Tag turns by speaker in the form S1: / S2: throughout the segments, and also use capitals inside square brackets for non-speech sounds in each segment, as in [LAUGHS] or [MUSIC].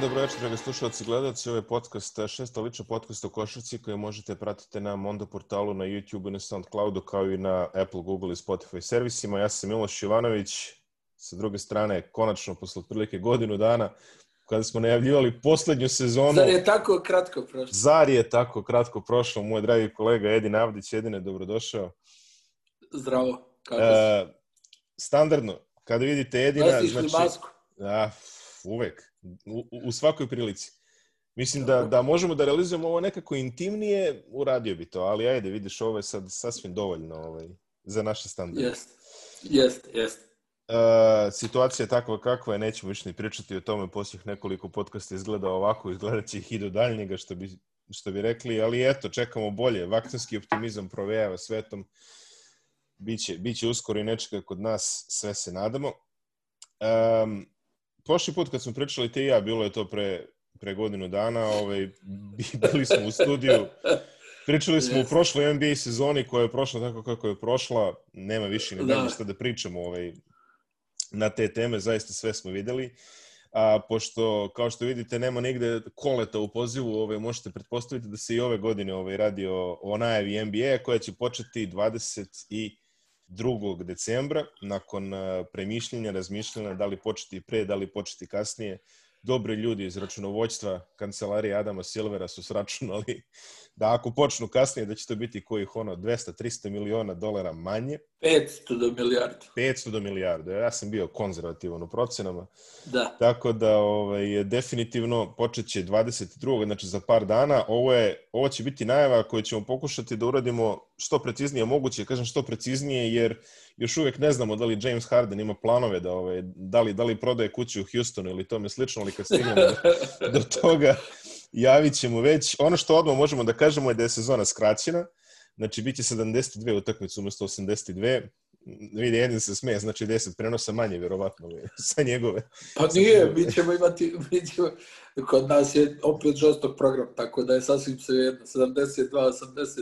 S1: dan, dobro večer, dragi slušalci i gledalci. Ovo je podcast, šesta lična podcast o košarci koji možete pratiti na Mondo portalu, na YouTube i na Soundcloudu, kao i na Apple, Google i Spotify servisima. Ja sam Miloš Ivanović, sa druge strane, konačno, posle otprilike godinu dana, kada smo najavljivali poslednju sezonu...
S2: Zar je tako kratko prošlo?
S1: Zar je tako kratko prošlo, moj dragi kolega Edin Avdić, Edine, dobrodošao.
S2: Zdravo, kako e, si?
S1: Standardno, kada vidite Edina...
S2: Nosiš znači, li masku?
S1: A, uvek, u, u svakoj prilici. Mislim da, da možemo da realizujemo ovo nekako intimnije, uradio bi to, ali ajde, vidiš, ovo je sad sasvim dovoljno ovaj, za naše standarde.
S2: Jeste, jeste, jeste.
S1: Uh, situacija je takva kakva je, nećemo više ni pričati o tome, posljednjih nekoliko podcasta izgleda ovako, izgledat će ih i do daljnjega, što bi, što bi rekli, ali eto, čekamo bolje, vakcinski optimizam provejava svetom, biće, biće uskoro i nečega kod nas, sve se nadamo. Um, prošli put kad smo pričali te i ja, bilo je to pre, pre godinu dana, ovaj, [LAUGHS] bili smo u studiju, pričali smo yes. u prošloj NBA sezoni koja je prošla tako kako je prošla, nema više ni da. šta da pričamo ovaj, na te teme, zaista sve smo videli. A, pošto, kao što vidite, nema nigde koleta u pozivu, ovaj, možete pretpostaviti da se i ove godine ovaj, radi o, o najavi NBA koja će početi 20 i 2. decembra, nakon premišljenja, razmišljanja da li početi pre, da li početi kasnije, dobri ljudi iz računovođstva kancelarije Adama Silvera su sračunali da ako počnu kasnije da će to biti kojih ono 200-300 miliona dolara manje.
S2: 500 do milijardu.
S1: 500 do milijardu. Ja sam bio konzervativan u procenama.
S2: Da.
S1: Tako da ovaj, definitivno počeće 22. znači za par dana. Ovo, je, ovo će biti najava koju ćemo pokušati da uradimo što preciznije moguće. Kažem što preciznije jer još uvijek ne znamo da li James Harden ima planove da, ovaj, da, li, da li prodaje kuću u Houstonu ili tome slično, ali kad stignemo do, do toga javit ćemo već. Ono što odmah možemo da kažemo je da je sezona skraćena, znači bit će 72 utakmice umesto 82. Vidi, jedan se smeje, znači 10 prenosa manje, vjerovatno, [LAUGHS] sa njegove.
S2: Pa nije, mi ćemo imati, mi ćemo, kod nas je opet žostok program, tako da je sasvim sve jedno, 72,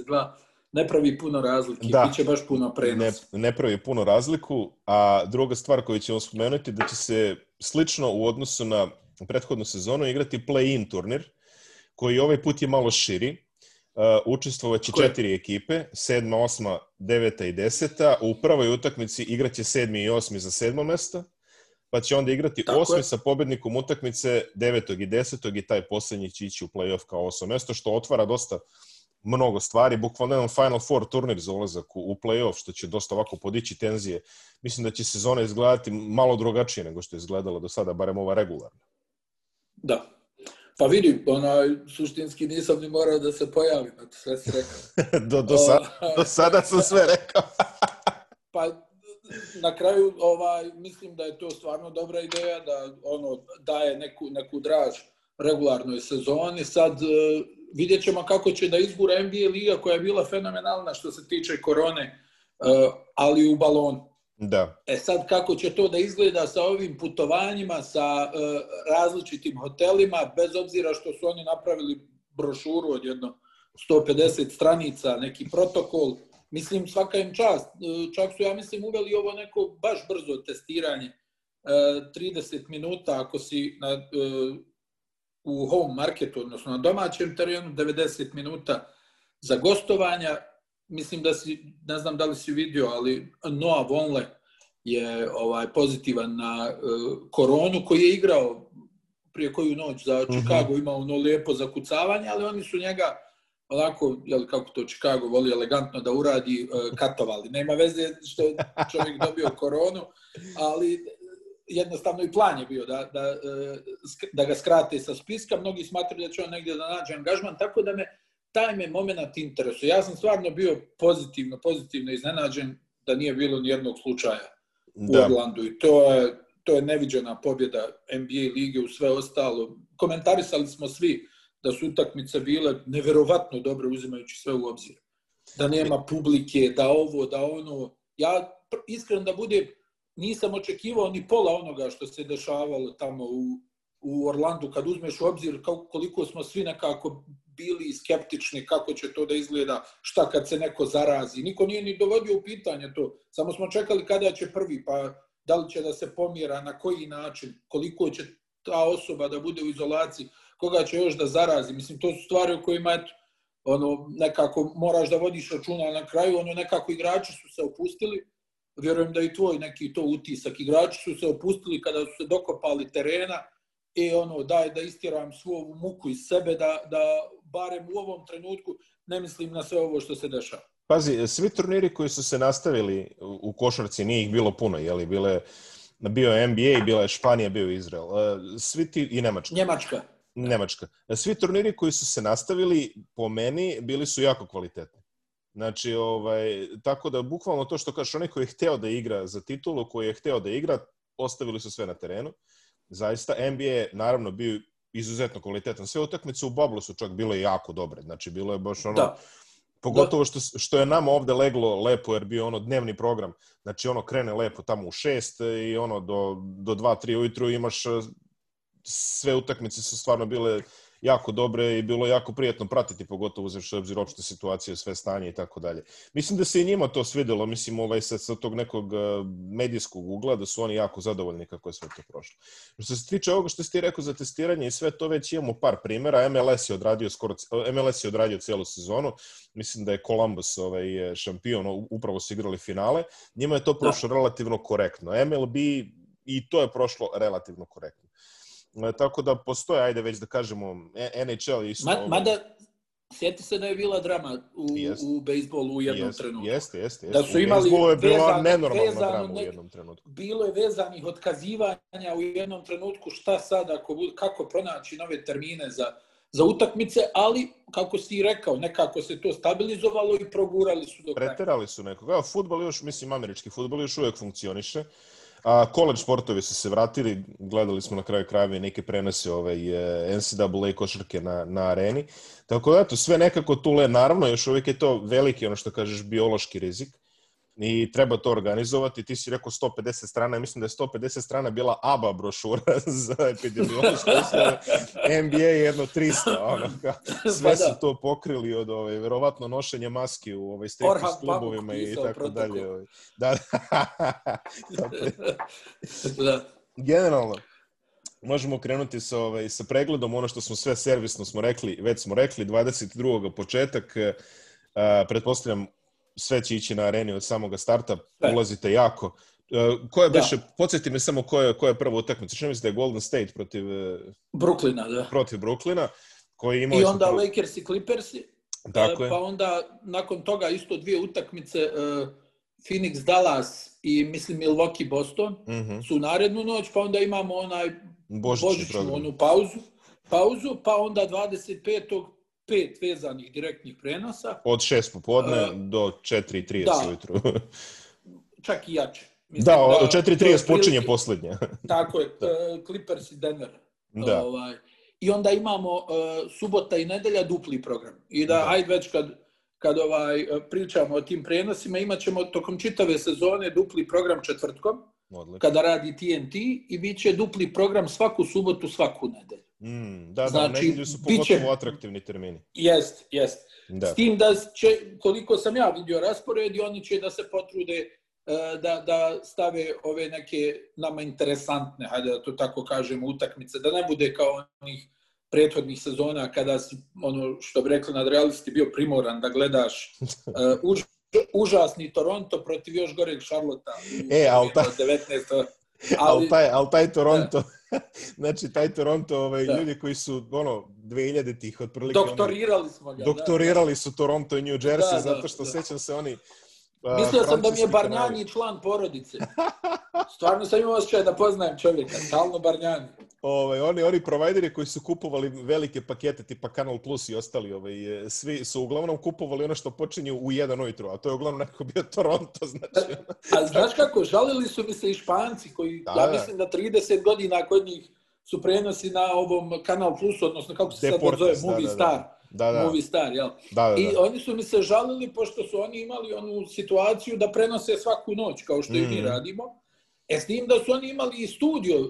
S2: 82, ne pravi puno razlike, da. biće baš puno prenosa.
S1: Ne, ne pravi puno razliku, a druga stvar koju ćemo spomenuti da će se slično u odnosu na prethodnu sezonu igrati play-in turnir, koji ovaj put je malo širi. Uh, učestvovaće četiri ekipe, sedma, osma, deveta i deseta. U prvoj utakmici igraće sedmi i osmi za sedmo mesto, pa će onda igrati Tako osmi je. sa pobednikom utakmice devetog i desetog i taj poslednji će ići u play-off kao osmo mesto, što otvara dosta mnogo stvari, bukvalno jedan Final Four turnir za ulazak u, u play-off, što će dosta ovako podići tenzije. Mislim da će sezona izgledati malo drugačije nego što je izgledala do sada, barem ova regularna.
S2: Da, Pa vidi, onaj, suštinski nisam ni morao da se pojavim, eto, sve si rekao. [LAUGHS]
S1: do, do, sa, do sada sam sve rekao. [LAUGHS]
S2: pa, na kraju, ovaj, mislim da je to stvarno dobra ideja, da ono daje neku, neku draž regularnoj sezoni. Sad, uh, vidjet ćemo kako će da izgura NBA liga koja je bila fenomenalna što se tiče korone, uh, ali u balonu.
S1: Da.
S2: E sad kako će to da izgleda sa ovim putovanjima, sa uh, različitim hotelima, bez obzira što su oni napravili brošuru od jedno 150 stranica, neki protokol, mislim svaka im čast. Uh, čak su, ja mislim, uveli ovo neko baš brzo testiranje, uh, 30 minuta ako si na, uh, u home marketu, odnosno na domaćem terenu, 90 minuta za gostovanja, mislim da si, ne znam da li si vidio, ali Noah Vonle je ovaj pozitivan na uh, koronu, koji je igrao prije koju noć za mhm. Chicago, uh -huh. imao ono lijepo zakucavanje, ali oni su njega onako, jel, kako to Chicago voli elegantno da uradi, uh, katovali. Nema veze što je čovjek dobio koronu, ali jednostavno i plan je bio da, da, da ga skrate sa spiska. Mnogi smatruju da će on negdje da nađe angažman, tako da me taj me moment interesuje. Ja sam stvarno bio pozitivno, pozitivno iznenađen da nije bilo ni jednog slučaja da. u Orlandu i to je, to je neviđena pobjeda NBA lige u sve ostalo. Komentarisali smo svi da su utakmice bile neverovatno dobre uzimajući sve u obzir. Da nema publike, da ovo, da ono. Ja iskreno da bude nisam očekivao ni pola onoga što se dešavalo tamo u, u Orlandu kad uzmeš u obzir koliko smo svi nekako bili skeptični kako će to da izgleda, šta kad se neko zarazi. Niko nije ni dovodio u pitanje to. Samo smo čekali kada će prvi, pa da li će da se pomjera, na koji način, koliko će ta osoba da bude u izolaciji, koga će još da zarazi. Mislim, to su stvari o kojima, eto, ono, nekako moraš da vodiš računa na kraju, ono, nekako igrači su se opustili, vjerujem da i tvoj neki to utisak, igrači su se opustili kada su se dokopali terena, i ono, daj da istjeram svu ovu muku iz sebe, da, da barem u ovom trenutku ne mislim na sve ovo što se dešava.
S1: Pazi, svi turniri koji su se nastavili u košarci, nije ih bilo puno, jeli, bile, bio je NBA, bila je Španija, bio je Izrael. E, svi ti, i Nemačka.
S2: Njemačka.
S1: Nemačka. Svi turniri koji su se nastavili, po meni, bili su jako kvalitetni. Znači, ovaj, tako da, bukvalno to što kažeš, onaj koji je hteo da igra za titulu, koji je hteo da igra, ostavili su sve na terenu. Zaista, NBA je, naravno, bio izuzetno kvalitetan. Sve utakmice u Bablu su čak bile jako dobre. Znači, bilo je baš ono... Da. Pogotovo što, što je nama ovde leglo lepo, jer bio ono dnevni program. Znači, ono krene lepo tamo u šest i ono do, do dva, tri ujutru imaš sve utakmice su stvarno bile jako dobre i bilo jako prijetno pratiti, pogotovo uzevši obzir opšte situacije, sve stanje i tako dalje. Mislim da se i njima to svidelo, mislim ovaj, sa, sa tog nekog uh, medijskog ugla, da su oni jako zadovoljni kako je sve to prošlo. Što se tiče ovoga što ste rekao za testiranje i sve to, već imamo par primera. MLS je odradio, skoro, MLS je odradio celu sezonu. Mislim da je Columbus ovaj, šampion, upravo su igrali finale. Njima je to prošlo da. relativno korektno. MLB i to je prošlo relativno korektno. E, tako da postoje, ajde već da kažemo, e, NHL isto...
S2: Ma, mada, sjeti se da je bila drama u, jest. u bejsbolu u jednom
S1: jest,
S2: trenutku.
S1: Jeste, jeste.
S2: Da su imali
S1: je bila vezan, nenormalna vezano, drama u jednom trenutku.
S2: Bilo je vezanih otkazivanja u jednom trenutku šta sad, ako, kako pronaći nove termine za, za utakmice, ali, kako si rekao, nekako se to stabilizovalo i progurali su do kraja.
S1: Preterali su nekoga. Futbol još, mislim, američki futbol još uvek funkcioniše. A, college sportovi su se vratili, gledali smo na kraju krajeva i neke prenose ovaj, e, NCAA košarke na, na areni. Tako da, eto, sve nekako tule, naravno, još uvijek je to veliki, ono što kažeš, biološki rizik i treba to organizovati. Ti si rekao 150 strana, mislim da je 150 strana bila ABA brošura [LAUGHS] za epidemiološke [LAUGHS] uslove. NBA je jedno 300, ono, sve pa su da. to pokrili od ovaj, verovatno nošenja maski u ovaj, stripis klubovima i tako dalje. Ovaj. Da, da. [LAUGHS] da. Generalno, možemo krenuti sa, ovaj, sa pregledom, ono što smo sve servisno smo rekli, već smo rekli, 22. početak, Uh, pretpostavljam sve će ići na areni od samoga starta, e. ulazite jako. Uh, ko je da. beše, podsjeti me samo ko je, ko je prva utakmica. Što mislim da je Golden State protiv... E,
S2: Brooklyna, da.
S1: Protiv Brooklyna. Koji
S2: imali I onda pro... Lakers i Clippersi. Tako je. Pa onda, nakon toga, isto dvije utakmice, Phoenix, Dallas i, mislim, Milwaukee, Boston uh mhm. -huh. su narednu noć, pa onda imamo onaj Božićnu, božićnu onu pauzu, pauzu, pa onda 25 pet vezanih direktnih prenosa.
S1: Od 6 popodne uh, do 4.30 da, ujutru.
S2: čak i jače.
S1: Mislim, da, od 4.30 počinje poslednja. [LAUGHS]
S2: tako je, [LAUGHS] da. Clippers i Denver. Da. Ovaj, I onda imamo uh, subota i nedelja dupli program. I da, da. ajde već kad, kad ovaj, pričamo o tim prenosima, imat ćemo tokom čitave sezone dupli program četvrtkom, Odlično. kada radi TNT, i bit će dupli program svaku subotu, svaku nedelju.
S1: Mm, da, da, znači, nedelju su pogotovo biće, atraktivni termini.
S2: Jest, jest. Da. S tim da će, koliko sam ja vidio raspored, oni će da se potrude e, da, da stave ove neke nama interesantne, hajde da to tako kažemo, utakmice, da ne bude kao onih prethodnih sezona kada si, ono što bi rekli nadrealisti, bio primoran da gledaš [LAUGHS] uh, už, užasni Toronto protiv još goreg Šarlota.
S1: E, ali ta... 19. Ali, taj, ali taj Toronto, da. [LAUGHS] znači taj Toronto, ovaj, da. ljudi koji su, ono, 2000 tih otprilike...
S2: Doktorirali smo ga.
S1: Doktorirali da, su Toronto i New Jersey, da, zato što da. sećam se oni...
S2: Uh, Mislio sam da mi je Barnjani član porodice. Stvarno sam imao osjećaj da poznajem čovjeka, stalno Barnjani.
S1: Ovaj, oni, oni provajderi koji su kupovali velike pakete tipa Kanal Plus i ostali, ovaj, svi su uglavnom kupovali ono što počinje u jedan ujutru, a to je uglavnom nekako bio [LAUGHS] Toronto, znači.
S2: a znaš kako, žalili su mi se i Španci koji, da, ja da. mislim da 30 godina kod njih su prenosi na ovom Kanal Plus, odnosno kako se Deportes, sad zove, Movie da, da, Star. Da, da. Movie Star, jel? Da, da, da. I oni su mi se žalili pošto su oni imali onu situaciju da prenose svaku noć, kao što mm. i mi mhm. radimo E s tim da su oni imali i studio e,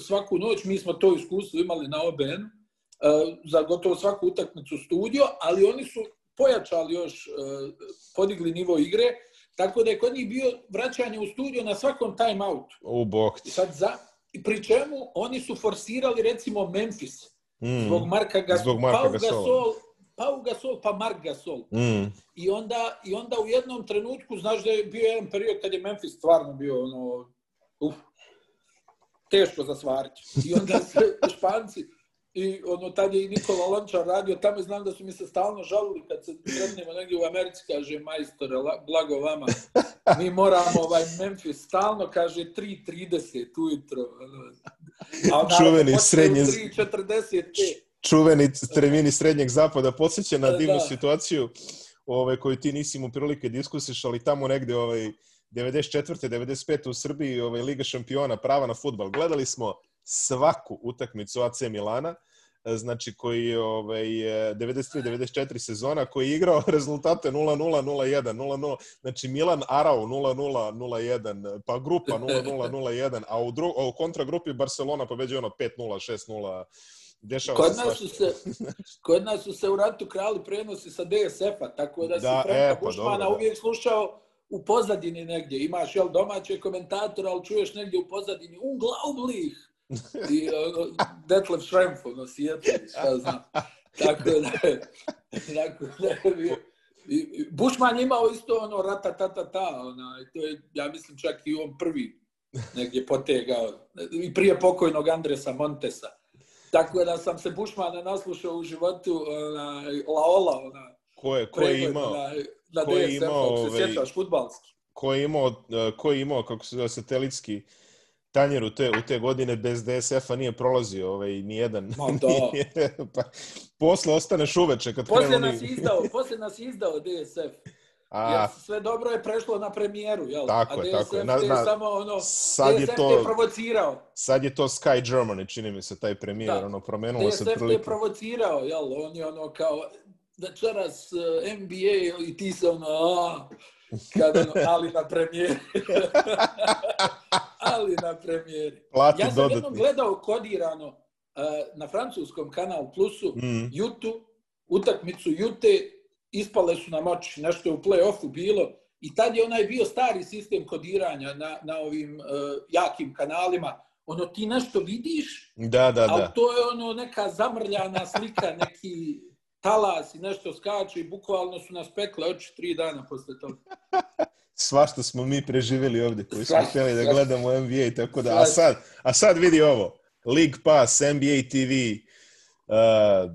S2: svaku noć, mi smo to iskustvo imali na OBN, e, za gotovo svaku utakmicu studio, ali oni su pojačali još, e, podigli nivo igre, tako da je kod njih bio vraćanje u studio na svakom time outu.
S1: U bok.
S2: Sad za, i pri čemu oni su forsirali recimo Memphis
S1: Mm.
S2: zbog Marka Gasol,
S1: Zbog Marka
S2: Pau
S1: Gasola.
S2: Gasol, Pau Gasol pa Mark Gasol.
S1: Mm.
S2: I onda, I onda u jednom trenutku, znaš da je bio jedan period kad je Memphis stvarno bio ono, uf, teško za svariti. I onda [LAUGHS] se Španci, i ono, tad je i Nikola Lončar radio, tamo i znam da su mi se stalno žalili kad se sretnemo negdje u Americi, kaže, majstore, la- blago vama, mi moramo ovaj Memphis stalno, kaže, 3.30 ujutro. A
S1: Čuveni srednje-
S2: 3.45.
S1: čuveni termini srednjeg zapada podsjeća na
S2: Da,
S1: divnu
S2: da.
S1: situaciju ovaj, koju ti nisi imao prilike diskusiš, ali tamo negde ovaj, 94. 95. u Srbiji ovaj, Liga šampiona prava na futbal. Gledali smo svaku utakmicu AC Milana, e, znači koji je ovaj, 93-94 sezona, koji je igrao [LAUGHS] rezultate 0-0, 0-1, 0-0, znači Milan Arau 0-0, 0-1, pa grupa 0-0, 0-1, a u, dru, a u kontragrupi Barcelona pobeđuje ono 5-0, 6-0, dešava
S2: Kod nas, su se, kod nas su se u ratu krali prenosi sa DSF-a, tako da si
S1: Da,
S2: Franka
S1: e, pa
S2: Bušmana
S1: dobro, da.
S2: uvijek slušao u pozadini negdje. Imaš jel, domaće komentatora, ali čuješ negdje u pozadini unglaublich i [LAUGHS] uh, Detlef Schrempf, ono, Sijetli, šta znam. Tako da, tako da i, i Bušman imao isto ono rata ta ta ta, ona, i to je, ja mislim čak i on prvi negdje potegao, i prije pokojnog Andresa Montesa. Tako da sam se Bušmana naslušao u životu, ona, Laola, ona,
S1: Ko je, ko je imao,
S2: na, na
S1: ko je
S2: DSF,
S1: imao,
S2: ako se
S1: ovaj,
S2: sjećaš, futbalski.
S1: ko je imao, eh, ko je imao kako se zove, satelitski tanjer u te, u te godine bez DSF-a nije prolazio ovaj, nijedan.
S2: Ma [LAUGHS] da.
S1: Nije, pa, posle ostaneš uveče kad
S2: Poslije
S1: krenu
S2: nas je izdao, poslije nas je izdao DSF.
S1: A,
S2: Jer sve dobro je prešlo na premijeru, jel?
S1: Tako
S2: A
S1: je,
S2: DSF
S1: tako je. Na- na-
S2: samo ono,
S1: sad je
S2: DSF
S1: to-
S2: te je provocirao.
S1: sad je to Sky Germany, čini mi se, taj premijer,
S2: Da.
S1: ono, promenulo se
S2: DSF te je provocirao, jel? On je ono kao, večeras uh, NBA i ti se ono, a, kad ono, ali na premijeri. [LAUGHS] ali na premijeri.
S1: Plati
S2: Ja sam jednom
S1: dodatni.
S2: gledao kodirano uh, na francuskom kanal Plusu
S1: Mm.
S2: Jutu, utakmicu Jute, ispale su nam oči, nešto je u play-offu bilo i tad je onaj bio stari sistem kodiranja na, na ovim uh, jakim kanalima. Ono, ti nešto vidiš,
S1: Da, da,
S2: ali
S1: da.
S2: to je ono neka zamrljana slika, neki talas i nešto skače i bukvalno su nas pekle oči tri dana posle toga. [LAUGHS]
S1: Svašta smo mi preživjeli ovdje koji smo htjeli da gledamo NBA i tako da. A sad, a sad vidi ovo. League Pass, NBA TV, uh,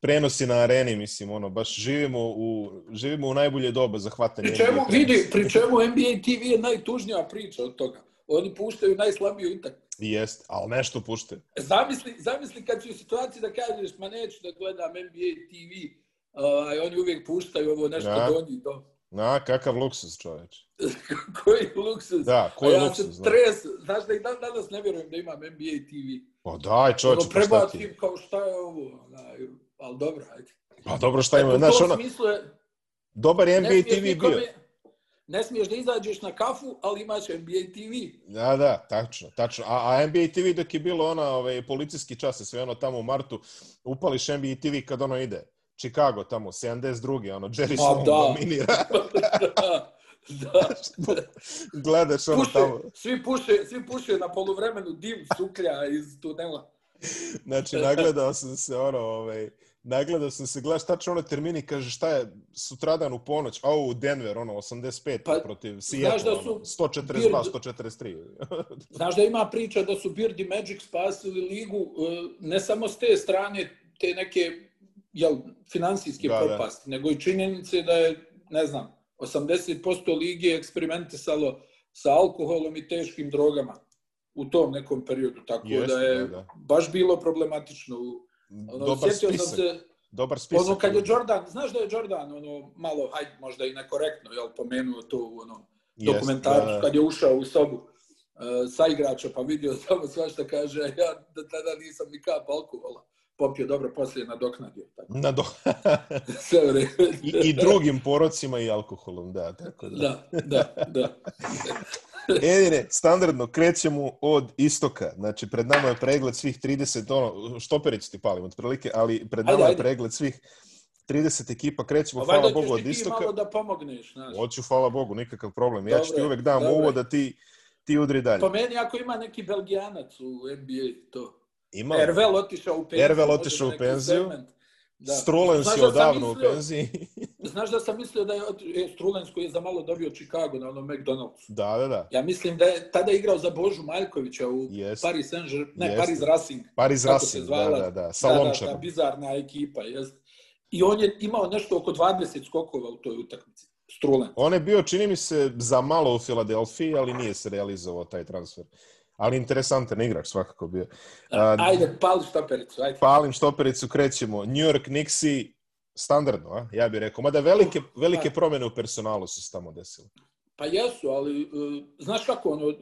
S1: prenosi na areni, mislim, ono, baš živimo u, živimo u najbolje doba za hvatanje
S2: Pri čemu, vidi, pri čemu NBA TV je najtužnija priča od toga. Oni puštaju najslabiju utakmicu.
S1: Jest, ali nešto pušte.
S2: Zamisli, zamisli kad si u situaciji da kažeš, ma neću da gledam NBA TV, ovaj, oni uvijek puštaju ovo nešto
S1: Da.
S2: donji do...
S1: Na, kakav luksus, čoveč. [LAUGHS]
S2: koji luksuz.
S1: Da, koji
S2: ja
S1: luksus,
S2: se
S1: da.
S2: tres, znaš da i dan danas ne vjerujem da imam NBA TV.
S1: Pa daj, čoveče,
S2: Ono,
S1: pa šta ti?
S2: prebacim kao šta je ovo, onaj, ali dobro, ajde.
S1: Pa dobro, šta ima, znaš, ono,
S2: smislu je,
S1: dobar je NBA TV bio.
S2: Ne smiješ da izađeš na kafu, ali imaš NBA TV.
S1: Da, da, tačno, tačno. A, a NBA TV dok je bilo ona, ovaj, policijski čas, sve ono tamo u martu, upališ NBA TV kad ono ide. Chicago tamo, 72. ono, Jerry Sloan
S2: da.
S1: dominira. [LAUGHS]
S2: da, da.
S1: Gledaš ono
S2: Puše,
S1: tamo.
S2: svi, puše, svi puše na poluvremenu dim suklja iz tunela.
S1: Znači, nagledao sam se, ono, ovaj, nagledao sam se, gledaš tačno ono termini, kaže šta je sutradan u ponoć, a u Denver, ono, 85
S2: Pa,
S1: protiv
S2: znaš da
S1: Seattle,
S2: su
S1: ono, 142,
S2: Beard-
S1: 143. [LAUGHS]
S2: Znaš da ima priča da su Beard i Magic spasili ligu e, ne samo s te strane te neke jel, finansijske
S1: Da, da.
S2: propasti, nego i činjenice da je, ne znam, 80% lige eksperimentisalo sa alkoholom i teškim drogama u tom nekom periodu, tako
S1: Jeste,
S2: da je
S1: da, da.
S2: baš bilo problematično. Ono,
S1: Dobar
S2: sjetio sam se,
S1: Dobar spisak.
S2: ono kad je Jordan, znaš da je Jordan ono malo, hajde, možda i nekorektno, jel, pomenuo to u ono,
S1: Jest,
S2: dokumentarcu
S1: da, da.
S2: kad je ušao u sobu uh, sa igrača pa vidio [LAUGHS] samo svašta kaže ja da tada nisam ni kap alkohola popio dobro poslije nadoknadio tako
S1: Na do... [LAUGHS] I, I drugim porocima i alkoholom, da, tako da.
S2: da da da [LAUGHS] [LAUGHS]
S1: Edine, standardno krećemo od istoka. Znači, pred nama je pregled svih 30, ono, štoperić ti palim otprilike, ali pred nama
S2: Ajde,
S1: je pregled svih 30 ekipa. Krećemo,
S2: A
S1: hvala
S2: valjda
S1: Bogu, od istoka.
S2: malo da pomogneš znaš
S1: Hoću, hvala Bogu, nikakav problem. Ja ću ti uvek dam
S2: dobro.
S1: ovo da ti ti udri dalje.
S2: Po meni, ako ima neki belgijanac u NBA, to...
S1: Ima.
S2: Ervel otišao u penziju.
S1: Ervel otišao u penziju.
S2: segment. Da.
S1: Strulens
S2: Znaš
S1: je
S2: da
S1: odavno u penziji. [LAUGHS]
S2: Znaš da sam mislio da je e, Strulens koji je za malo dobio Chicago na onom McDonald'su.
S1: da, da, da.
S2: Ja mislim da je tada igrao za Božu Maljkovića u
S1: Jest.
S2: Paris Saint-Germain, ne,
S1: Jeste.
S2: Paris Racing.
S1: Paris Racing, da,
S2: zvala.
S1: da, da. Sa
S2: da, da, ta bizarna ekipa, jest. I on je imao nešto oko 20 skokova u toj utakmici. Strulen.
S1: On je bio, čini mi se, za malo u Filadelfiji, ali nije se realizovao taj transfer. Ali interesantan igrač svakako bio. A,
S2: Ajde, pali štapericu, ajde.
S1: Palim štopericu, krećemo. New York Knicksi, standardno, a? ja bih rekao. Mada velike, velike promjene u personalu su se tamo desile.
S2: Pa jesu, ali uh, znaš kako, ono, uh,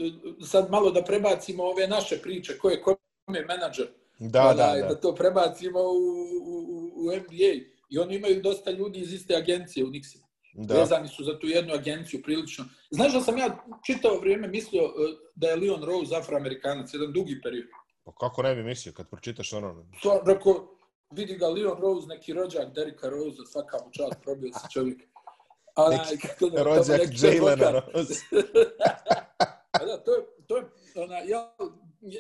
S2: sad malo da prebacimo ove naše priče, ko je kome menadžer,
S1: Da, da,
S2: onaj,
S1: da.
S2: da to prebacimo u, u, u NBA. I oni imaju dosta ljudi iz iste agencije u Nixima.
S1: Da.
S2: Vezani su za tu jednu agenciju prilično. Znaš da sam ja čitao vrijeme mislio uh, da je Leon Rose afroamerikanac, jedan dugi period.
S1: Pa kako ne bi mislio kad pročitaš ono?
S2: To, rekao, vidi ga Leon Rose, neki rođak Derika Rose, svaka mu čast, probio se čovjek. [LAUGHS] Onaj,
S1: Neki
S2: kako da-
S1: Rođak
S2: advokat.
S1: Rose. [LAUGHS]
S2: A da, to je, to je ona, ja,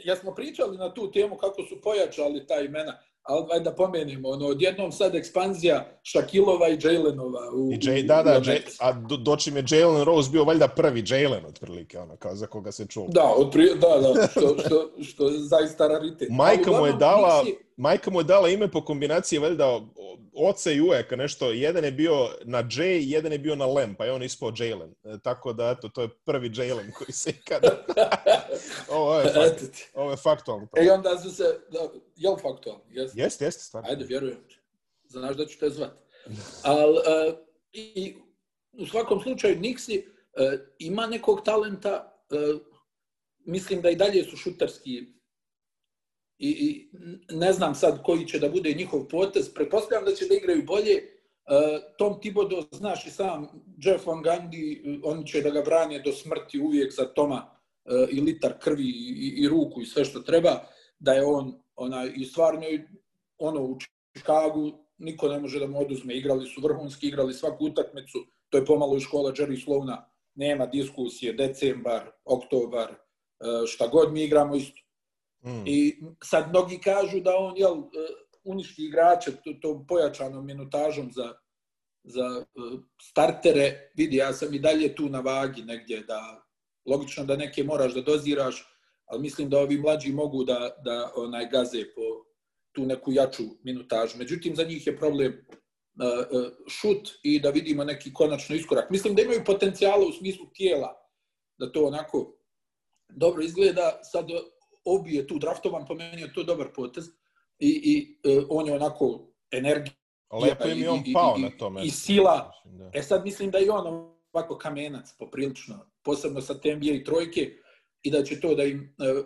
S2: ja smo pričali na tu temu kako su pojačali ta imena, ali da pomenimo, ono, odjednom sad ekspanzija Šakilova i Jalenova. U,
S1: I Jay, da, da, Jay, a do, dočim je Jalen Rose bio valjda prvi Jalen otprilike, ono, kao za koga se čuo.
S2: Da, odprije, da, da, što, što, što je zaista raritet.
S1: Majka mu je dala,
S2: Knicksi-
S1: majka mu je dala ime po kombinaciji valjda oca i ujaka, nešto. Jedan je bio na J, jedan je bio na Lem, pa je on ispao Jalen. E, tako da, eto, to je prvi Jalen koji se ikada... [LAUGHS] ovo, je fakt, ovo je faktualno.
S2: E, onda su se, da, jel faktualno? Jeste.
S1: Jeste, jeste, stvarno.
S2: Ajde, vjerujem. ti. Znaš da ću te zvat. Ali, uh, i, u svakom slučaju, Nixi uh, ima nekog talenta, uh, mislim da i dalje su šutarski i, i ne znam sad koji će da bude njihov potez. Pretpostavljam da će da igraju bolje. Uh, Tom Thibodeau, znaš i sam, Jeff Van Gundy, oni će da ga brane do smrti uvijek za Toma uh, i litar krvi i, i, ruku i sve što treba, da je on onaj, i stvarno ono u Chicagu niko ne može da mu oduzme. Igrali su vrhunski, igrali svaku utakmicu. To je pomalo i škola Jerry Slowna. Nema diskusije, decembar, oktobar, uh, šta god mi igramo isto.
S1: Mm.
S2: I sad mnogi kažu da on jel, uh, uništi igrače to, to pojačanom minutažom za, za uh, startere. Vidi, ja sam i dalje tu na vagi negdje da logično da neke moraš da doziraš, ali mislim da ovi mlađi mogu da, da onaj gaze po tu neku jaču minutažu. Međutim, za njih je problem uh, šut i da vidimo neki konačno iskorak. Mislim da imaju potencijala u smislu tijela, da to onako dobro izgleda. Sad Obi je tu draftovan, po meni je to dobar potez i, i uh, on je onako energija
S1: Lepo im je on
S2: i- i-
S1: pao
S2: i-
S1: na tome.
S2: i sila.
S1: Da.
S2: E sad mislim da je on ovako kamenac poprilično, posebno sa te NBA trojke i da će to da im e,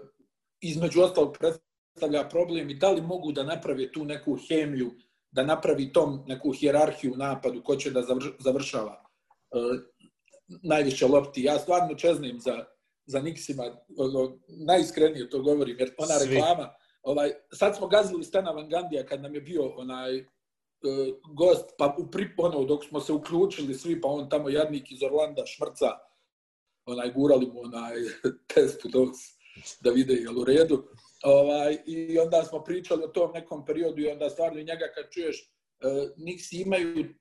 S2: između ostalog predstavlja problem i da li mogu da naprave tu neku hemiju, da napravi tom neku hijerarhiju u napadu ko će da završ- završava e, najviše lopti. Ja stvarno čeznim za, za ono, najiskrenije to govorim, jer ona
S1: Svi.
S2: reklama, ovaj, sad smo gazili Stana Van Gandija kad nam je bio onaj e, gost, pa u pri, ono, dok smo se uključili svi, pa on tamo jadnik iz Orlanda šmrca, onaj, gurali mu onaj [LAUGHS] test dos da vide jel u redu. Ovaj, I onda smo pričali o tom nekom periodu i onda stvarno njega kad čuješ, uh, Nixi imaju,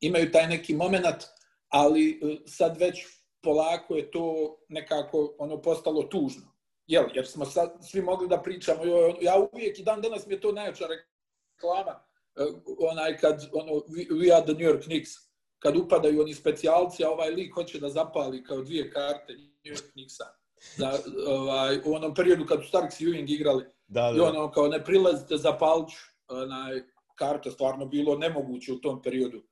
S2: imaju taj neki moment, ali uh, sad već polako je to nekako ono postalo tužno. Jel, jer smo sad svi mogli da pričamo, joj, ja uvijek i dan danas mi je to najjača reklama, uh, onaj kad, ono, we, are the New York Knicks, kad upadaju oni specijalci, a ovaj lik hoće da zapali kao dvije karte New York Knicksa. Za, ovaj, u onom periodu kad su Starks i Ewing igrali,
S1: Da,
S2: i
S1: da.
S2: ono kao ne prilazite za palču, onaj, karta stvarno bilo nemoguće u tom periodu.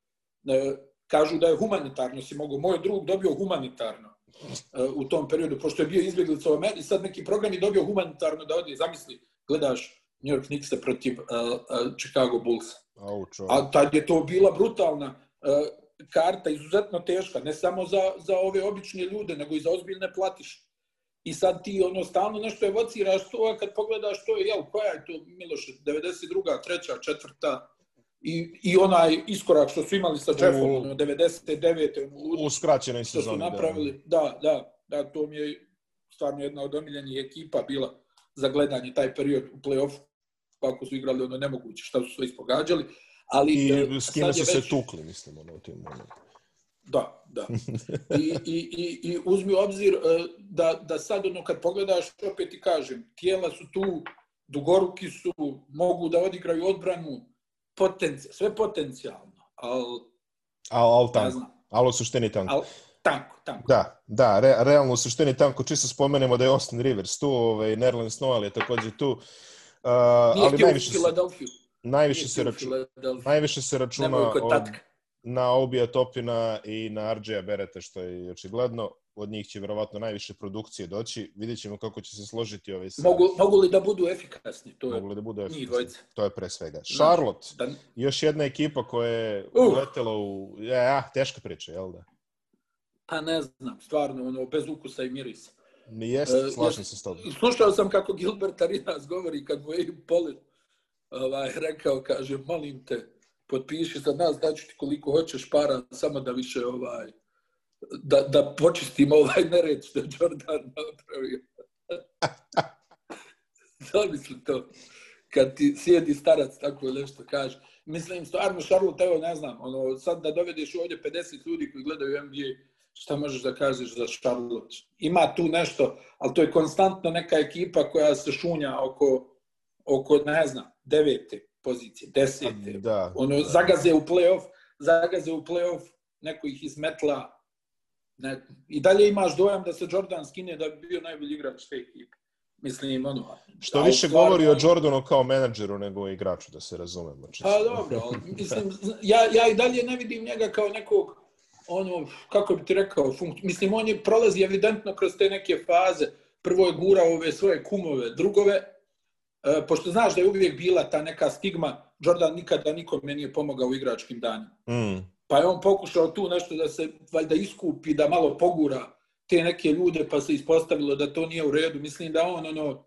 S2: E, kažu da je humanitarno si mogu. Moj drug dobio humanitarno e, u tom periodu, pošto je bio izbjeglica u Americi, sad neki program je dobio humanitarno da ode, zamisli, gledaš New York Knicks protiv uh, uh, Chicago Bulls.
S1: Au, čovjek.
S2: A tad je to bila brutalna uh, karta, izuzetno teška, ne samo za, za ove obične ljude, nego i za ozbiljne platiše. I sad ti ono stalno nešto evociraš to, a kad pogledaš to, jel, koja je to, Miloše, 92. treća, četvrta, i, i onaj iskorak što su imali sa Jeffom,
S1: U-
S2: ono, 99. u,
S1: U skraćenoj
S2: što su
S1: sezoni.
S2: napravili, da, da, da, to mi je stvarno jedna od omiljenih ekipa bila za gledanje taj period u play-offu, kako su igrali ono nemoguće, šta su sve ispogađali. Ali,
S1: I
S2: e,
S1: s kime su se
S2: već-
S1: tukli, mislim, ono, u tim momentima.
S2: Da, da. I, i, i, i uzmi u obzir e, da, da sad ono kad pogledaš, opet ti kažem, tijela su tu, dugoruki su, mogu da odigraju odbranu, potenci, sve potencijalno, ali
S1: Al, al tanko. Al u suštini tanko.
S2: ali tanko, tanko.
S1: Da, da, re, realno u suštini tanko, čisto spomenemo da je Austin Rivers tu, ovaj, Nerlens Noel je takođe tu, uh,
S2: Nije
S1: ali najviše
S2: Filadelfiju.
S1: najviše
S2: Nije
S1: se, računa, najviše se računa od, na Obija Topina i na RJ Bereta, što je očigledno. Od njih će verovatno najviše produkcije doći. Vidjet ćemo kako će se složiti ovaj sa...
S2: Mogu, mogu li da budu efikasni? To je
S1: mogu li da
S2: njih
S1: efikasni. To je pre svega. Charlotte,
S2: Da,
S1: još jedna ekipa koja je
S2: Uh.
S1: uletela u... Ja, teška priča, jel da?
S2: pa ne znam, stvarno, ono, bez ukusa i mirisa.
S1: Mi jeste, slažem
S2: ja-
S1: se s tobom.
S2: Slušao sam kako Gilbert Arenas govori kad mu je Polin ovaj, rekao, kaže, molim te, potpiši za nas, daću ti koliko hoćeš para, samo da više ovaj, da, da počistimo ovaj nered što je Jordan napravio. [LAUGHS] Zamisli to. Kad ti sjedi starac tako nešto kaže. Mislim, stvarno, Charlotte, evo, ne znam, ono, sad da dovedeš ovdje 50 ljudi koji gledaju NBA, šta možeš da kažeš za Charlotte? Ima tu nešto, ali to je konstantno neka ekipa koja se šunja oko, oko ne znam, devete pozicije, desete.
S1: Da.
S2: Ono,
S1: da.
S2: zagaze u play-off, zagaze u play-off, neko ih izmetla. Ne, I dalje imaš dojam da se Jordan skine da bi bio najbolji igrač te ekipe. Mislim, ono...
S1: Što više
S2: stvarno-
S1: govori o Jordanu kao menadžeru nego o igraču, da se razumemo. čisto.
S2: Pa dobro, mislim, ja, ja i dalje ne vidim njega kao nekog, ono, kako bi ti rekao, funkciju. Mislim, on je prolazi evidentno kroz te neke faze. Prvo je gurao ove svoje kumove, drugove, e, pošto znaš da je uvijek bila ta neka stigma, Jordan nikada nikome nije pomogao u igračkim danima.
S1: Mm.
S2: Pa je on pokušao tu nešto da se valjda iskupi, da malo pogura te neke ljude, pa se ispostavilo da to nije u redu. Mislim da on, ono,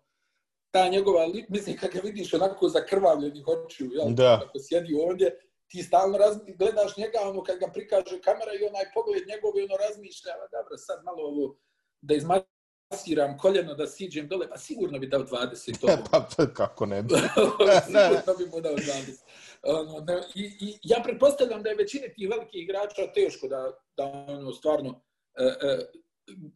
S2: ta njegova, li- mislim, kad ga vidiš onako zakrvavljenih očiju, jel?
S1: Da.
S2: Kako sjedi ovdje, ti stalno raz, gledaš njega, ono, kad ga prikaže kamera i onaj pogled njegov i ono razmišlja, "A dobro, sad malo ovo, da izmasiram koljeno, da siđem dole, pa sigurno bi dao 20 ovo.
S1: pa, pa kako ne bi. [LAUGHS]
S2: Sigurno bi mu dao 20. Ono, ne, i, I ja pretpostavljam da je većini tih velikih igrača teško da, da ono, stvarno e, e,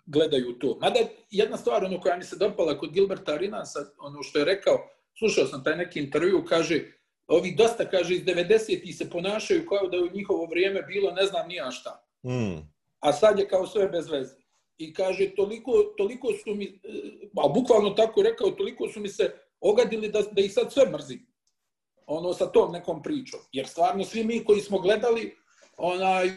S2: gledaju to. Mada jedna stvar ono, koja mi se dopala kod Gilberta Arenasa, ono što je rekao, slušao sam taj neki intervju, kaže, ovi dosta, kaže, iz 90-ih se ponašaju kao da je u njihovo vrijeme bilo ne znam nija šta
S1: Mm.
S2: a sad je kao sve bez veze. I kaže, toliko, toliko su mi, e, a bukvalno tako rekao, toliko su mi se ogadili da, da ih sad sve mrzim. Ono sa tom nekom pričom. Jer stvarno svi mi koji smo gledali, onaj,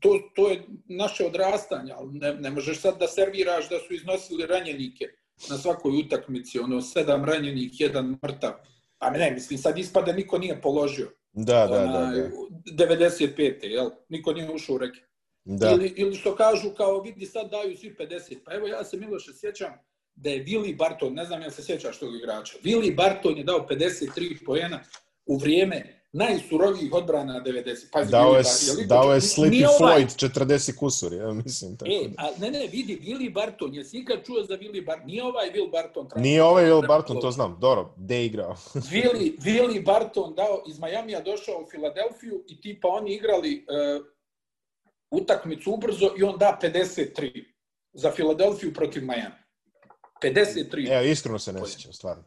S2: to, to je naše odrastanje, ali ne, ne možeš sad da serviraš da su iznosili ranjenike na svakoj utakmici, ono, sedam ranjenih, jedan mrtav. A ne, mislim, sad ispada niko nije položio.
S1: Da, da, da,
S2: onaj,
S1: da.
S2: 95. Jel? Niko nije ušao u reke.
S1: da.
S2: Ili, ili što kažu kao vidi sad daju svi 50. Pa evo ja se Miloše sjećam da je Willi Barton, ne znam ja se sjećaš tog igrača, Willi Barton je dao 53 poena u vrijeme najsurovijih odbrana 90. Pazi,
S1: Dao je,
S2: Bar- jel iko-
S1: dao je
S2: nije
S1: Sleepy
S2: ovaj-
S1: Floyd 40 kusur, ja mislim. Tako
S2: E,
S1: da.
S2: a, ne, ne, vidi, Willi Barton, jesi ikad čuo za Willi Barton? Nije ovaj Will Barton. tražio.
S1: Nije ovaj Will Barton, to znam. Dobro, gde je igrao? [LAUGHS]
S2: Willi, Willi Barton dao, iz Majamija došao u Filadelfiju i tipa oni igrali uh, utakmicu ubrzo i on da 53 za Filadelfiju protiv Majami. 53.
S1: Evo, iskreno se ne sjećam, stvarno.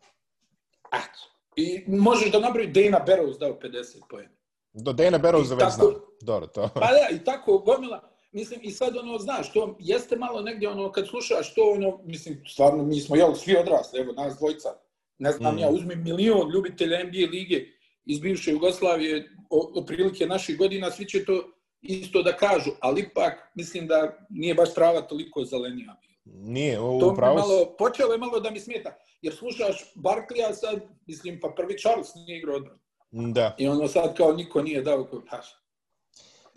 S2: Eto. I možeš da nabravi Dana Barrows dao 50 poena.
S1: Do Dana Barrowsa već znam. Dobro, to.
S2: Pa da, i tako gomila. Mislim, i sad ono, znaš, to jeste malo negdje ono, kad slušaš to, ono, mislim, stvarno, mi smo, jel, svi odrasli, evo, nas dvojca. Ne znam,
S1: Mm.
S2: ja uzmem milion ljubitelja NBA lige iz bivše Jugoslavije, o- otprilike naših godina, svi će to isto da kažu, ali ipak, mislim da nije baš trava toliko zelenija.
S1: Nije,
S2: To mi
S1: pravu
S2: malo, počelo je malo da mi smeta, jer slušaš Barklija sad, mislim, pa prvi Charles nije igrao odbranu.
S1: Da,
S2: I ono sad kao niko nije dao kao paš.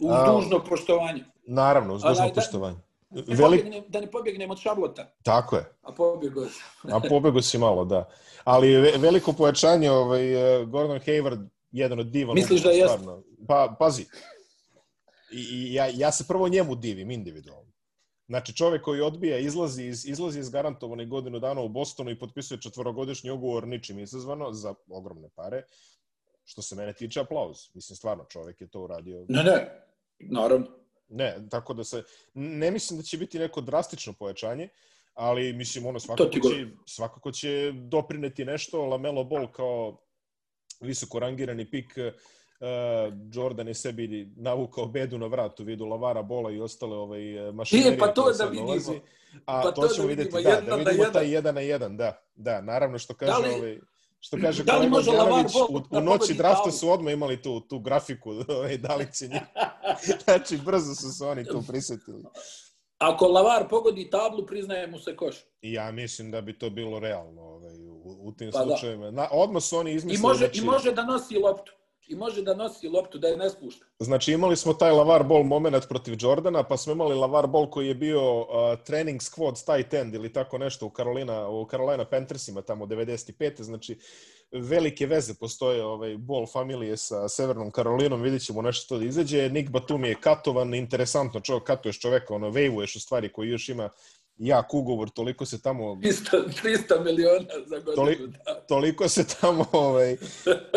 S2: Uz
S1: A-
S2: dužno poštovanje.
S1: naravno, uz dužno
S2: da-
S1: poštovanje.
S2: Ne
S1: Velik,
S2: pobjegnem, da ne pobjegnem od Šarlota,
S1: tako je.
S2: a pobjegao sam.
S1: A pobego si malo, da. Ali ve- veliko pojačanje, ovaj, eh, Gordon Hayward, jedan od divan.
S2: Misliš da jeste?
S1: stvarno. Pa, pazi. I ja, ja se prvo njemu divim, individualno. Znači čovjek koji odbija, izlazi iz, izlazi iz garantovane godinu dana u Bostonu i potpisuje četvorogodišnji ugovor ničim izazvano za ogromne pare, što se mene tiče aplauz. Mislim, stvarno, čovjek je to uradio.
S2: Ne, ne, naravno.
S1: Ne, tako da se, ne mislim da će biti neko drastično pojačanje, ali mislim, ono, svakako će, svakako će doprineti nešto. Lamelo Ball kao visoko rangirani pik uh, Jordan je sebi navukao bedu na vrat u vidu Lavara Bola i ostale ovaj, e, mašinerije.
S2: E, pa to da vidimo. Dolazi.
S1: A pa to, to ćemo da vidjeti, da, da vidimo taj jedan na jedan, da. Da, naravno što kaže da li, ovaj, što kaže da može Đanović, u, u noći drafta su odmah imali tu, tu grafiku, [LAUGHS] ovaj, da li će njih. [LAUGHS] znači, brzo su se oni tu prisetili.
S2: Ako Lavar pogodi tablu, priznaje mu se koš.
S1: Ja mislim da bi to bilo realno ovaj, u, u tim pa da. slučajevima. Da. Na, odmah su oni izmislili...
S2: I može, da će... I može da nosi loptu i može da nosi loptu, da je ne spušta.
S1: Znači imali smo taj Lavar Ball moment protiv Jordana, pa smo imali Lavar Ball koji je bio uh, training squad tight end ili tako nešto u Carolina, u Carolina Panthersima tamo 95. Znači velike veze postoje ovaj Ball familije sa Severnom Karolinom, vidjet ćemo nešto to da izađe. Nick Batum je katovan, interesantno čovjek, katuješ čoveka, ono, vejvuješ u stvari koji još ima jak ugovor, toliko se tamo... [LAUGHS]
S2: 300, 300 miliona za godinu, toli,
S1: da. Toliko se tamo ovaj,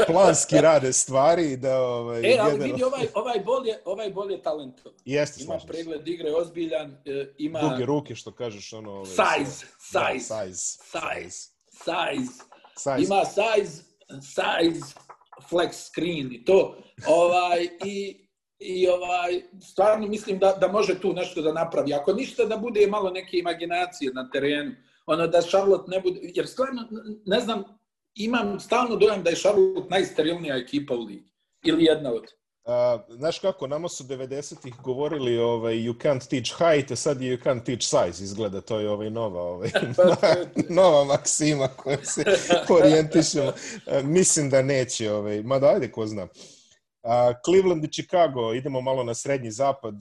S1: planski rade stvari da... Ovaj,
S2: e, ali general... vidi, ovaj, ovaj, bol je, ovaj bol je talentovan.
S1: Jeste,
S2: ima pregled igre ozbiljan, e, ima...
S1: Duge ruke, što kažeš, ono... Ovaj,
S2: size, size,
S1: da, size,
S2: size, size, size. Ima size, size, flex screen i to. Ovaj, i, i ovaj, stvarno mislim da, da može tu nešto da napravi. Ako ništa da bude malo neke imaginacije na terenu, ono da Charlotte ne bude, jer stvarno, ne znam, imam stalno dojam da je Charlotte najsterilnija ekipa u ligi. Ili jedna od.
S1: A, znaš kako, nama su 90-ih govorili ovaj, you can't teach height, a sad je you can't teach size, izgleda, to je ovaj nova, ovaj, [LAUGHS] [LAUGHS] nova maksima koja se [LAUGHS] orijentišemo. mislim da neće, ovaj, mada ajde, ko zna. A, Cleveland i Chicago, idemo malo na srednji zapad.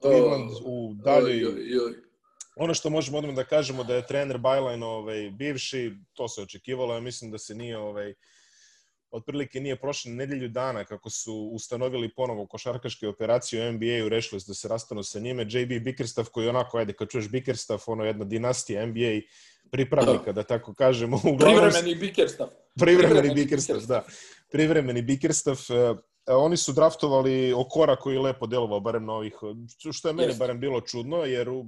S1: Cleveland oh, u daljoj... Oj, oj, oj. Ono što možemo odmah da kažemo da je trener Bajlajn ovaj, bivši, to se očekivalo, ja mislim da se nije ovaj, otprilike nije prošlo nedelju dana kako su ustanovili ponovo košarkaške operacije u NBA-u, rešili su da se rastanu sa njime. JB Bickerstaff koji onako, ajde, kad čuješ Bickerstaff, ono jedna dinastija NBA pripravnika, da tako kažemo. [LAUGHS]
S2: Uglavnom, privremeni Bickerstaff.
S1: Privremeni, privremeni Bickerstaff, da. Privremeni Bickerstaff. E, oni su draftovali Okora koji je lepo delovao, barem na ovih, što je meni barem bilo čudno, jer u,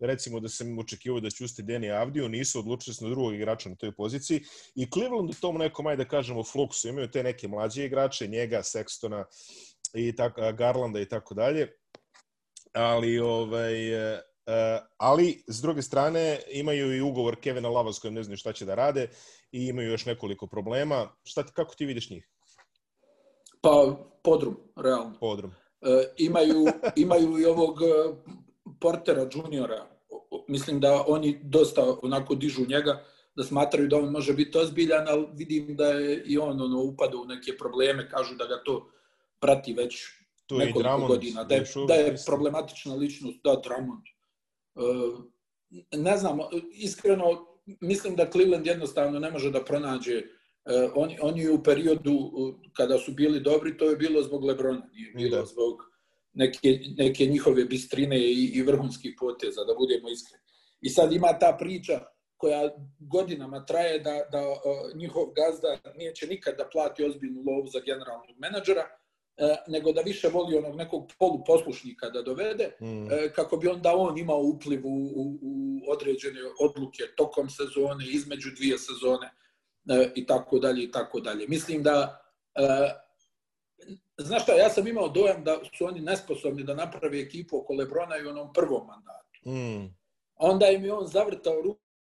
S1: recimo da sam očekivao da će usti Deni Avdiju, nisu odlučili se na drugog igrača na toj poziciji. I Cleveland u tom nekom, ajde da kažemo, fluksu, imaju te neke mlađe igrače, njega, Sextona, i tako, Garlanda i tako dalje. Ali, ovaj, uh, ali, s druge strane, imaju i ugovor Kevina Lava s kojim ne znaju šta će da rade i imaju još nekoliko problema. Šta, kako ti vidiš njih?
S2: Pa, podrum, realno.
S1: Podrum.
S2: E, imaju, imaju i ovog e, Portera juniora. Mislim da oni dosta onako dižu njega, da smatraju da on može biti ozbiljan, ali vidim da je i on ono, upada u neke probleme, kažu da ga to prati već tu nekoliko Dramond, godina, da je, da je problematična ličnost, da, Dramond. E, ne znam, iskreno, mislim da Cleveland jednostavno ne može da pronađe oni, oni u periodu kada su bili dobri, to je bilo zbog Lebrona, nije bilo da. zbog neke, neke njihove bistrine i, i vrhunskih poteza, da budemo iskreni. I sad ima ta priča koja godinama traje da, da njihov gazda neće nikad da plati ozbiljnu lovu za generalnog menadžera, uh, nego da više voli onog nekog poluposlušnika da dovede, mm. uh, kako bi onda on imao upliv u, u, u određene odluke tokom sezone, između dvije sezone E, i tako dalje i tako dalje. Mislim da e, znaš šta, ja sam imao dojam da su oni nesposobni da naprave ekipu oko Lebrona i u onom prvom mandatu. Mm. Onda im je on zavrtao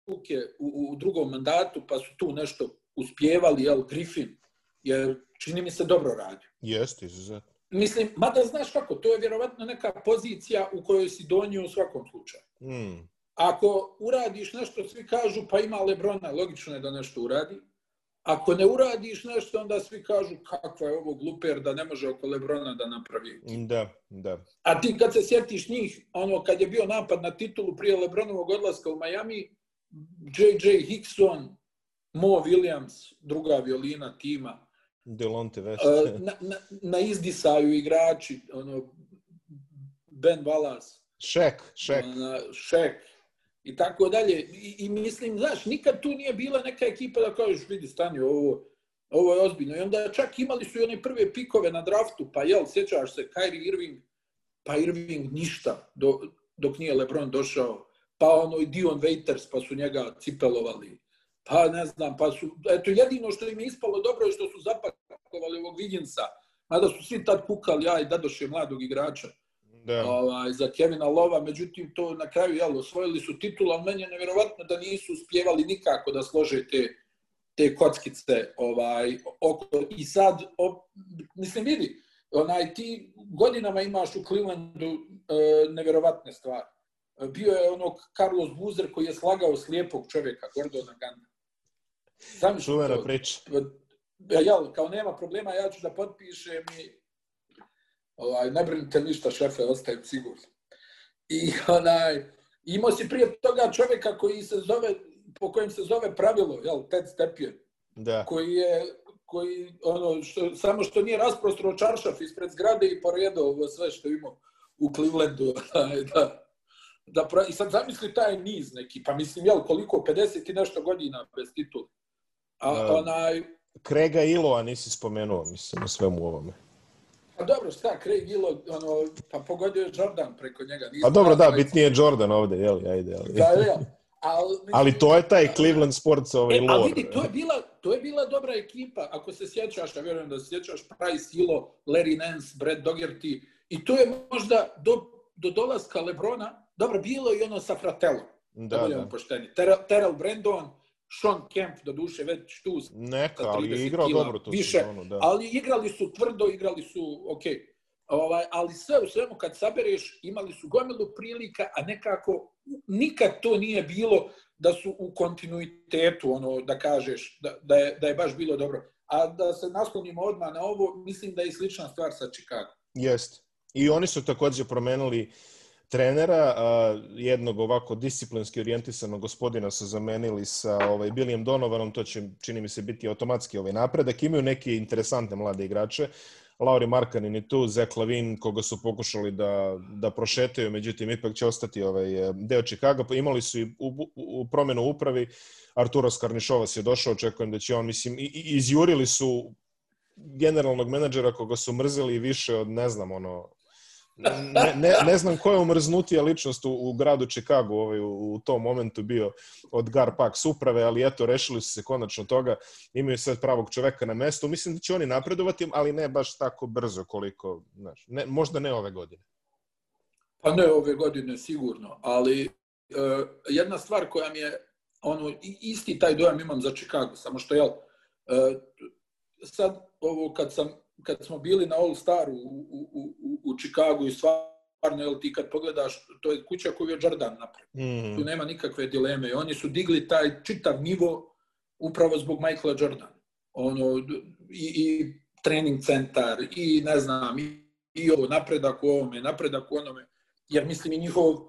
S2: ruke u, u drugom mandatu, pa su tu nešto uspjevali, jel, Griffin, jer čini mi se dobro radi.
S1: Jeste, izuzetno.
S2: Mislim, mada znaš kako, to je vjerovatno neka pozicija u kojoj si donio u svakom slučaju. Mm. Ako uradiš nešto, svi kažu pa ima Lebrona, logično je da nešto uradi. Ako ne uradiš nešto, onda svi kažu kakva je ovo gluper da ne može oko Lebrona da napravi.
S1: Da, da.
S2: A ti kad se sjetiš njih, ono kad je bio napad na titulu prije Lebronovog odlaska u Miami, J.J. Hickson, Mo Williams, druga violina tima.
S1: Delonte West.
S2: na, na, na izdisaju igrači, ono, Ben Wallace.
S1: Šek, šek.
S2: Šek. I tako dalje. I, I mislim, znaš, nikad tu nije bila neka ekipa da kažeš, vidi, stani, ovo, ovo je ozbiljno. I onda čak imali su i one prve pikove na draftu, pa jel, sjećaš se, Kyrie Irving, pa Irving ništa do, dok nije LeBron došao, pa ono i Dion Waiters, pa su njega cipelovali, pa ne znam, pa su, eto jedino što im je ispalo dobro je što su zapakovali ovog Vigginsa, mada su svi tad kukali, aj, dadoše mladog igrača
S1: Da.
S2: ovaj, za Kevina Lova, međutim to na kraju jel, osvojili su titul, ali meni je nevjerovatno da nisu uspjevali nikako da slože te, te kockice ovaj, oko, i sad, o, mislim, vidi, onaj, ti godinama imaš u Clevelandu e, nevjerovatne stvari. Bio je ono Carlos Buzer koji je slagao slijepog čovjeka, Gordona Ganda. Zamišljam
S1: Čuvena priča.
S2: Ja, jel, kao nema problema, ja ću da potpišem i ovaj, ne brinite ništa, šefe, ostajem sigurno. I onaj, imao si prije toga čovjeka koji se zove, po kojem se zove pravilo, jel, Ted Stepien,
S1: Da.
S2: koji je koji ono što samo što nije rasprostro čaršaf ispred zgrade i poredo ovo sve što ima u Clevelandu [LAUGHS] onaj, da da pra... i sad zamisli taj niz neki pa mislim jel koliko 50 i nešto godina bez titula a
S1: Da.
S2: onaj
S1: Krega Iloa nisi spomenuo, mislim, u svemu ovome.
S2: Pa dobro, šta, Craig Ilo, ono, pa pogodio je Jordan preko njega.
S1: A dobro, da, bitnije je Jordan ovde, jel, ajde, ali...
S2: Da, ja. Al, mislim,
S1: Ali to je taj Cleveland Sports ovaj
S2: E, ali
S1: lore.
S2: vidi, to je, bila, to je bila dobra ekipa, ako se sjećaš, ja vjerujem da se sjećaš, Price, Ilo, Larry Nance, Brad Dougherty, i to je možda do, do dolaska Lebrona, dobro, bilo i ono sa Fratello, da,
S1: Da, da.
S2: pošteni. Ter, Terrell Brandon, Sean Kemp, do duše, već tu
S1: Neka, ali
S2: 30
S1: je igrao
S2: kila
S1: dobro tu
S2: više,
S1: sezonu, da.
S2: ali igrali su tvrdo, igrali su ok. Ovaj, ali sve u svemu kad sabereš, imali su gomilu prilika, a nekako nikad to nije bilo da su u kontinuitetu, ono, da kažeš, da, da, je, da je baš bilo dobro. A da se naslonimo odmah na ovo, mislim da je slična stvar sa Chicago.
S1: Jest. I oni su takođe promenili trenera, a, jednog ovako disciplinski orijentisanog gospodina su zamenili sa ovaj Billyem Donovanom, to će čini mi se biti automatski ovaj napredak. Imaju neke interesantne mlade igrače. Lauri Markanin je tu, Zach Lavin, koga su pokušali da, da prošetaju, međutim ipak će ostati ovaj deo Chicago. Pa imali su i u, u, promenu upravi, Arturo Skarnišovas je došao, očekujem da će on, mislim, izjurili su generalnog menadžera koga su mrzeli više od, ne znam, ono, ne, ne, ne znam koja je umrznutija ličnost u, u gradu Chicago ovaj, u, u tom momentu bio od Gar Pax uprave, ali eto, rešili su se konačno toga, imaju sad pravog čoveka na mestu, mislim da će oni napredovati, ali ne baš tako brzo koliko, znaš, ne, možda ne ove godine.
S2: Pa ne ove godine sigurno, ali uh, jedna stvar koja mi je, ono, isti taj dojam imam za Chicago, samo što, jel, uh, sad, ovo, kad sam kad smo bili na All Staru u, u, u, u Chicagu i stvarno, jel, ti kad pogledaš, to je kuća koju je Jordan napravio. Tu
S1: Mm,
S2: nema nikakve dileme. I oni su digli taj čitav nivo upravo zbog Michaela Jordana. Ono, i, i trening centar, i ne znam, i, i ovo, napredak u ovome, napredak u onome. Jer mislim i njihov uh,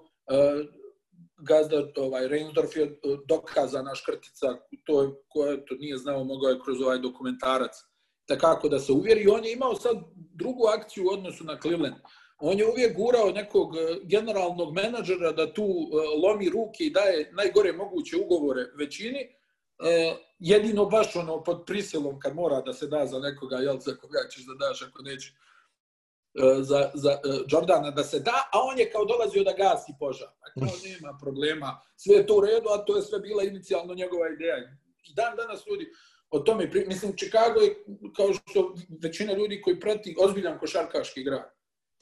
S2: gazda, ovaj, Reinsdorf je uh, dokazana škrtica, to ko je to nije znao, mogao je kroz ovaj dokumentarac da kako da se uvjeri. On je imao sad drugu akciju u odnosu na Cleveland. On je uvijek gurao nekog eh, generalnog menadžera da tu eh, lomi ruke i daje najgore moguće ugovore većini, eh, jedino baš ono pod prisilom kad mora da se da za nekoga, jel, za koga ćeš da daš ako neće za, za Jordana da se da, a on je kao dolazio da gasi požar. Kao nema problema, sve je to u redu, a to je sve bila inicijalno njegova ideja. I dan danas ljudi o tome, pri... mislim, Chicago je, kao što većina ljudi koji prati, ozbiljan košarkaški grad.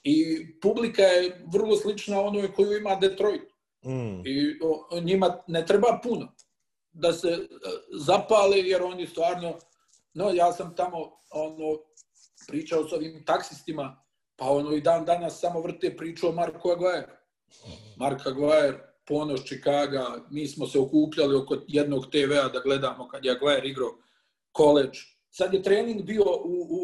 S2: I publika je vrlo slična onoj koju ima Detroit.
S1: mm.
S2: I o, njima ne treba puno da se uh, zapale, jer oni stvarno, no ja sam tamo ono, pričao s ovim taksistima, pa ono i dan danas samo vrte priču o Marku Aguirre. Mark Aguirre, ponos Chicaga, mi smo se okupljali oko jednog TV-a da gledamo kad je Aguirre igrao college. Sad je trening bio u, u,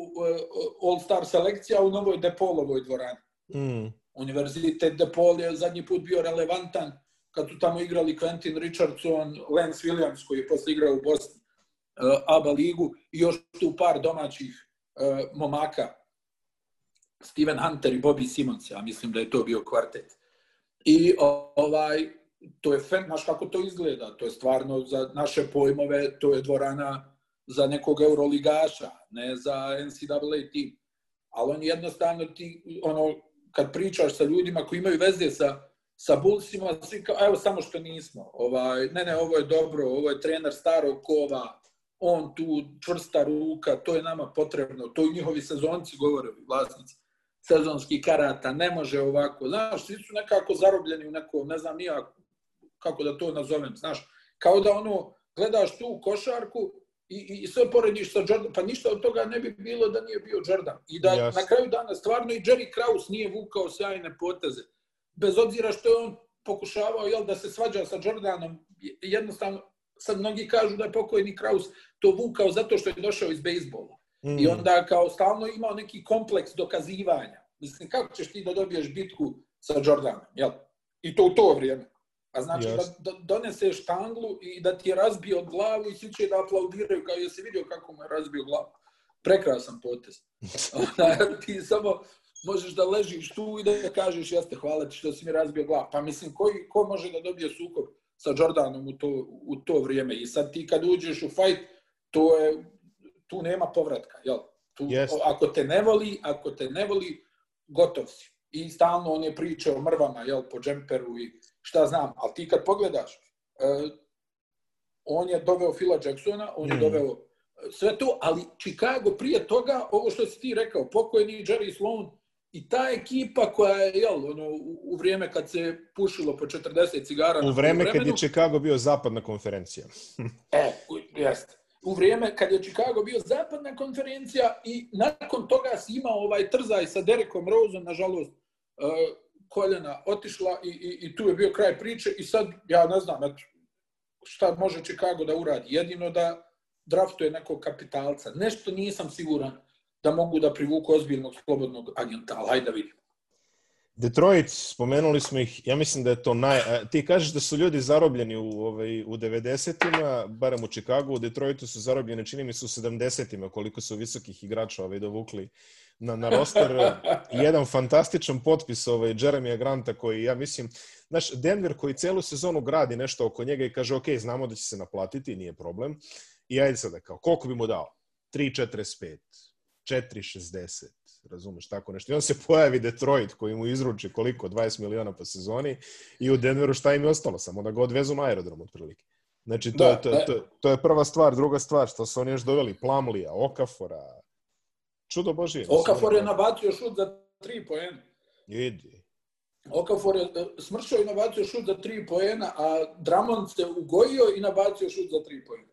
S2: All-Star selekcija u Novoj Depolovoj dvorani.
S1: Mm.
S2: Univerzitet DePaul je zadnji put bio relevantan kad su tamo igrali Quentin Richardson, Lance Williams koji je posle igrao u Boston, uh, ABA ligu i još tu par domaćih uh, momaka, Steven Hunter i Bobby Simmons, ja mislim da je to bio kvartet. I ovaj, to je, znaš kako to izgleda, to je stvarno za naše pojmove, to je dvorana za nekog euroligaša, ne za NCAA tim. Ali on jednostavno ti, ono, kad pričaš sa ljudima koji imaju veze sa, sa Bullsima, svi kao, evo samo što nismo. Ovaj, ne, ne, ovo je dobro, ovo je trener starog kova, on tu čvrsta ruka, to je nama potrebno, to i njihovi sezonci govore, vlasnici sezonskih karata, ne može ovako. Znaš, svi su nekako zarobljeni u neko, ne znam nija kako da to nazovem, znaš, kao da ono, gledaš tu košarku i, i sve porediš sa Jordan, pa ništa od toga ne bi bilo da nije bio Jordan. I da yes. na kraju dana stvarno i Jerry Krause nije vukao sjajne poteze. Bez obzira što je on pokušavao jel, da se svađa sa Jordanom, jednostavno, sad mnogi kažu da je pokojni Kraus to vukao zato što je došao iz bejsbola. Mm. I onda kao stalno imao neki kompleks dokazivanja. Mislim, kako ćeš ti da dobiješ bitku sa Jordanom, jel? I to u to vrijeme. A znači yes. da, da doneseš tanglu i da ti je razbio glavu i svi će da aplaudiraju kao jesi vidio kako mu je razbio glavu. Prekrasan potez. [LAUGHS] ti samo možeš da ležiš tu i da kažeš jeste hvala ti što si mi razbio glavu. Pa mislim, koji, ko može da dobije sukob sa Jordanom u to, u to vrijeme? I sad ti kad uđeš u fight, to je, tu nema povratka. Jel? Tu, yes. Ako te ne voli, ako te ne voli, gotov si. I stalno on je pričao o mrvama, jel, po džemperu i šta znam, ali ti kad pogledaš, uh, on je doveo Phila Jacksona, on mm. je doveo e, sve to, ali Chicago prije toga, ovo što si ti rekao, pokojni Jerry Sloan i ta ekipa koja je, jel, ono, u, u vrijeme kad se pušilo po 40 cigara...
S1: U vrijeme kad je Chicago bio zapadna konferencija. [LAUGHS]
S2: e, jeste. U vrijeme kad je Chicago bio zapadna konferencija i nakon toga si imao ovaj trzaj sa Derekom Roseom, nažalost, uh, koljena otišla i, i, i tu je bio kraj priče i sad, ja ne znam, eto, šta može Chicago da uradi. Jedino da draftuje nekog kapitalca. Nešto nisam siguran da mogu da privuku ozbiljnog slobodnog agenta, ali hajde da vidimo.
S1: Detroit, spomenuli smo ih, ja mislim da je to naj... Ti kažeš da su ljudi zarobljeni u, ovaj, u 90-ima, barem u Chicagu, u Detroitu su zarobljeni, čini mi su u 70-ima, koliko su visokih igrača ovaj, dovukli na, na roster. Jedan fantastičan potpis ovaj, Jeremija Granta koji, ja mislim, znaš, Denver koji celu sezonu gradi nešto oko njega i kaže, ok, znamo da će se naplatiti, nije problem. I ajde sada, kao, koliko bi mu dao? 3.45, 4.60, razumeš, tako nešto. I on se pojavi Detroit koji mu izruči koliko, 20 miliona po sezoni i u Denveru šta im je ostalo? Samo da ga odvezu na aerodrom otprilike. Znači, to, da, to, to, to, to je prva stvar. Druga stvar, što su oni još doveli Plamlija, Okafora, čudo Božije.
S2: Okafor je nabacio šut za 3 poena.
S1: Idi.
S2: Okafor je e, smršao i nabacio šut za 3 poena, a Dramond se ugojio i nabacio šut za 3 poena.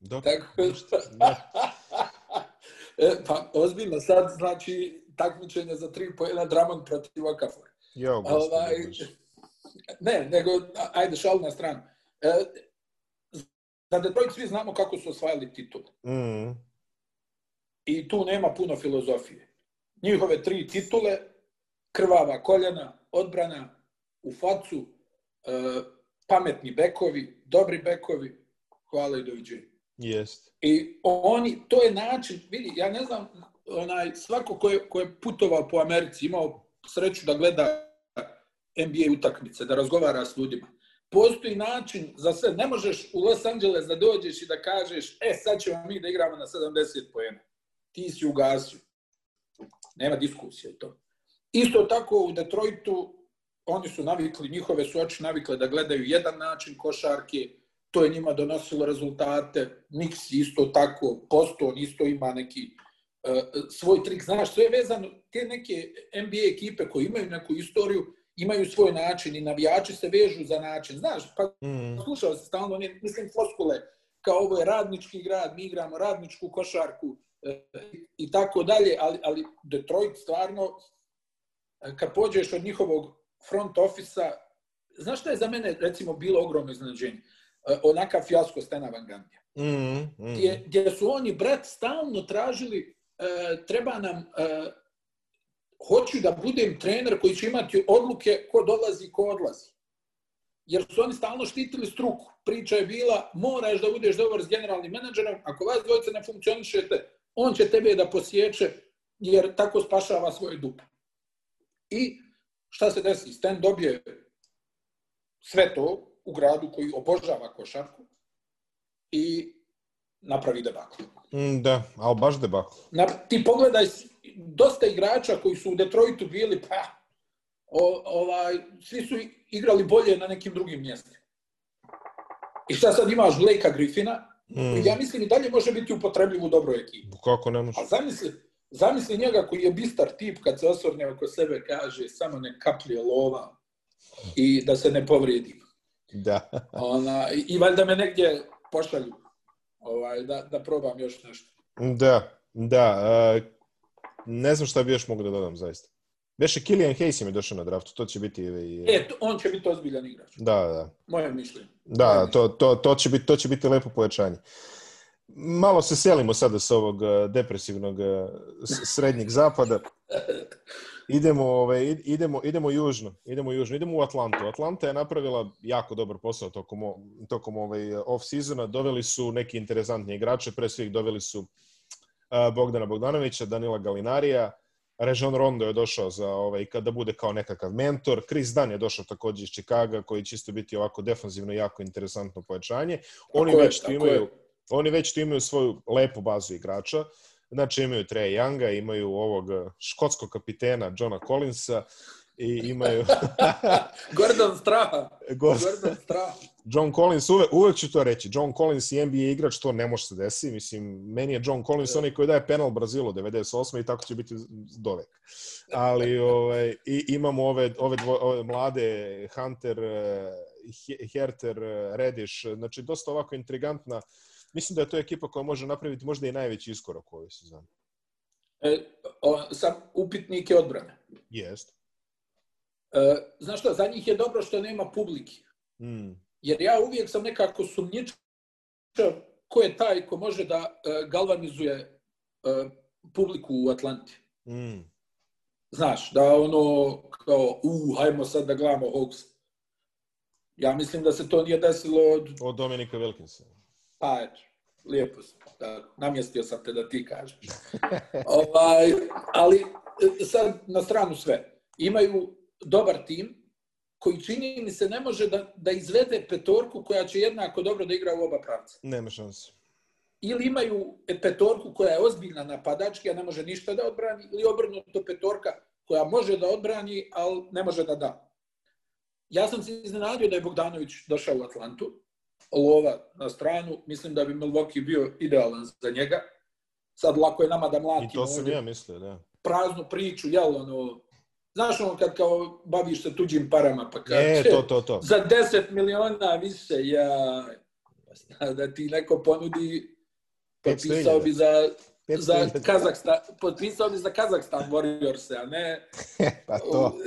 S1: Dok,
S2: Tako što... [LAUGHS] Da. e, pa, ozbiljno, sad znači takmičenje za 3 poena Dramond protiv Okafora.
S1: Jo, ovaj,
S2: ne, nego, ajde, šal na stranu. E, za Detroit svi znamo kako su osvajali titul.
S1: Mm.
S2: I tu nema puno filozofije. Njihove tri titule, krvava koljena, odbrana u facu, e, pametni bekovi, dobri bekovi, hvala i doviđenja.
S1: Jest.
S2: I oni, to je način, vidi, ja ne znam, onaj, svako ko je, ko je putovao po Americi, imao sreću da gleda NBA utakmice, da razgovara s ljudima. Postoji način za sve. Ne možeš u Los Angeles da dođeš i da kažeš, e, sad ćemo mi da igramo na 70 pojena ti si ugasio. Nema diskusije to. Isto tako u Detroitu oni su navikli, njihove su oči navikle da gledaju jedan način košarke, to je njima donosilo rezultate, Nix isto tako, Boston isto ima neki uh, svoj trik, znaš, sve je vezano, te neke NBA ekipe koje imaju neku istoriju, imaju svoj način i navijači se vežu za način, znaš, pa mm. slušao se stalno, mislim, floskule, kao ovo je radnički grad, mi igramo radničku košarku, i tako dalje, ali, ali Detroit stvarno, kad pođeš od njihovog front ofisa, znaš šta je za mene recimo bilo ogromno iznenađenje? Onakav fijasko Stena Van Gandija.
S1: Mm, mm.
S2: Gdje, gdje su oni, brat, stalno tražili e, treba nam e, hoću da budem trener koji će imati odluke ko dolazi, ko odlazi. Jer su oni stalno štitili struku. Priča je bila, moraš da budeš dobar s generalnim menadžerom, ako vas dvojice ne funkcionišete, on će tebe da posjeće jer tako spašava svoje dupe. I šta se desi? Sten dobije sve to u gradu koji obožava košarku i napravi debakl.
S1: Mm, da, ali baš debakl.
S2: Na, ti pogledaj, dosta igrača koji su u Detroitu bili, pa, o, ovaj, svi su igrali bolje na nekim drugim mjestima. I šta sad imaš Blakea Griffina, mm. ja mislim i dalje može biti upotrebljiv u dobroj ekipi.
S1: Kako ne može?
S2: A zamisli, zamisli njega koji je bistar tip kad se osvrne oko sebe kaže samo ne kaplje lova i da se ne povredi.
S1: Da. [LAUGHS]
S2: Ona, I, i valjda me negdje pošalju ovaj, da, da probam još nešto.
S1: Da, da. Uh, ne znam šta bi još mogu da dodam, zaista. Beše Killian Hayes mi došao na draftu, to će biti... I...
S2: E, on će biti ozbiljan igrač.
S1: Da, da.
S2: Moje mišljenje.
S1: Da, to, to, to, će biti, to će biti lepo pojačanje. Malo se selimo sada s ovog depresivnog srednjeg zapada. [LAUGHS] Idemo, ove, idemo, idemo južno, idemo južno, idemo u Atlantu. Atlanta je napravila jako dobar posao tokom, tokom ovaj off-seasona. Doveli su neki interesantni igrače, pre svih doveli su Bogdana Bogdanovića, Danila Galinarija, Režon Rondo je došao za ovaj, kada bude kao nekakav mentor. Chris Dunn je došao takođe iz Čikaga, koji će isto biti ovako defanzivno jako interesantno pojačanje. Oni tako već je, imaju, je. oni već tu imaju svoju lepu bazu igrača. Znači imaju Treja Younga, imaju ovog škotskog kapitena Johna Collinsa, i imaju... [LAUGHS] [LAUGHS]
S2: Gordon Straha. Gordon Straha.
S1: John Collins, uvek, uvek ću to reći. John Collins i NBA igrač, to ne može se desiti. Mislim, meni je John Collins yeah. onaj koji daje penal Brazilu 98. i tako će biti dovek. Ali [LAUGHS] ovaj, i, imamo ove, ove, dvo, ove mlade Hunter, Herter, Rediš, znači dosta ovako intrigantna. Mislim da je to ekipa koja može napraviti možda i najveći iskorak u ovoj sezoni.
S2: E, o, sam upitnik je odbrane.
S1: Jest.
S2: E, znaš šta, za njih je dobro što nema publike.
S1: Mm.
S2: Jer ja uvijek sam nekako sumnjičao ko je taj ko može da uh, galvanizuje uh, publiku u Atlanti.
S1: Mm.
S2: Znaš, da ono kao, u, hajmo sad da gledamo Hawks. Ja mislim da se to nije desilo od...
S1: Od Dominika Wilkinsa.
S2: Pa, eto, lijepo sam. Da, namjestio sam te da ti kažeš. [LAUGHS] ovaj, ali sad na stranu sve. Imaju dobar tim koji čini mi se ne može da, da izvede petorku koja će jednako dobro da igra u oba pravca.
S1: Nema šanse.
S2: Ili imaju petorku koja je ozbiljna napadački, a ne može ništa da odbrani, ili obrnuto petorka koja može da odbrani, ali ne može da da. Ja sam se iznenadio da je Bogdanović došao u Atlantu, lova na stranu, mislim da bi Milwaukee bio idealan za njega. Sad lako je nama da mlatimo.
S1: I to sam ja mislio, da.
S2: Praznu priču, jel, ono, Znaš ono kad kao baviš se tuđim parama, pa kaže,
S1: e, to, to, to.
S2: za 10 miliona više, ja, da ti neko ponudi, potpisao bi za, za Kazakstan, potpisao bi za Kazakstan Warriors, a ne... [LAUGHS]
S1: pa to.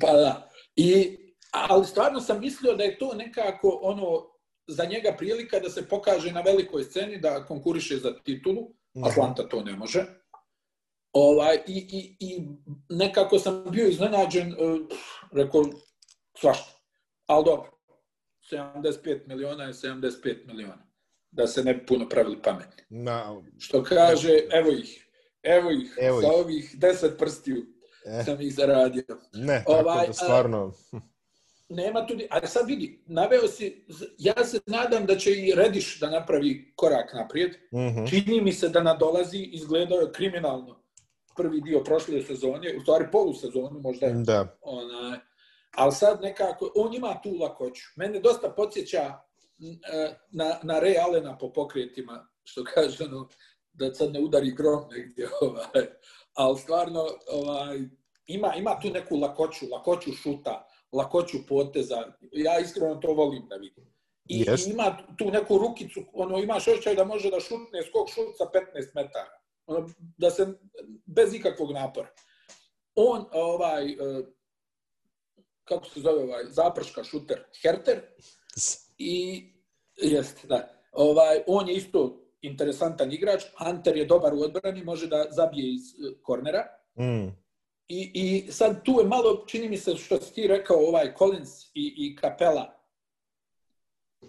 S2: Pa da. I, ali stvarno sam mislio da je to nekako ono, za njega prilika da se pokaže na velikoj sceni, da konkuriše za titulu, mhm. Atlanta to ne može Ovaj, i, i, I nekako sam bio iznenađen, uh, rekao, svašta. Ali dobro, 75 miliona je 75 miliona. Da se ne puno pravili pametni.
S1: No.
S2: Što kaže, evo ih, evo ih, evo sa ih. ovih 10 prstiju eh. sam ih zaradio.
S1: Ne, tako ovaj, da stvarno... A,
S2: nema tu, ali sad vidi, naveo si, ja se nadam da će i Rediš da napravi korak naprijed.
S1: Mm -hmm.
S2: Čini mi se da nadolazi, izgledao je kriminalno prvi dio prošle sezone, u stvari polusezonu možda.
S1: Da.
S2: Ona, ali sad nekako, on ima tu lakoću. Mene dosta podsjeća e, na, na Ray Allena po pokretima, što kaže, ono, da sad ne udari grom negdje. [LAUGHS] Ovaj. Ali stvarno, ovaj, ima, ima tu neku lakoću, lakoću šuta, lakoću poteza. Ja iskreno to volim da vidim. I yes. ima tu neku rukicu, ono, imaš osjećaj da može da šutne skok šut sa 15 metara da se bez ikakvog napora. On ovaj e, kako se zove ovaj zaprška šuter Herter i jeste da. Ovaj on je isto interesantan igrač, Hunter je dobar u odbrani, može da zabije iz e, kornera.
S1: Mm.
S2: I, I sad tu je malo, čini mi se što si ti rekao, ovaj Collins i, i Kapela.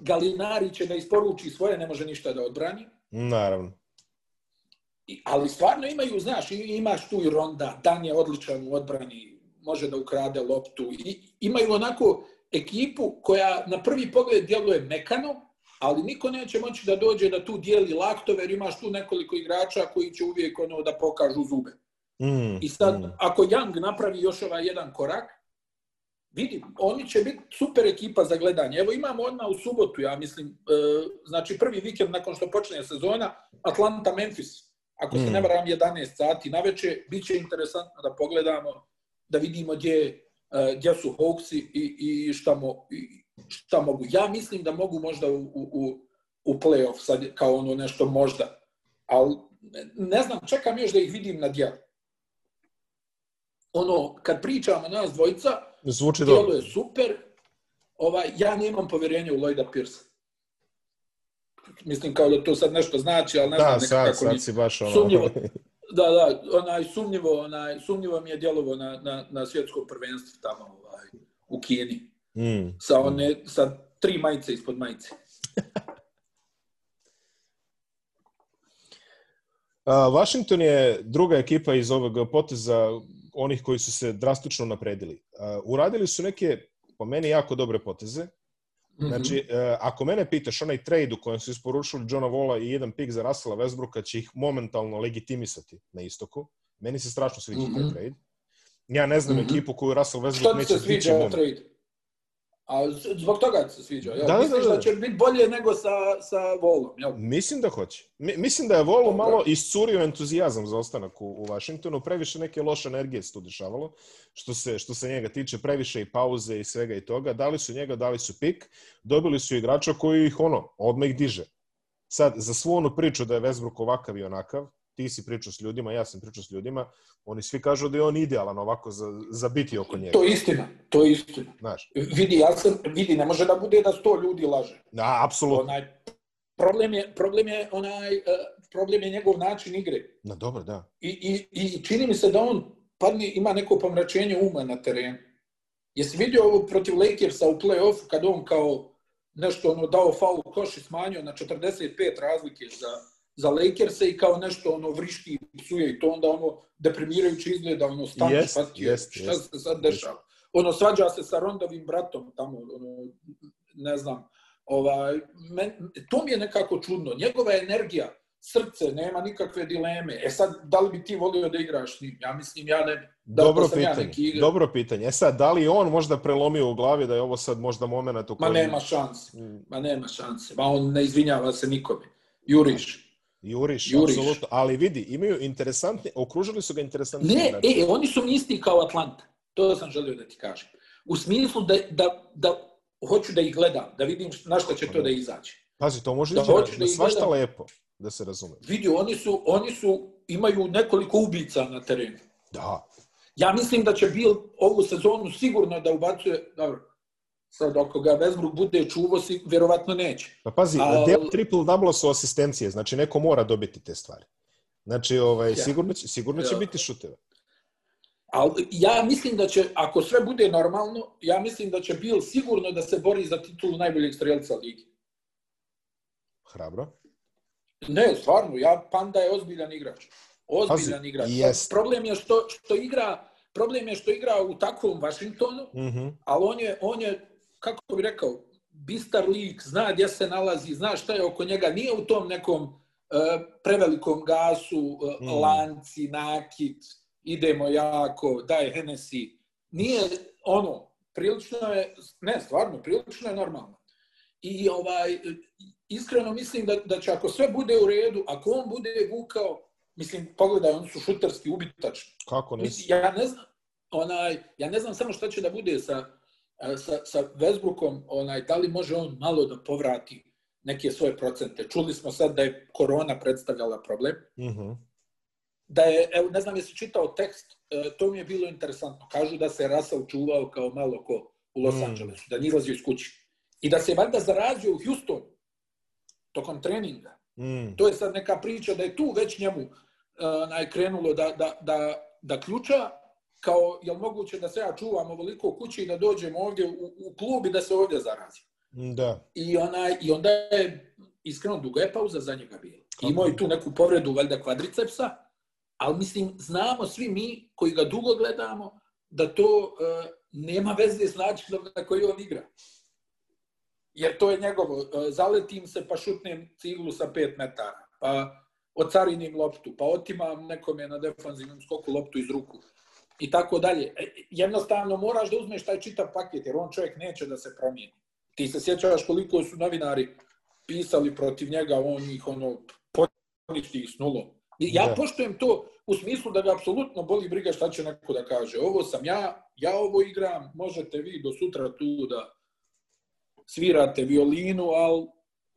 S2: Galinari će da isporuči svoje, ne može ništa da odbrani.
S1: Naravno.
S2: I, ali stvarno imaju, znaš, imaš tu i Ronda, Dan je odličan u odbrani, može da ukrade loptu. I imaju onako ekipu koja na prvi pogled djeluje mekano, ali niko neće moći da dođe da tu dijeli laktove, jer imaš tu nekoliko igrača koji će uvijek ono da pokažu zube.
S1: Mm,
S2: I sad,
S1: mm.
S2: ako Young napravi još ovaj jedan korak, vidi, oni će biti super ekipa za gledanje. Evo imamo odmah u subotu, ja mislim, e, znači prvi vikend nakon što počne sezona, Atlanta-Memphis. Ako se
S1: Mm.
S2: ne varam 11 sati na večer, bit će interesantno da pogledamo, da vidimo gdje, e, gdje su Hawksi i, i, šta, mo, i šta mogu. Ja mislim da mogu možda u, u, u, playoff, sad kao ono nešto možda. Ali ne, znam, čekam još da ih vidim na djelu. Ono, kad pričamo nas dvojica,
S1: Zvuči dobro.
S2: djelo je super, ovaj, ja nemam povjerenja u Lloyda Pierce. Mislim kao da to sad nešto znači, ali ne znam
S1: Da,
S2: nekako
S1: sad,
S2: kako mi...
S1: sad si baš ono...
S2: Sumnjivo. Da, da, onaj sumnjivo, onaj sumnjivo mi je djelovo na, na, na svjetskom prvenstvu tamo ovaj, u Kini.
S1: Mm.
S2: Sa, one, sa tri majice ispod majice. [LAUGHS]
S1: A, Washington je druga ekipa iz ovog poteza onih koji su se drastično napredili. A, Uradili su neke, po meni, jako dobre poteze.
S2: Mhm.
S1: Znači, e, ako mene pitaš, onaj trade u kojem su isporučili Johna Vola i jedan pik za Russella Westbrooka će ih momentalno legitimisati na istoku. Meni se strašno sviđa taj
S2: Mhm.
S1: trade. Ja ne znam
S2: Mhm.
S1: ekipu koju Russell Westbrook
S2: ti
S1: neće
S2: se
S1: stići
S2: sviđa
S1: moment.
S2: trade? A zbog toga se sviđa, jel?
S1: Da, da,
S2: Misliš
S1: da,
S2: da,
S1: da.
S2: će biti bolje nego sa, sa Volom, jel?
S1: Mislim da hoće. Mi- Mislim da je Volo
S2: Dobro.
S1: malo iscurio entuzijazam za ostanak u, u Washingtonu, previše neke loše energije se tu dešavalo, što se, što se njega tiče, previše i pauze i svega i toga. Dali su njega, dali su pik, dobili su igrača koji ih ono, odmah ih diže. Sad, za svu onu priču da je Westbrook ovakav i onakav, ti si pričao s ljudima, ja sam pričao s ljudima, oni svi kažu da je on idealan ovako za, za biti oko njega.
S2: To je istina, to je istina.
S1: Znaš,
S2: Vidi, ja sam, vidi, ne može da bude da sto ljudi laže.
S1: da, apsolutno.
S2: Onaj, problem je, problem je onaj, uh, problem je njegov način igre.
S1: Na dobro, da.
S2: I, i, I čini mi se da on padne, ima neko pomračenje uma na terenu. Jesi vidio ovo protiv Lakersa u play-offu kad on kao nešto ono dao faul koš i smanjio na 45 razlike za, za Lakersa i kao nešto ono vrišti i psuje i to onda ono deprimirajuće izgleda, ono stani, ti je,
S1: jest,
S2: šta
S1: jest.
S2: se sad dešava. Ono svađa se sa Rondovim bratom tamo, ono, ne znam, ovaj, men, to mi je nekako čudno. Njegova energija, srce, nema nikakve dileme. E sad, da li bi ti volio da igraš s njim? Ja mislim, ja ne. Da,
S1: dobro
S2: sam ja
S1: pitanje.
S2: neki
S1: dobro pitanje. E sad, da li on možda prelomio u glavi da je ovo sad možda moment u
S2: Ma
S1: kojem...
S2: nema šanse.
S1: Mm,
S2: Ma nema šanse. Ma on ne izvinjava se nikome. Juriš.
S1: Juriš,
S2: Juriš.
S1: apsolutno. Ali vidi, imaju interesantni, okružili su ga interesantni
S2: Ne,
S1: igrači.
S2: e, oni su mi isti kao Atlanta. To sam želio da ti kažem. U smislu da, da, da hoću da ih gledam, da vidim na šta će to da izađe.
S1: Pazi, to može
S2: Da
S1: ići
S2: da
S1: na
S2: ih
S1: svašta
S2: gledam.
S1: lepo, da se razume.
S2: Vidi, oni su, oni su, imaju nekoliko ubica na terenu.
S1: Da.
S2: Ja mislim da će Bill ovu sezonu sigurno da ubacuje, dobro, sad ako ga Westbrook bude čuvo, si, vjerovatno neće.
S1: Pa pazi,
S2: Al-
S1: deo triple double su asistencije, znači neko mora dobiti te stvari. Znači, ovaj,
S2: Ja.
S1: sigurno će, sigurno će
S2: Ja.
S1: biti šuteva.
S2: Ali ja mislim da će, ako sve bude normalno, ja mislim da će Bill sigurno da se bori za titulu najboljeg strelca ligi.
S1: Hrabro.
S2: Ne, stvarno, ja Panda je ozbiljan igrač. Ozbiljan
S1: Pazi,
S2: igrač.
S1: jest.
S2: Problem je što, što igra problem je što igra u takvom Washingtonu,
S1: Mhm.
S2: ali on je, on je, kako bi rekao, bistar lik, zna gdje se nalazi, zna šta je oko njega, nije u tom nekom uh, prevelikom gasu, uh,
S1: Mm.
S2: lanci, nakit, idemo jako, daj Hennessy. Nije ono, prilično je, ne, stvarno, prilično je normalno. I ovaj, iskreno mislim da, da će ako sve bude u redu, ako on bude vukao, mislim, pogledaj, oni su šuterski ubitačni.
S1: Kako nisi?
S2: Mislim, ja ne znam, onaj, ja ne znam samo šta će da bude sa, sa, sa Westbrookom, onaj, da li može on malo da povrati neke svoje procente. Čuli smo sad da je korona predstavljala problem.
S1: Mhm.
S2: Da je, evo, ne znam jesi čitao tekst, e, to mi je bilo interesantno. Kažu da se Russell čuvao kao malo ko u Los
S1: Mm.
S2: Angelesu, da nije izlazio iz kući. I da se valjda zarazio u Houstonu tokom treninga.
S1: Mm.
S2: To je sad neka priča da je tu već njemu uh, krenulo da, da, da, da ključa, kao je li moguće da se ja čuvam ovoliko kući i da dođem ovdje u, u klub i da se ovdje zarazim.
S1: Da.
S2: I, onaj, I onda je, iskreno, duga je pauza za njega bila.
S1: Kako?
S2: Imao je tu neku povredu, valjda, kvadricepsa, ali mislim, znamo svi mi koji ga dugo gledamo, da to uh, nema veze s načinom na koji on igra. Jer to je njegovo. Uh, zaletim se pa šutnem ciglu sa 5 metara. Pa ocarinim loptu, pa otimam nekome na defanzivnom skoku loptu iz ruku i tako dalje. E, jednostavno moraš da uzmeš taj čitav paket, jer on čovjek neće da se promijeni. Ti se sjećaš koliko su novinari pisali protiv njega, on ih ono, poništi s nulom. Ja da. poštujem to u smislu da ga apsolutno boli briga šta će neko da kaže. Ovo sam ja, ja ovo igram, možete vi do sutra tu da svirate violinu, ali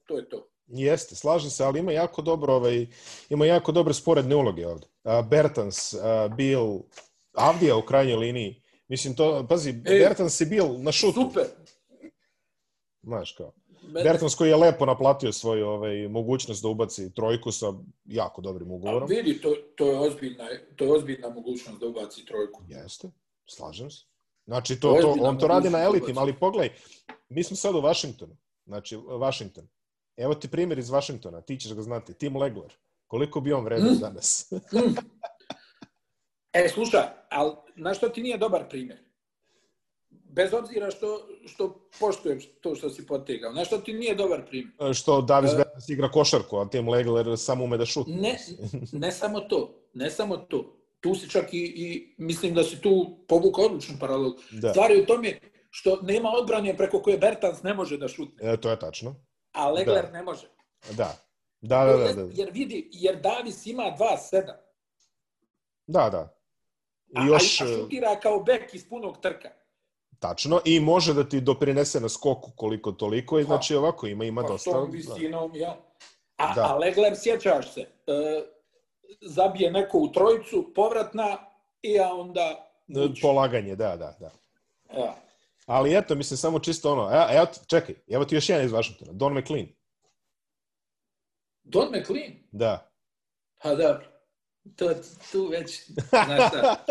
S2: to je to.
S1: Jeste, slažem se, ali ima jako dobro ovaj ima jako dobre sporedne uloge ovde. Uh, Bertans, uh, Bill, Avdija u krajnjoj liniji. Mislim to, pazi, e, Bertans je bil na šutu.
S2: Super.
S1: Znaš kao. Mene... Bertans koji je lepo naplatio svoju ovaj, mogućnost da ubaci trojku sa jako dobrim ugovorom.
S2: A vidi, to, to, je ozbiljna, to je ozbiljna mogućnost da ubaci trojku.
S1: Jeste, slažem se. Znači, to, to, on to radi na da elitim, ali pogledaj, mi smo sad u Vašingtonu. Znači, Washington. Evo ti primjer iz Vašingtona, ti ćeš ga znati, Tim Legler. Koliko bi on vredio mm. danas?
S2: E, slušaj, ali na što ti nije dobar primjer? Bez obzira što, što poštujem to što si potegao. Na što ti nije dobar primjer?
S1: E, što Davis uh, Bertans igra košarku, a Tim Legler samo ume da šutne.
S2: Ne, ne samo to. Ne samo to. Tu si čak i, i mislim da si tu povukao odlučnu paralelu. Da. Stvari u tome što nema odbrane preko koje Bertans ne može da šutne.
S1: E, to je tačno
S2: a Legler da. ne može.
S1: Da. Da, da, da, da.
S2: Jer vidi, jer Davis ima 2-7.
S1: Da, da.
S2: I još... A, a šutira kao bek iz punog trka.
S1: Tačno, i može da ti doprinese na skoku koliko toliko, i pa. znači ovako ima ima
S2: pa,
S1: dosta.
S2: Pa visinom, da. ja. A, da. a Legler, sjećaš se, e, zabije neko u trojicu, povratna, i a onda...
S1: Uči. Polaganje, da, da, da.
S2: Ja.
S1: Ali eto, mislim, samo čisto ono, evo, evo čekaj, evo ti još jedan iz Washingtona, Don McLean.
S2: Don McLean?
S1: Da.
S2: Pa da, to, tu već, znaš šta.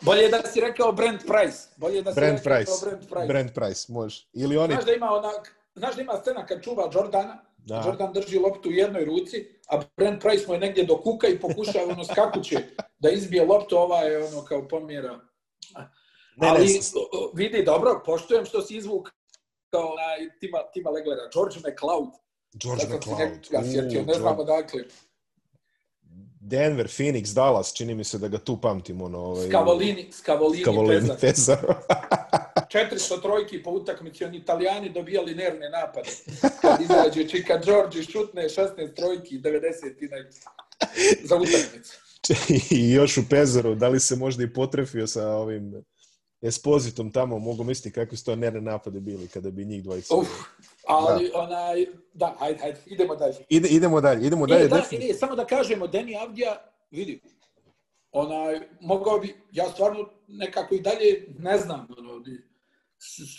S2: Bolje da si rekao Brent Price. Bolje da si
S1: Brent
S2: rekao
S1: Price.
S2: Brent Price.
S1: Brent Price, može. Ili oni...
S2: Znaš da ima onak, znaš da ima scena kad čuva Jordana, da. Jordan drži loptu u jednoj ruci, a Brent Price mu je negdje do kuka i pokušava ono skakuće da izbije loptu, ova je ono kao pomjera. Ne, Ali ne, vidi, dobro, poštujem što si izvuk kao onaj Tima, Tima Leglera, George McLeod.
S1: George McLeod.
S2: Ne, sjetio, ne znamo dakle.
S1: Denver, Phoenix, Dallas, čini mi se da ga tu pamtim. Ono, ovaj,
S2: Skavolini, Skavolini,
S1: Skavolini Pezar.
S2: 400 [LAUGHS] trojki po utakmici, oni italijani dobijali nervne napade. Kad izađe Čika George i šutne 16 trojki, 90 i za utakmicu.
S1: I još u Pezaru, da li se možda i potrefio sa ovim Espozitom tamo, mogu misliti kakvi su to nerne napade bili kada bi njih dvojica.
S2: Uf, ali da. onaj, da, hajde, hajde, idemo dalje.
S1: Ide, idemo dalje, idemo dalje.
S2: E, da, ide, samo da kažemo, Deni Avdija, vidi, onaj, mogao bi, ja stvarno nekako i dalje ne znam, ono,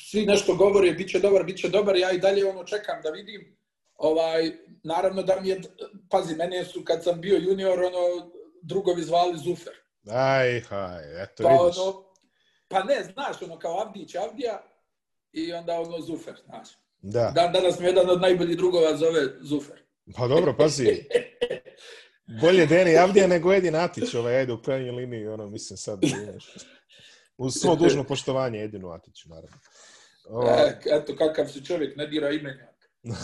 S2: svi nešto govore, bit će dobar, bit će dobar, ja i dalje ono čekam da vidim, ovaj, naravno da mi je, pazi, mene su kad sam bio junior, ono, drugovi zvali Zufer.
S1: Aj, haj, eto
S2: pa, vidiš. Ono, Pa ne, znaš, ono kao Avdić, Avdija i onda ono Zufer, znaš.
S1: Da.
S2: Dan danas mi jedan od najboljih drugova zove Zufer.
S1: Pa dobro, pazi. Bolje Deni Avdija nego Edi Natić, ovaj, ajde u krajnjoj liniji, ono, mislim sad, [LAUGHS] znaš. Uz svo dužno poštovanje Edinu Atiću, naravno.
S2: O... E, eto, kakav si čovjek, ne dira imenjak. [LAUGHS]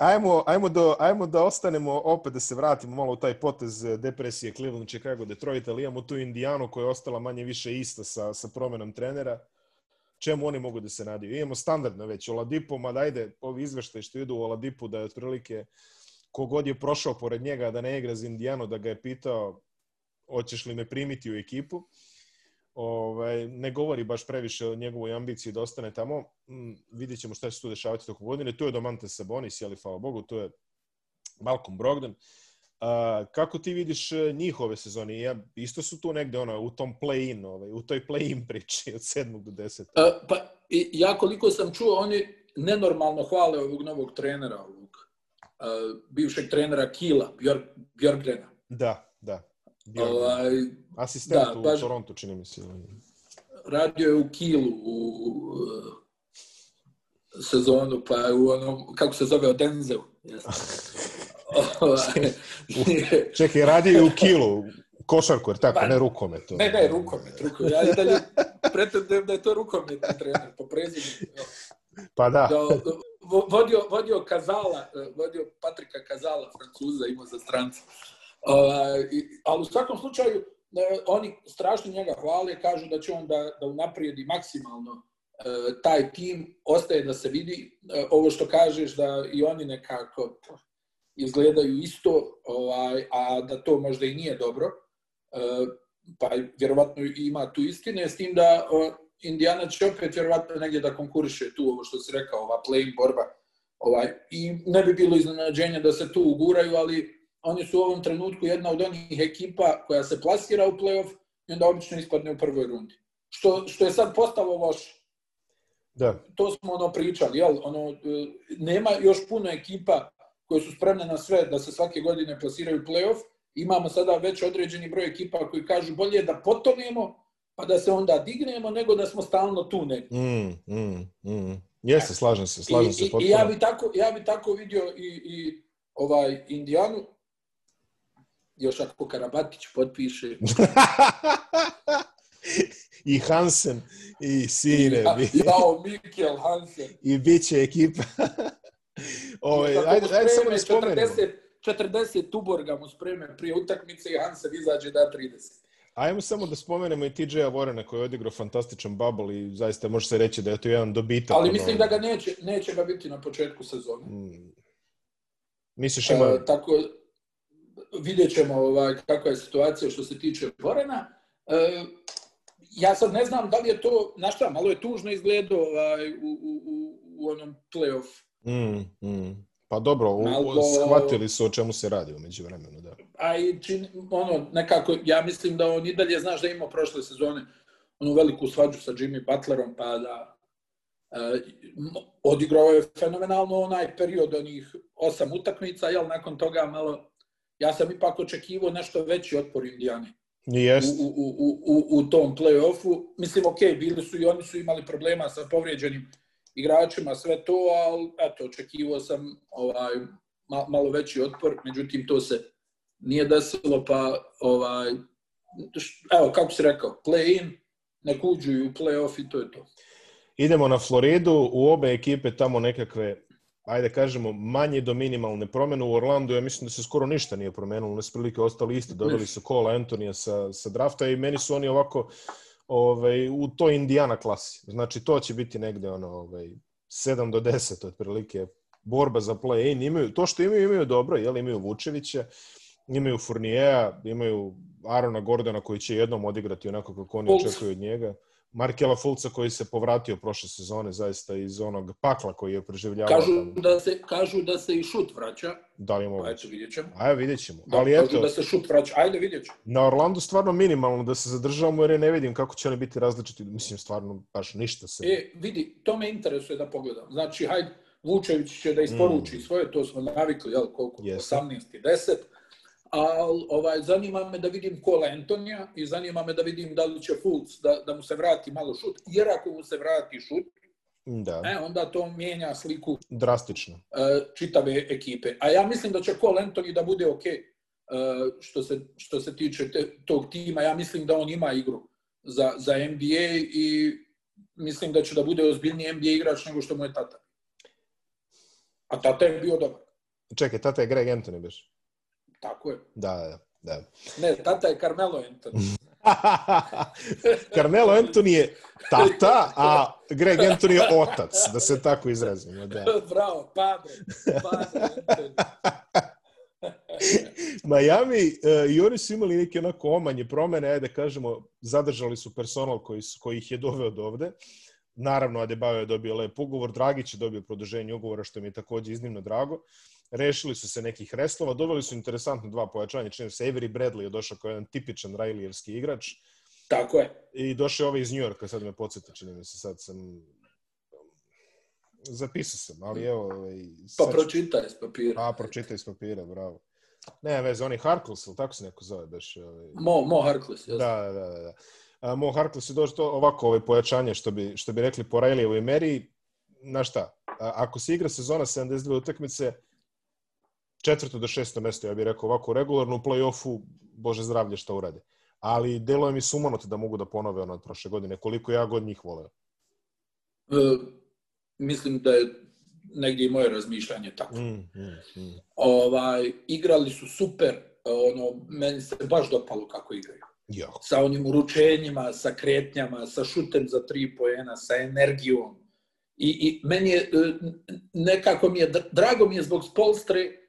S1: ajmo, ajmo, do, ajmo da ostanemo, opet da se vratimo malo u taj potez eh, depresije Cleveland, Chicago, Detroit, ali imamo tu Indijanu koja je ostala manje više ista sa, sa promenom trenera. Čemu oni mogu da se nadiju? Imamo standardno već Oladipo, ma dajde ovi izveštaje što idu u Oladipu da je otprilike kogod je prošao pored njega da ne igra za Indijanu, da ga je pitao hoćeš li me primiti u ekipu ovaj, ne govori baš previše o njegovoj ambiciji da ostane tamo. Mm, vidjet ćemo šta će se tu dešavati toko godine. Tu je Domantas Sabonis, ali hvala Bogu, tu je Malcolm Brogdon. A, kako ti vidiš e, njihove sezone? Ja, isto su tu negde ono, u tom play-in, ovaj, u toj play-in priči od 7. do 10.
S2: A, pa, i, ja koliko sam čuo, oni nenormalno hvale ovog novog trenera, ovog a, bivšeg trenera Kila, Björk, Björkgrena.
S1: Da, da.
S2: Ovaj,
S1: Asistent da, u baš, Toronto, čini mi se.
S2: Radio je u Kilu u uh, sezonu, pa u onom, kako se zove, o Denzeu. [LAUGHS]
S1: Ovaj, Čekaj, radio je u Kilu. Košarku, jer tako,
S2: Pa,
S1: ne rukomet.
S2: Ne, ne, rukomet, rukomet. Ja i dalje pretendujem da je to rukometni trener po prezimenu.
S1: Pa da.
S2: Da, vo- vodio, vodio Kazala, vodio Patrika Kazala, Francuza, imao za stranca. Ovaj, i- ali u svakom slučaju, oni strašno njega hvale, kažu da će on da, da unaprijedi maksimalno eh, taj tim, ostaje da se vidi eh, ovo što kažeš da i oni nekako izgledaju isto, ovaj, a da to možda i nije dobro. Eh, pa vjerovatno ima tu istine, s tim da Indiana će opet vjerovatno negdje da konkuriše tu, ovo što si rekao, ova play borba. Ovaj, I ne bi bilo iznenađenja da se tu uguraju, ali oni su u ovom trenutku jedna od onih ekipa koja se plasira u playoff i onda obično ispadne u prvoj rundi. Što, što je sad postalo loše.
S1: Da.
S2: To smo ono pričali, jel? Ono, e, nema još puno ekipa koje su spremne na sve da se svake godine plasiraju playoff. Imamo sada već određeni broj ekipa koji kažu bolje je da potonemo pa da se onda dignemo nego da smo stalno tu negdje.
S1: Mm, mm, mm. Jeste, slažem se, slažem
S2: I,
S1: se
S2: i,
S1: potpuno.
S2: I ja bi tako, ja bi tako vidio i, i ovaj Indijanu. Još ako Karabatić potpiše. [LAUGHS]
S1: I Hansen, i Sine,
S2: Ja,
S1: bi-
S2: jao, Mikel Hansen. [LAUGHS]
S1: i bit će ekipa. Ove,
S2: Kako
S1: ajde,
S2: mu
S1: ajde samo da spomenemo.
S2: 40, 40 tuborga mu spreme prije utakmice i Hansen izađe da 30.
S1: Ajmo samo da spomenemo i TJ-a Vorena koji je odigrao fantastičan bubble i zaista može se reći da je to jedan dobitak.
S2: Ali mislim da ga neće, neće ga biti na početku sezone.
S1: mm. Misliš ima...
S2: E, tako vidjet ćemo ovaj, kakva je situacija što se tiče Borena. E, ja sad ne znam da li je to, znaš šta, malo je tužno izgledao ovaj, u, u, u, u onom playoff.
S1: Mm, mm. Pa dobro,
S2: Malo-
S1: shvatili su o čemu se radi umeđu vremenu, da.
S2: A i čin, ono, nekako, ja mislim da on i dalje, znaš da je imao prošle sezone onu veliku svađu sa Jimmy Butlerom, pa da e, odigrao je fenomenalno onaj period onih osam utakmica, jel, nakon toga malo, ja sam ipak očekivao nešto veći otpor Indijane.
S1: Jest.
S2: u, u, u, u, u tom play-offu. Mislim, ok, bili su i oni su imali problema sa povrijeđenim igračima, sve to, ali eto, očekivao sam ovaj, ma, malo veći otpor, međutim, to se nije desilo, pa ovaj, evo, kako si rekao, play-in, nek uđu u play-off i to je to.
S1: Idemo na Floridu, u obe ekipe tamo nekakve, ajde kažemo, manje do minimalne promjene. U Orlandu ja mislim da se skoro ništa nije promenilo, ne prilike ostali isti. Doveli su Kola Antonija sa, sa drafta i meni su oni ovako ovaj, u toj Indiana klasi. Znači to će biti negde ono, ovaj, 7 do 10 otprilike borba za play-in. Imaju, to što imaju, imaju dobro, jel, imaju Vučevića, imaju Furnijeja, imaju Arona Gordona koji će jednom odigrati onako kako oni očekuju od njega. Markela Fulca koji se povratio prošle sezone zaista iz onog pakla koji je preživljavao
S2: Kažu
S1: tamo.
S2: da se, kažu da se i šut vraća,
S1: Da li je
S2: pa
S1: moguće?
S2: eto, vidjet ćemo.
S1: A vidjet ćemo.
S2: Da,
S1: Ali
S2: kažu
S1: eto,
S2: da se šut vraća, ajde vidjet ćemo.
S1: na Orlandu stvarno minimalno da se zadržavamo jer ja ne vidim kako će oni biti različiti. Mislim, stvarno baš ništa se...
S2: E, vidi, to me interesuje da pogledam. Znači, hajde, Vučević će da isporuči
S1: Mm.
S2: svoje, to smo navikli, jel, koliko,
S1: Jeste.
S2: 18 i 10, ali ovaj, zanima me da vidim Kola Antonija i zanima me da vidim da li će Fultz da, da mu se vrati malo šut, jer ako mu se vrati šut,
S1: Da,
S2: e, onda to mijenja sliku
S1: drastično.
S2: e, čitave ekipe. A ja mislim da će Cole Anthony da bude ok e, što, se, što se tiče te, tog tima. Ja mislim da on ima igru za, za NBA i mislim da će da bude ozbiljniji NBA igrač nego što mu je tata. A tata je bio dobar.
S1: Čekaj, tata je Greg Anthony biš.
S2: Tako je.
S1: Da, da, da.
S2: Ne, tata je Carmelo Anthony. [LAUGHS]
S1: Carmelo Anthony je tata, a Greg Anthony je otac, da se tako izrazimo. Da. [LAUGHS]
S2: Bravo, padre. Padre Anthony. [LAUGHS]
S1: Miami, uh, i oni su imali neke onako omanje promene, ajde da kažemo, zadržali su personal koji, su, koji ih je doveo do ovde. Naravno, Adebayo je dobio lep ugovor, Dragić je dobio produženje ugovora, što mi je takođe iznimno drago. Rešili su se nekih reslova, doveli su interesantno dva pojačanja, čini se Avery Bradley je došao kao jedan tipičan Rajlijevski igrač
S2: Tako je.
S1: i došao je ovaj iz Njujorka, sad me podsjeti, čini mi se, sad sam zapisao sam, ali evo... Ovaj,
S2: Pa
S1: sad ću-
S2: pročitaj s papira.
S1: A, pročitaj iz papira, bravo. Ne, veze, oni Harkless, ili tako se neko zove, beš? Ovaj.
S2: Mo, Mo Harkless, jel?
S1: Da, da, da. da. A, Mo Harkless je došao ovako ovaj pojačanje, što bi, što bi rekli po Rajlijevoj meri. Na šta? Ako se igra sezona 72 utakmice, četvrto do šesto mesto, ja bih rekao ovako regularno u play-offu, bože zdravlje šta urade. Ali deluje mi sumanot da mogu da ponove ono od prošle godine, koliko ja god njih voleo.
S2: E, mislim da je negdje i moje razmišljanje tako.
S1: Mm, mm, mm.
S2: Ovaj, igrali su super, ono, meni se baš dopalo kako igraju.
S1: Ja.
S2: Sa onim uručenjima, sa kretnjama, sa šutem za tri poena, sa energijom. I, I meni je, e, nekako mi je, drago mi je zbog Spolstre,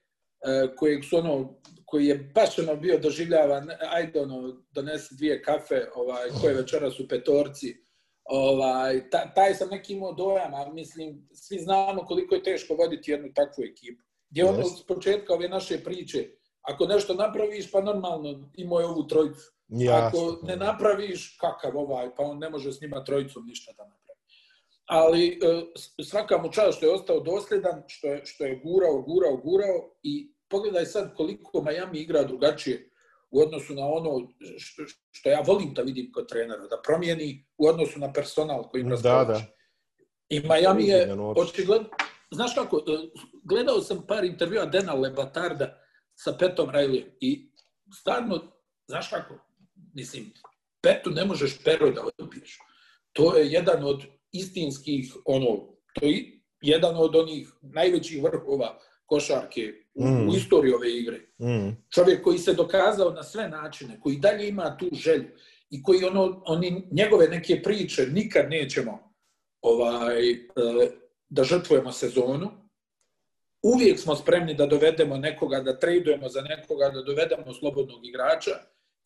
S2: kojeg su ono, koji je baš ono bio doživljavan, ajde ono, donesi dvije kafe, ovaj, koje večera su petorci, ovaj, ta, taj sam neki imao dojam, a mislim, svi znamo koliko je teško voditi jednu takvu ekipu. Gdje ono, s početka ove naše priče, ako nešto napraviš, pa normalno imao je ovu trojicu.
S1: Jasno.
S2: Ako ne napraviš, kakav ovaj, pa on ne može s njima trojicom ništa da napravi. Ali e, svaka mu čast što je ostao dosljedan, što je, što je gurao, gurao, gurao i pogledaj sad koliko Miami igra drugačije u odnosu na ono što, što ja volim da vidim kod trenera, da promijeni u odnosu na personal kojim
S1: Da,
S2: raspolaže.
S1: da.
S2: I Miami je
S1: uopšte.
S2: očigledno, znaš kako, e, gledao sam par intervjua Dena Lebatarda sa Petom Riley i stvarno, znaš kako, mislim, Petu ne možeš pero da odbiješ. To je jedan od istinskih, ono, to je jedan od onih najvećih vrhova košarke u,
S1: Mm.
S2: u istoriji ove igre
S1: Mm.
S2: čovjek koji se dokazao na sve načine, koji dalje ima tu želju i koji ono, oni, njegove neke priče nikad nećemo ovaj, e, da žrtvujemo sezonu. Uvijek smo spremni da dovedemo nekoga, da tradujemo za nekoga, da dovedemo slobodnog igrača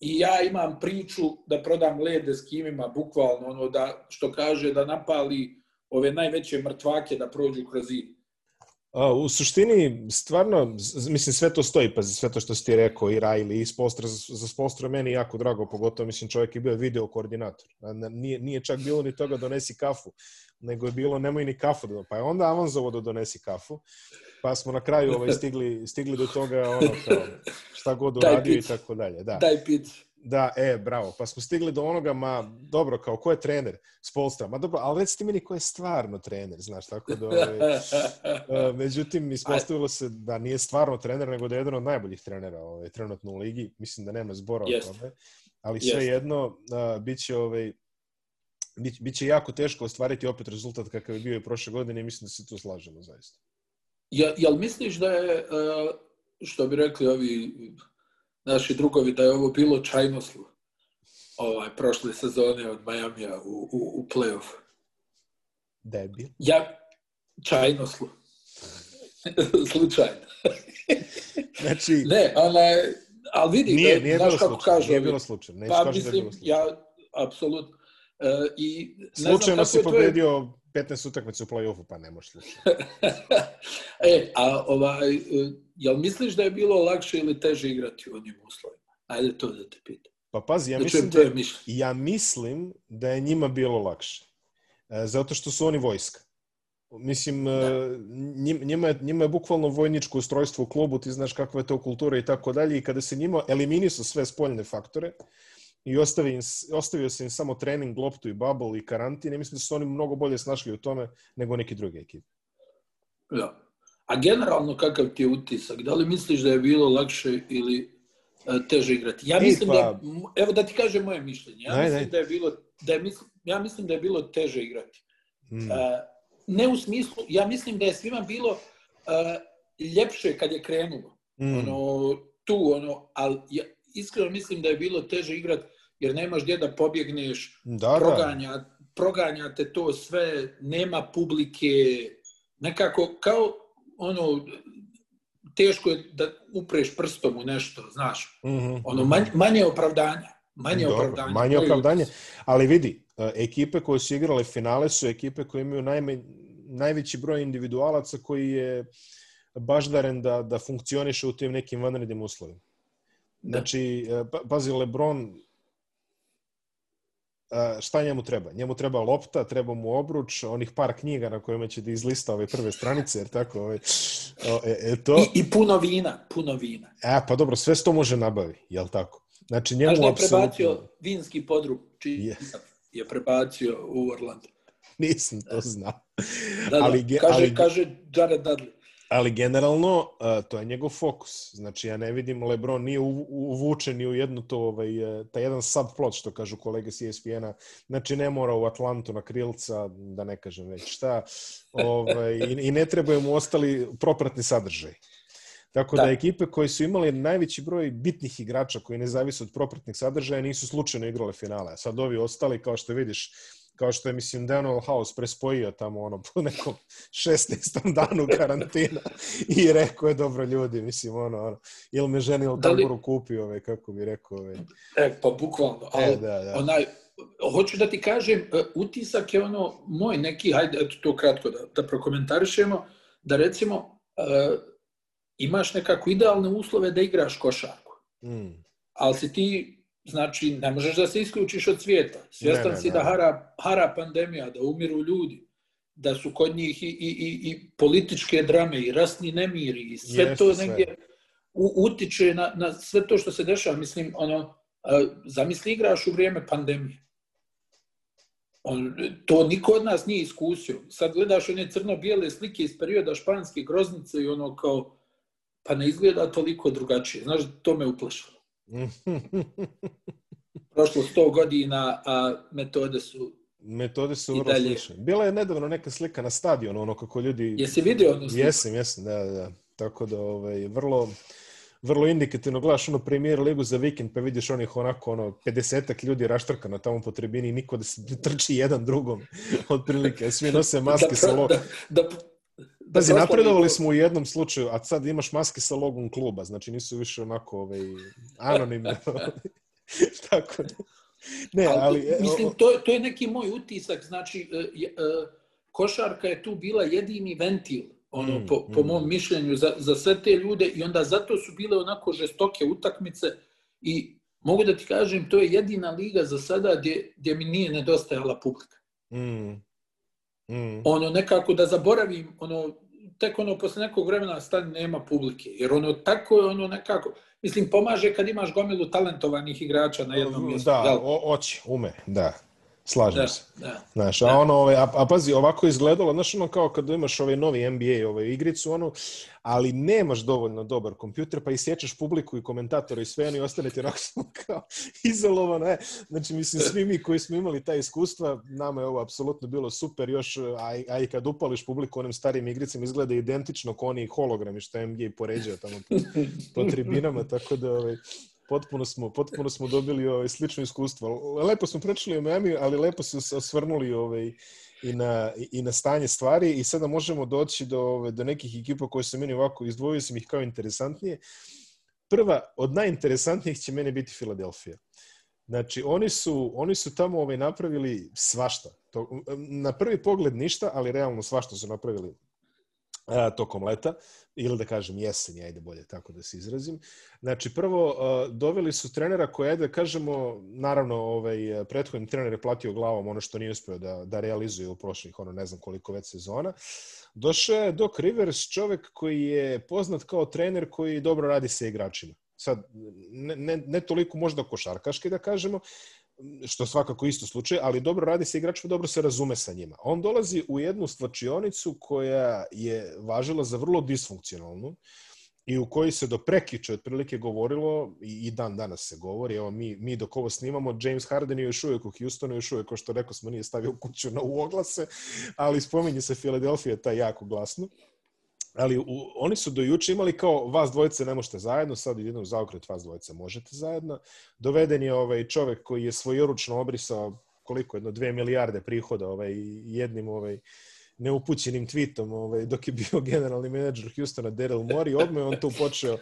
S2: i ja imam priču da prodam lede s kimima, bukvalno, ono da, što kaže, da napali ove najveće mrtvake da prođu kroz zid.
S1: A, u suštini, stvarno, mislim, sve to stoji, pa sve to što si ti rekao, i Riley, i Spostra, za, Spostra meni jako drago, pogotovo, mislim, čovjek je bio video koordinator. Nije, nije čak bilo ni toga donesi kafu, nego je bilo nemoj ni kafu, da, pa je onda avanzovo da donesi kafu, pa smo na kraju ovaj, [LAUGHS] stigli, stigli do toga, ono, kao, šta god uradio i tako dalje. Da.
S2: Daj picu.
S1: Da, e, bravo. Pa smo stigli do onoga, ma, dobro, kao, ko je trener? Spolstra. Ma dobro, ali recite meni ko je stvarno trener, znaš, tako da... Ovaj, [LAUGHS] e, međutim, ispostavilo se da nije stvarno trener, nego da je jedan od najboljih trenera ovaj, trenutno u ligi. Mislim da nema zbora
S2: Jeste.
S1: o tome. Ali sve jedno, a, bit će ovaj, bit, bit će jako teško ostvariti opet rezultat kakav je bio i prošle godine i mislim da se tu slažemo zaista.
S2: Ja, jel misliš da je, e, što bi rekli ovi naši drugovi, da je ovo bilo čajnoslu ovaj, prošle sezone od Majamija u, u, u play-off?
S1: Debil.
S2: Ja, čajnoslu. [LAUGHS] Slučajno. [LAUGHS]
S1: Znači,
S2: Ne, onaj, ali vidi,
S1: nije,
S2: da,
S1: nije
S2: znaš kako
S1: slučajno.
S2: kažu
S1: Nije bilo slučajno. Neću
S2: Pa
S1: kažem da je
S2: mislim,
S1: bilo slučajno.
S2: ja, apsolutno. E, i ne znam
S1: Slučajno
S2: kako
S1: si pobedio 15 utakmica u play-offu, pa ne možeš slučajno. [LAUGHS]
S2: e, a ovaj, jel misliš da je bilo lakše ili teže igrati u onim uslovima? Ajde to da te pitam.
S1: Pa pazi, ja
S2: da
S1: mislim da, ja mislim da je njima bilo lakše. E, zato što su oni vojska. Mislim, e, njim- njima je, njima je bukvalno vojničko ustrojstvo u klubu, ti znaš kakva je to kultura i tako dalje, i kada se njima eliminisu sve spoljne faktore i ostavi im, s- ostavio se im samo trening, loptu i bubble i karantin, ja mislim da su oni mnogo bolje snašli u tome nego neke druge ekipe.
S2: Ja. A generalno kakav ti je utisak? Da li misliš da je bilo lakše ili e, teže igrati? Ja
S1: Ej,
S2: mislim
S1: pa-
S2: da evo da ti kažem moje mišljenje. Ja
S1: Daj,
S2: mislim
S1: daj.
S2: da je bilo da je ja mislim da je bilo teže igrati.
S1: Mm.
S2: E, ne u smislu, ja mislim da je svima bilo e, ljepše kad je krenulo.
S1: Mm.
S2: Ono, tu, ono, ali ja iskreno mislim da je bilo teže igrati jer nemaš gdje da pobjegneš,
S1: Da, da.
S2: proganja, proganja te to sve, nema publike, nekako kao ono, teško je da upreš prstom u nešto, znaš,
S1: Mhm.
S2: ono, manje, manje opravdanja, manje
S1: Dobro,
S2: opravdanja.
S1: Manje opravdanje.
S2: utisak.
S1: Ali vidi, e, ekipe koje su igrale finale su ekipe koje imaju najme, najveći broj individualaca koji je baždaren da, da funkcioniše u tim nekim vanrednim uslovima.
S2: Da.
S1: Znači, e, pa, pazi, Lebron, šta njemu treba? Njemu treba lopta, treba mu obruč, onih par knjiga na kojima će da izlista ove prve stranice, jer tako, ovaj, e, e, to,
S2: I, I puno vina, puno vina.
S1: e, pa dobro, sve se to može nabavi, jel tako? Znači, njemu
S2: Znaš da je
S1: apsolutno...
S2: prebacio vinski podrug, čiji
S1: Yes.
S2: je prebacio u Orlando.
S1: Nisam to znao.
S2: Da, da,
S1: Ali ge-
S2: kaže,
S1: ali-
S2: kaže Jared Dudley.
S1: Ali generalno, to je njegov fokus. Znači, ja ne vidim, Lebron nije uv- uvučen ni u jednu to, ovaj, uh, taj jedan subplot, što kažu kolege s ESPN-a. Znači, ne mora u Atlantu na krilca, da ne kažem već šta, ovaj, i, i ne trebaju mu ostali propratni sadržaj. Tako da,
S2: Da.
S1: ekipe koje su imali najveći broj bitnih igrača koji ne zavise od propratnih sadržaja nisu slučajno igrale finale. A sad ovi ostali, kao što vidiš, kao što je, mislim, Daniel House prespojio tamo ono po nekom [LAUGHS] 16. danu karantina i rekao je dobro ljudi, mislim, ono, ono ili me ženi ili
S2: Da li-
S1: tamburu kupi, ove, kako bi rekao, ove.
S2: E, pa bukvalno. Ali,
S1: E, da, da.
S2: onaj, hoću da ti kažem, e, utisak je ono moj neki, hajde eto to kratko da, da prokomentarišemo, da recimo e, imaš nekako idealne uslove da igraš košarku,
S1: Mm,
S2: ali si ti, znači, ne možeš da se isključiš od svijeta. Svjestan
S1: Ne, ne,
S2: si da hara, hara pandemija, da umiru ljudi, da su kod njih i, i, i, i političke drame, i rasni nemiri, i sve
S1: Jeste
S2: to
S1: sve.
S2: negdje u, utiče na, na sve to što se dešava. Mislim, ono, zamisli igraš u vrijeme pandemije. On, to niko od nas nije iskusio. Sad gledaš one crno-bijele slike iz perioda španske groznice i ono kao, pa ne izgleda toliko drugačije. Znaš, to me uplašilo. Prošlo 100 godina, a metode su...
S1: Metode su vrlo
S2: dalje.
S1: slične. Bila je nedavno neka slika na stadionu, ono kako ljudi...
S2: Jesi vidio onu sliku?
S1: Jesam, jesam, da, da. Tako da, ovaj, vrlo, vrlo indikativno gledaš ono premier ligu za vikend, pa vidiš onih onako, ono, 50 ljudi raštrkano tamo po tribini i niko da se trči jedan drugom, [LAUGHS] otprilike. Svi nose maske sa.
S2: Da, da, da, da
S1: Pazi,
S2: proslave
S1: napredovali smo u jednom slučaju, a sad imaš maske sa logom kluba, znači nisu više onako ovaj, anonimne. [LAUGHS] Tako da. Ne,
S2: Ali,
S1: ali... e,
S2: mislim, to, to je neki moj utisak, znači, e, e, košarka je tu bila jedini ventil, ono,
S1: Mm,
S2: po, po
S1: mm.
S2: mom mišljenju, za, za sve te ljude i onda zato su bile onako žestoke utakmice i mogu da ti kažem, to je jedina liga za sada gdje, gdje mi nije nedostajala publika.
S1: Mm, mm.
S2: Ono, nekako da zaboravim, ono, tek ono, posle nekog vremena stani nema publike, jer ono, tako je ono nekako, mislim, pomaže kad imaš gomilu talentovanih igrača na jednom mjestu.
S1: Da, o, oće, ume, da. Slažem
S2: da,
S1: se.
S2: da.
S1: Znaš, a
S2: Da.
S1: ono, ovaj, a, a pazi, ovako izgledalo, znaš, ono kao kad imaš ovaj novi NBA, ovaj igricu, ono, ali nemaš dovoljno dobar kompjuter, pa isječeš publiku i komentatore i sve, oni ostane ti onako kao [LAUGHS] izolovano, e. Znači, mislim, svi mi koji smo imali ta iskustva, nama je ovo apsolutno bilo super, još, a, i- a i kad upališ publiku onim starijim igricama, izgleda identično kao oni hologrami što je NBA poređao tamo po, po tribinama, tako da, ovaj, potpuno smo, potpuno smo dobili ovaj, slično iskustvo. Lepo smo pričali o Miami, ali lepo su se osvrnuli ovaj, i, na, i na stanje stvari i sada možemo doći do, ovaj, do nekih ekipa koje su meni ovako, izdvojio sam ih kao interesantnije. Prva od najinteresantnijih će meni biti Filadelfija. Znači, oni su, oni su tamo ovaj, napravili svašta. To, na prvi pogled ništa, ali realno svašta su napravili a, tokom leta, ili da kažem jesenje, ajde bolje tako da se izrazim. Znači, prvo, doveli su trenera koji, ajde da kažemo, naravno, ovaj, prethodni trener je platio glavom ono što nije uspeo da, da realizuje u prošlih, ono, ne znam koliko već sezona. Došao je Doc Rivers, čovek koji je poznat kao trener koji dobro radi sa igračima. Sad, ne, ne, ne toliko možda košarkaški da kažemo, što svakako isto slučaj, ali dobro radi sa igračima, dobro se razume sa njima. On dolazi u jednu stvačionicu koja je važila za vrlo disfunkcionalnu i u kojoj se do prekiče otprilike govorilo i, i dan danas se govori, evo mi, mi dok ovo snimamo, James Harden je još uvijek u Houstonu, još uvijek, kao što rekao smo, nije stavio kuću na u oglase, ali spominje se Filadelfija taj jako glasno. Ali u, oni su do juče imali kao vas dvojice ne možete zajedno, sad jednom zaokret vas dvojice možete zajedno. Doveden je ovaj čovek koji je svojoručno obrisao koliko jedno dve milijarde prihoda ovaj jednim ovaj neupućenim tweetom ovaj dok je bio [LAUGHS] generalni menadžer Houstona Daryl Morey, odmah je on tu počeo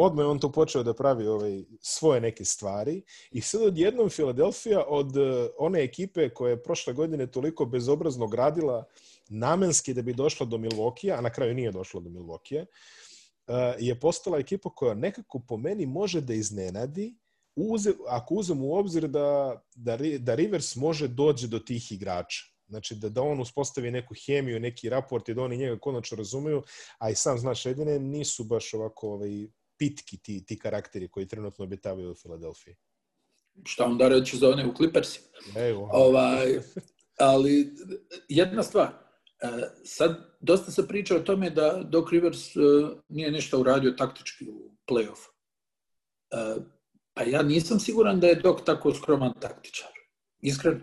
S1: odmah je on tu počeo da pravi ovaj svoje neke stvari i sad odjednom Filadelfija od uh, one ekipe koja je prošle godine toliko bezobrazno gradila namenski da bi došla do Milvokija, a na kraju nije došla do Milvokija, uh, je postala ekipa koja nekako po meni može da iznenadi uze, ako uzem u obzir da, da, da Rivers može dođe do tih igrača. Znači da, da on uspostavi neku hemiju, neki raport i da oni njega konačno razumeju, a i sam znaš, jedine nisu baš ovako ovaj, pitki ti, ti karakteri koji trenutno obitavaju u Filadelfiji.
S2: Šta onda reći za one u Clippersima?
S1: Evo.
S2: Ovaj, ali jedna stvar, sad, dosta se priča o tome da Doc Rivers e, nije ništa uradio taktički u playoff. E, pa ja nisam siguran da je Doc tako skroman taktičar. Iskreno,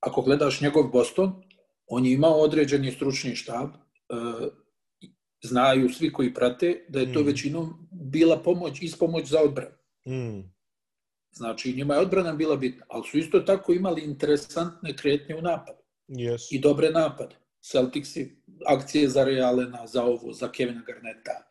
S2: ako gledaš njegov Boston, on je imao određeni stručni štab, e, znaju svi koji prate da je to
S1: Mm.
S2: većinom bila pomoć, ispomoć za odbranu.
S1: Mm.
S2: Znači, njima je odbrana bila bitna, ali su isto tako imali interesantne kretnje u napadu
S1: Yes.
S2: i dobre napade. Celticsi, akcije za Realena, za ovo, za Kevina Garneta,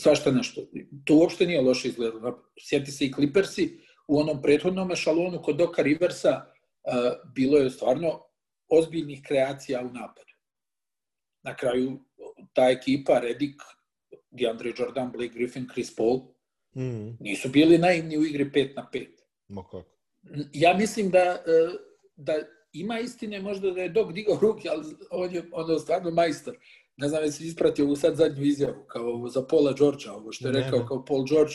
S2: svašta nešto. To uopšte nije loše izgledalo. Sjeti se i Clippersi u onom prethodnom ešalonu kod Doka Riversa uh, bilo je stvarno ozbiljnih kreacija u napadu. Na kraju ta ekipa, Redick, DeAndre Jordan, Blake Griffin, Chris Paul,
S1: Mm.
S2: nisu bili naivni u igri 5 na 5.
S1: Ma kako?
S2: Ja mislim da, e, da ima istine možda da je Dok digao ruke, ali on je ono stvarno majstor. Ne znam jesi ispratio ovu sad zadnju izjavu kao za Paula Georgea, ovo što je
S1: Ne,
S2: rekao
S1: ne.
S2: kao Paul George,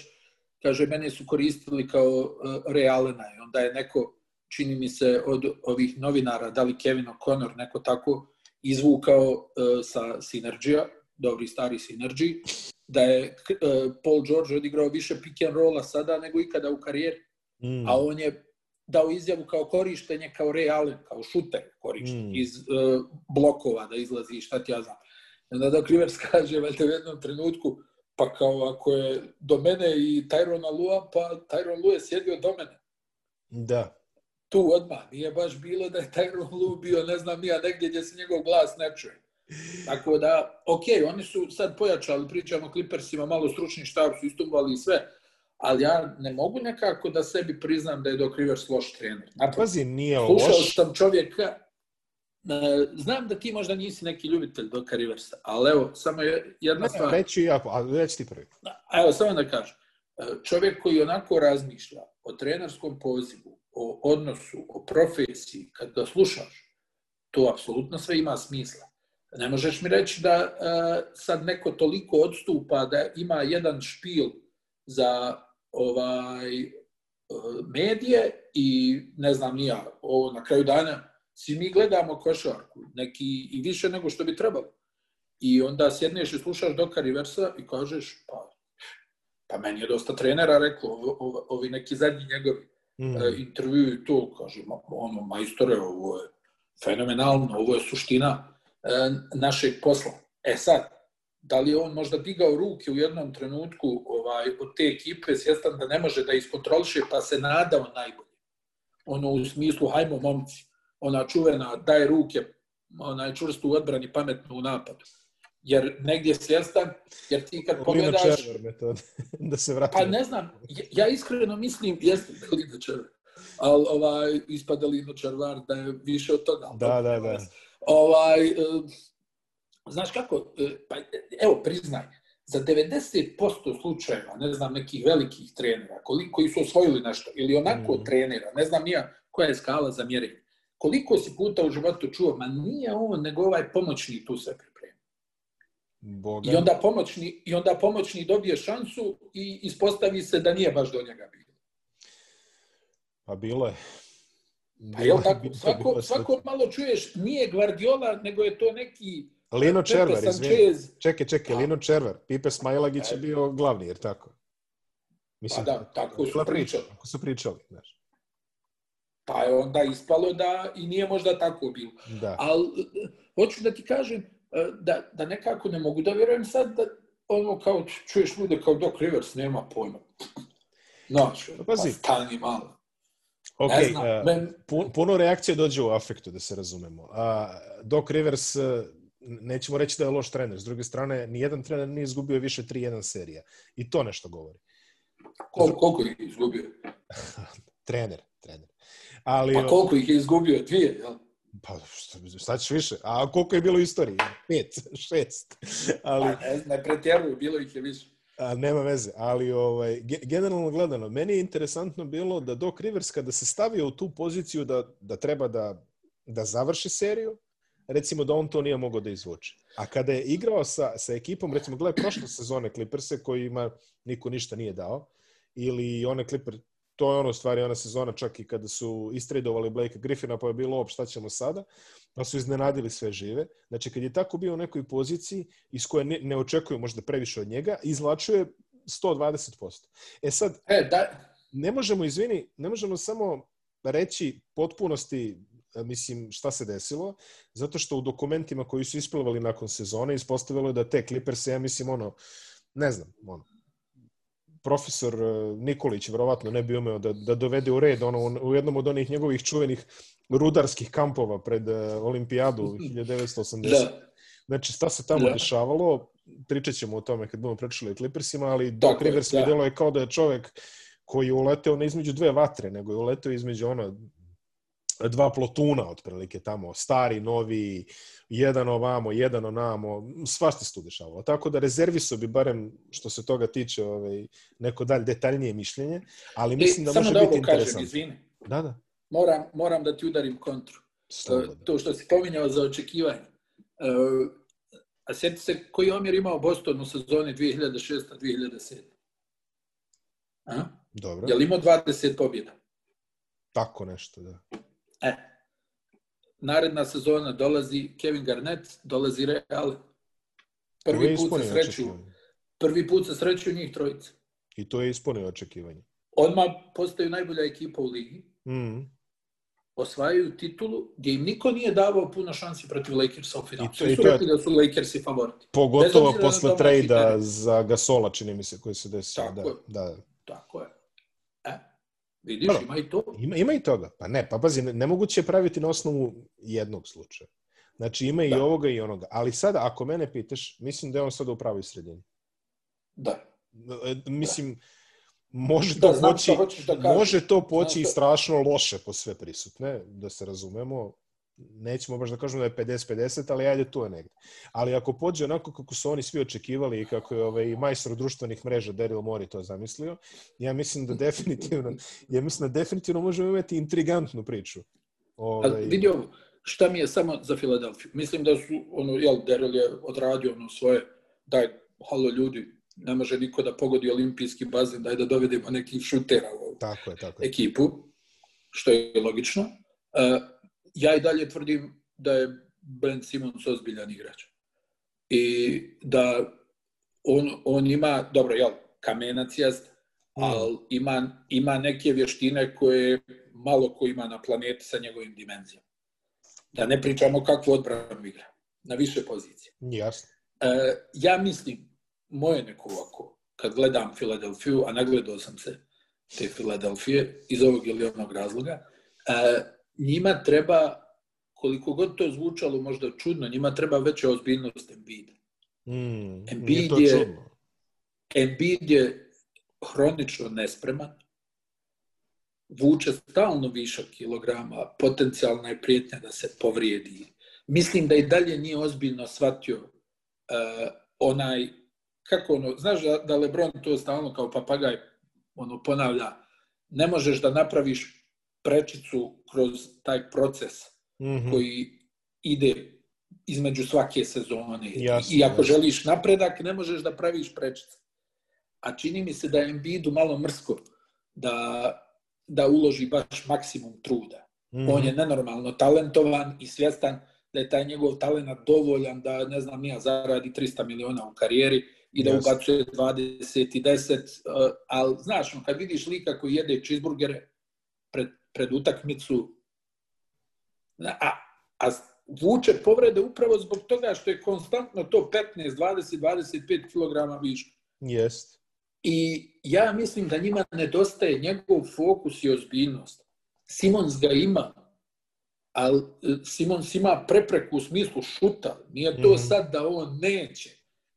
S2: kaže mene su koristili kao uh, Realena i onda je neko, čini mi se od ovih novinara, da li Kevin O'Connor, neko tako izvukao uh, sa Synergija, dobri stari Synergy, da je uh, Paul George odigrao više pick and rolla sada nego ikada u karijeri
S1: Mm.
S2: a on je dao izjavu kao korištenje kao Ray Allen, kao šuter korištenje
S1: Mm.
S2: iz uh, blokova da izlazi i šta ti ja znam. Onda Doc Rivers [LAUGHS] kaže valjda u jednom trenutku pa kao ako je do mene i Tyrona Lua, pa Tyron Lue je sjedio do mene.
S1: Da.
S2: Tu odmah. Nije baš bilo da je Tyron Lue bio, ne znam nija, negdje gdje se njegov glas ne čuje. Tako da, ok, oni su sad pojačali, pričamo o Clippersima, malo stručni štab su istumbali i sve, ali ja ne mogu nekako da sebi priznam da je Doc Rivers loš trener. Naprotiv,
S1: Pazi, nije
S2: slušao
S1: loš.
S2: sam čovjeka, e, znam da ti možda nisi neki ljubitelj Doka Riversa, ali evo, samo je jedna
S1: Ne,
S2: stvar.
S1: reći ja, a reći ti prvi.
S2: A Evo, samo da kažem. E, Čovjek koji onako razmišlja o trenerskom pozivu, o odnosu, o profesiji, kad ga slušaš, to apsolutno sve ima smisla. Ne možeš mi reći da e, sad neko toliko odstupa da ima jedan špil za ovaj e, medije i ne znam ni ja, ovo na kraju dana svi mi gledamo košarku, neki i više nego što bi trebalo. I onda sjedneš i slušaš Doka Riversa i kažeš, pa, pa meni je dosta trenera reklo, ovo- ovi neki zadnji njegovi
S1: Mm.
S2: e, intervju i to, kaže, ma- ono, majstore, ovo je fenomenalno, ovo je suština e, našeg posla. E sad, da li je on možda digao ruke u jednom trenutku ovaj, od te ekipe, svjestan da ne može da iskontroliše, pa se nadao najbolje. Ono u smislu, hajmo momci, ona čuvena, daj ruke, onaj čvrsto u odbrani, pametno u napadu. Jer negdje svjestan, jer ti kad pogledaš...
S1: Červer metod. [LAUGHS] da se vrati.
S2: Pa ne znam, ja, iskreno mislim, jeste Lino Červar, ali ovaj, ispada Lino Červar da je više od toga.
S1: Da, da, da.
S2: Ovaj, e, znaš kako, e, pa evo priznaj, za 90% slučajeva, ne znam, nekih velikih trenera, koliko, koji su osvojili nešto, ili onako
S1: Mm.
S2: trenera, ne znam nija koja je skala za mjerenje, koliko si puta u životu čuo, ma nije on, nego ovaj pomoćni tu se priprema.
S1: Boga.
S2: I onda pomoćni, i onda pomoćni dobije šansu i ispostavi se da nije baš do njega bilo.
S1: Pa bilo je.
S2: Pa jel tako? Svako, svako malo čuješ, nije Guardiola, nego je to neki
S1: Lino Červer, izvini. Čekaj, čekaj. Lino Červer. Pipe Smajlagić je bio glavni, jer tako?
S2: Pa da, tako su pričali.
S1: Tako su pričali, znaš.
S2: Pa je onda ispalo da i nije možda tako bilo.
S1: Da.
S2: Ali, hoću da ti kažem e, da, da nekako ne mogu da vjerujem sad da ono kao čuješ ljude kao Doc Rivers, nema pojma. Znaš,
S1: Pa
S2: pa stani malo.
S1: Ok,
S2: ne znam,
S1: e,
S2: men,
S1: pu- puno reakcije dođe u afektu, da se razumemo. A, Doc Rivers, e, nećemo reći da je loš trener. S druge strane, nijedan trener nije izgubio više 3-1 serija. I to nešto govori.
S2: koliko, koliko ih je izgubio? [LAUGHS]
S1: Trener, trener. Ali,
S2: Pa koliko ih je izgubio? Dvije, jel?
S1: pa šta, ćeš više? A koliko je bilo u istoriji? Pet, [LAUGHS] šest. Ali,
S2: Pa ne, ne pretjeruju, bilo ih je više.
S1: A, nema veze, ali ovaj, ge- generalno gledano, meni je interesantno bilo da Doc Rivers kada se stavio u tu poziciju da, da treba da, da završi seriju, recimo da on to nije mogao da izvuče. A kada je igrao sa, sa ekipom, recimo gledaj prošle sezone Clipperse kojima niko ništa nije dao, ili one Clipper, to je ono stvari, ona sezona čak i kada su istradovali Blake Griffina, pa je bilo op, šta ćemo sada, pa su iznenadili sve žive. Znači, kad je tako bio u nekoj poziciji iz koje ne, ne očekuju možda previše od njega, izvlačio je 120%. E sad,
S2: E, da,
S1: ne možemo, izvini, ne možemo samo reći potpunosti mislim šta se desilo, zato što u dokumentima koji su isplivali nakon sezone ispostavilo je da te Clippers, ja mislim, ono, ne znam, ono, profesor e, Nikolić verovatno ne bi umeo da, da dovede u red ono, u jednom od onih njegovih čuvenih rudarskih kampova pred uh, olimpijadu [LAUGHS] 1980.
S2: da.
S1: Znači, šta se tamo
S2: Da.
S1: dešavalo, pričat ćemo o tome kad budemo pričali o Clippersima, ali Doc Rivers mi
S2: da.
S1: delo je kao da je čovek koji je uleteo ne između dve vatre, nego je uleteo između ono dva plotuna otprilike tamo, stari, novi, jedan ovamo, jedan onamo, svašta se tu dešavalo. Tako da rezerviso bi barem što se toga tiče ovaj, neko dalje detaljnije mišljenje, ali mislim da
S2: E, samo
S1: može
S2: da
S1: biti interesantno.
S2: izvini.
S1: Da, da.
S2: Moram, moram da ti udarim kontru.
S1: Slobodno.
S2: To što si pominjao za očekivanje. Uh, a sjeti se koji je omjer imao Boston u sezoni 2006-2007? A?
S1: Dobro.
S2: Je li imao 20 pobjeda?
S1: Tako nešto, da.
S2: E. Naredna sezona dolazi Kevin Garnett, dolazi
S1: je
S2: Prvi put se sreću, prvi put se sreću njih trojica.
S1: I to je ispunio očekivanje.
S2: Odmah postaju najbolja ekipa u ligi.
S1: Mm.
S2: osvajaju titulu gdje im niko nije davao puno šansi protiv Lakersa u finalu.
S1: I to- i
S2: su
S1: to je-
S2: rekli da su Lakersi favoriti.
S1: Pogotovo posle trejda za Gasola, čini mi se, koji se desio.
S2: Tako
S1: Da,
S2: je.
S1: da.
S2: Tako je. E, vidiš,
S1: Dobro.
S2: ima i to.
S1: Ima, ima i toga. Pa ne, pa pazi, ne- nemoguće je praviti na osnovu jednog slučaja. Znači ima i
S2: Da.
S1: ovoga i onoga. Ali sada, ako mene pitaš, mislim da je on sada u pravoj sredini.
S2: Da.
S1: E, Mislim, može
S2: Da,
S1: to
S2: znam
S1: poći,
S2: da
S1: može to poći i strašno loše po sve prisutne, da se razumemo. Nećemo baš da kažemo da je 50-50, ali ajde tu je negde. Ali ako pođe onako kako su oni svi očekivali i kako je ovaj majstor društvenih mreža Daryl Mori to zamislio, ja mislim da definitivno, [LAUGHS] ja mislim da definitivno možemo imati intrigantnu priču.
S2: Ali
S1: Ovaj,
S2: vidi ovo, šta mi je samo za Filadelfiju. Mislim da su, ono, jel, Daryl je odradio ono svoje, daj, halo ljudi, ne može niko da pogodi olimpijski bazen, daj da dovedemo nekih šutera u ovu
S1: Tako je, tako je.
S2: ekipu, što je logično. Uh, ja i dalje tvrdim da je Ben Simons ozbiljan igrač. I da on, on ima, dobro, jel, kamenac jest,
S1: Mm.
S2: ali ima, ima neke vještine koje malo ko ima na planeti sa njegovim dimenzijama. Da ne pričamo kakvu odbranu igra. Na više pozicije.
S1: Jasno.
S2: E, ja mislim, moje neko ovako, kad gledam Filadelfiju, a nagledao sam se te Filadelfije iz ovog ili onog razloga, e, njima treba, koliko god to zvučalo možda čudno, njima treba veća ozbiljnost Embiida.
S1: Mm, to
S2: je-. Embiid je hronično nespreman, vuče stalno višak kilograma, potencijalna je prijetnja da se povrijedi. Mislim da i dalje nije ozbiljno shvatio uh, onaj, kako ono, znaš da, da Lebron to stalno kao papagaj ono, ponavlja, ne možeš da napraviš prečicu kroz taj proces
S1: Mhm.
S2: koji ide između svake sezone.
S1: Jasno,
S2: I ako
S1: jasno.
S2: želiš napredak, ne možeš da praviš prečice. A čini mi se da je Embiidu malo mrsko da, da uloži baš maksimum truda.
S1: Mhm.
S2: On je nenormalno talentovan i svjestan da je taj njegov talent dovoljan da, ne znam, nija zaradi 300 miliona u karijeri i da
S1: Jasno.
S2: ubacuje 20 i 10, uh, ali znaš, kad vidiš lika koji jede cheeseburgere pred, pred utakmicu, a, a vuče povrede upravo zbog toga što je konstantno to 15, 20, 25 kg viška.
S1: Jest.
S2: I ja mislim da njima nedostaje njegov fokus i ozbiljnost. Simons ga ima, ali e, Simons ima prepreku u smislu šuta. Nije to
S1: Mhm.
S2: sad da on neće,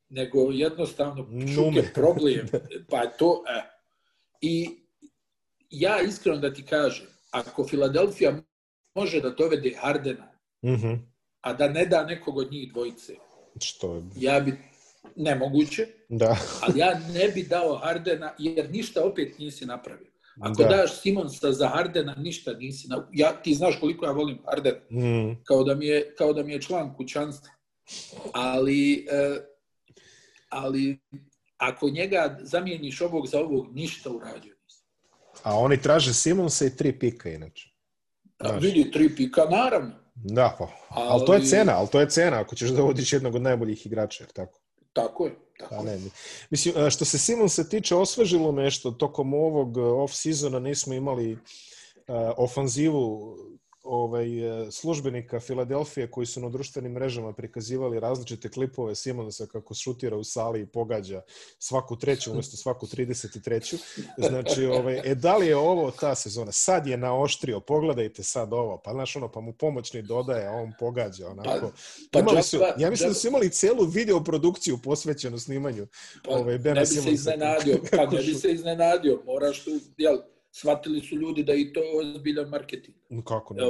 S2: nego jednostavno šut je problem. [LAUGHS] Pa je to, e. I ja iskreno da ti kažem, ako Filadelfija može da dovede Hardena,
S1: Mhm.
S2: a da ne da nekog od njih dvojice,
S1: Što je...
S2: ja bi nemoguće,
S1: Da.
S2: ali ja ne bi dao Hardena, jer ništa opet nisi napravio. Ako
S1: da.
S2: daš Simonsa za Hardena, ništa nisi napravio. Ja, ti znaš koliko ja volim Hardena,
S1: Mm.
S2: kao da mi je, kao da mi je član kućanstva. Ali, e, ali ako njega zamijeniš ovog za ovog, ništa uradio.
S1: A oni traže Simonsa i tri pika inače.
S2: Da, vidi, tri pika, naravno.
S1: Da, pa. Ali to je
S2: Ali-
S1: cena, ali to je cena ako ćeš dovodiš jednog od najboljih igrača, jer tako?
S2: Tako je. Tako je.
S1: ne, mi- mislim, e, što se Simonsa tiče, osvežilo nešto tokom ovog e, off-sezona nismo imali e, ofanzivu ovaj, e, službenika Filadelfije koji su na društvenim mrežama prikazivali različite klipove Simonsa kako šutira u sali i pogađa svaku treću umesto svaku 33. Znači, ovaj, e, da li je ovo ta sezona? Sad je naoštrio, pogledajte sad ovo, pa znaš ono, pa mu pomoćni dodaje, a on pogađa onako.
S2: Pa
S1: Imali su, ja mislim da su imali celu video produkciju posvećenu snimanju
S2: Pa,
S1: ovaj, Bena
S2: ne bi se iznenadio, [LAUGHS] pa ne bi se iznenadio, moraš tu, jel, shvatili su ljudi da i to ozbiljan marketing.
S1: Kako ne?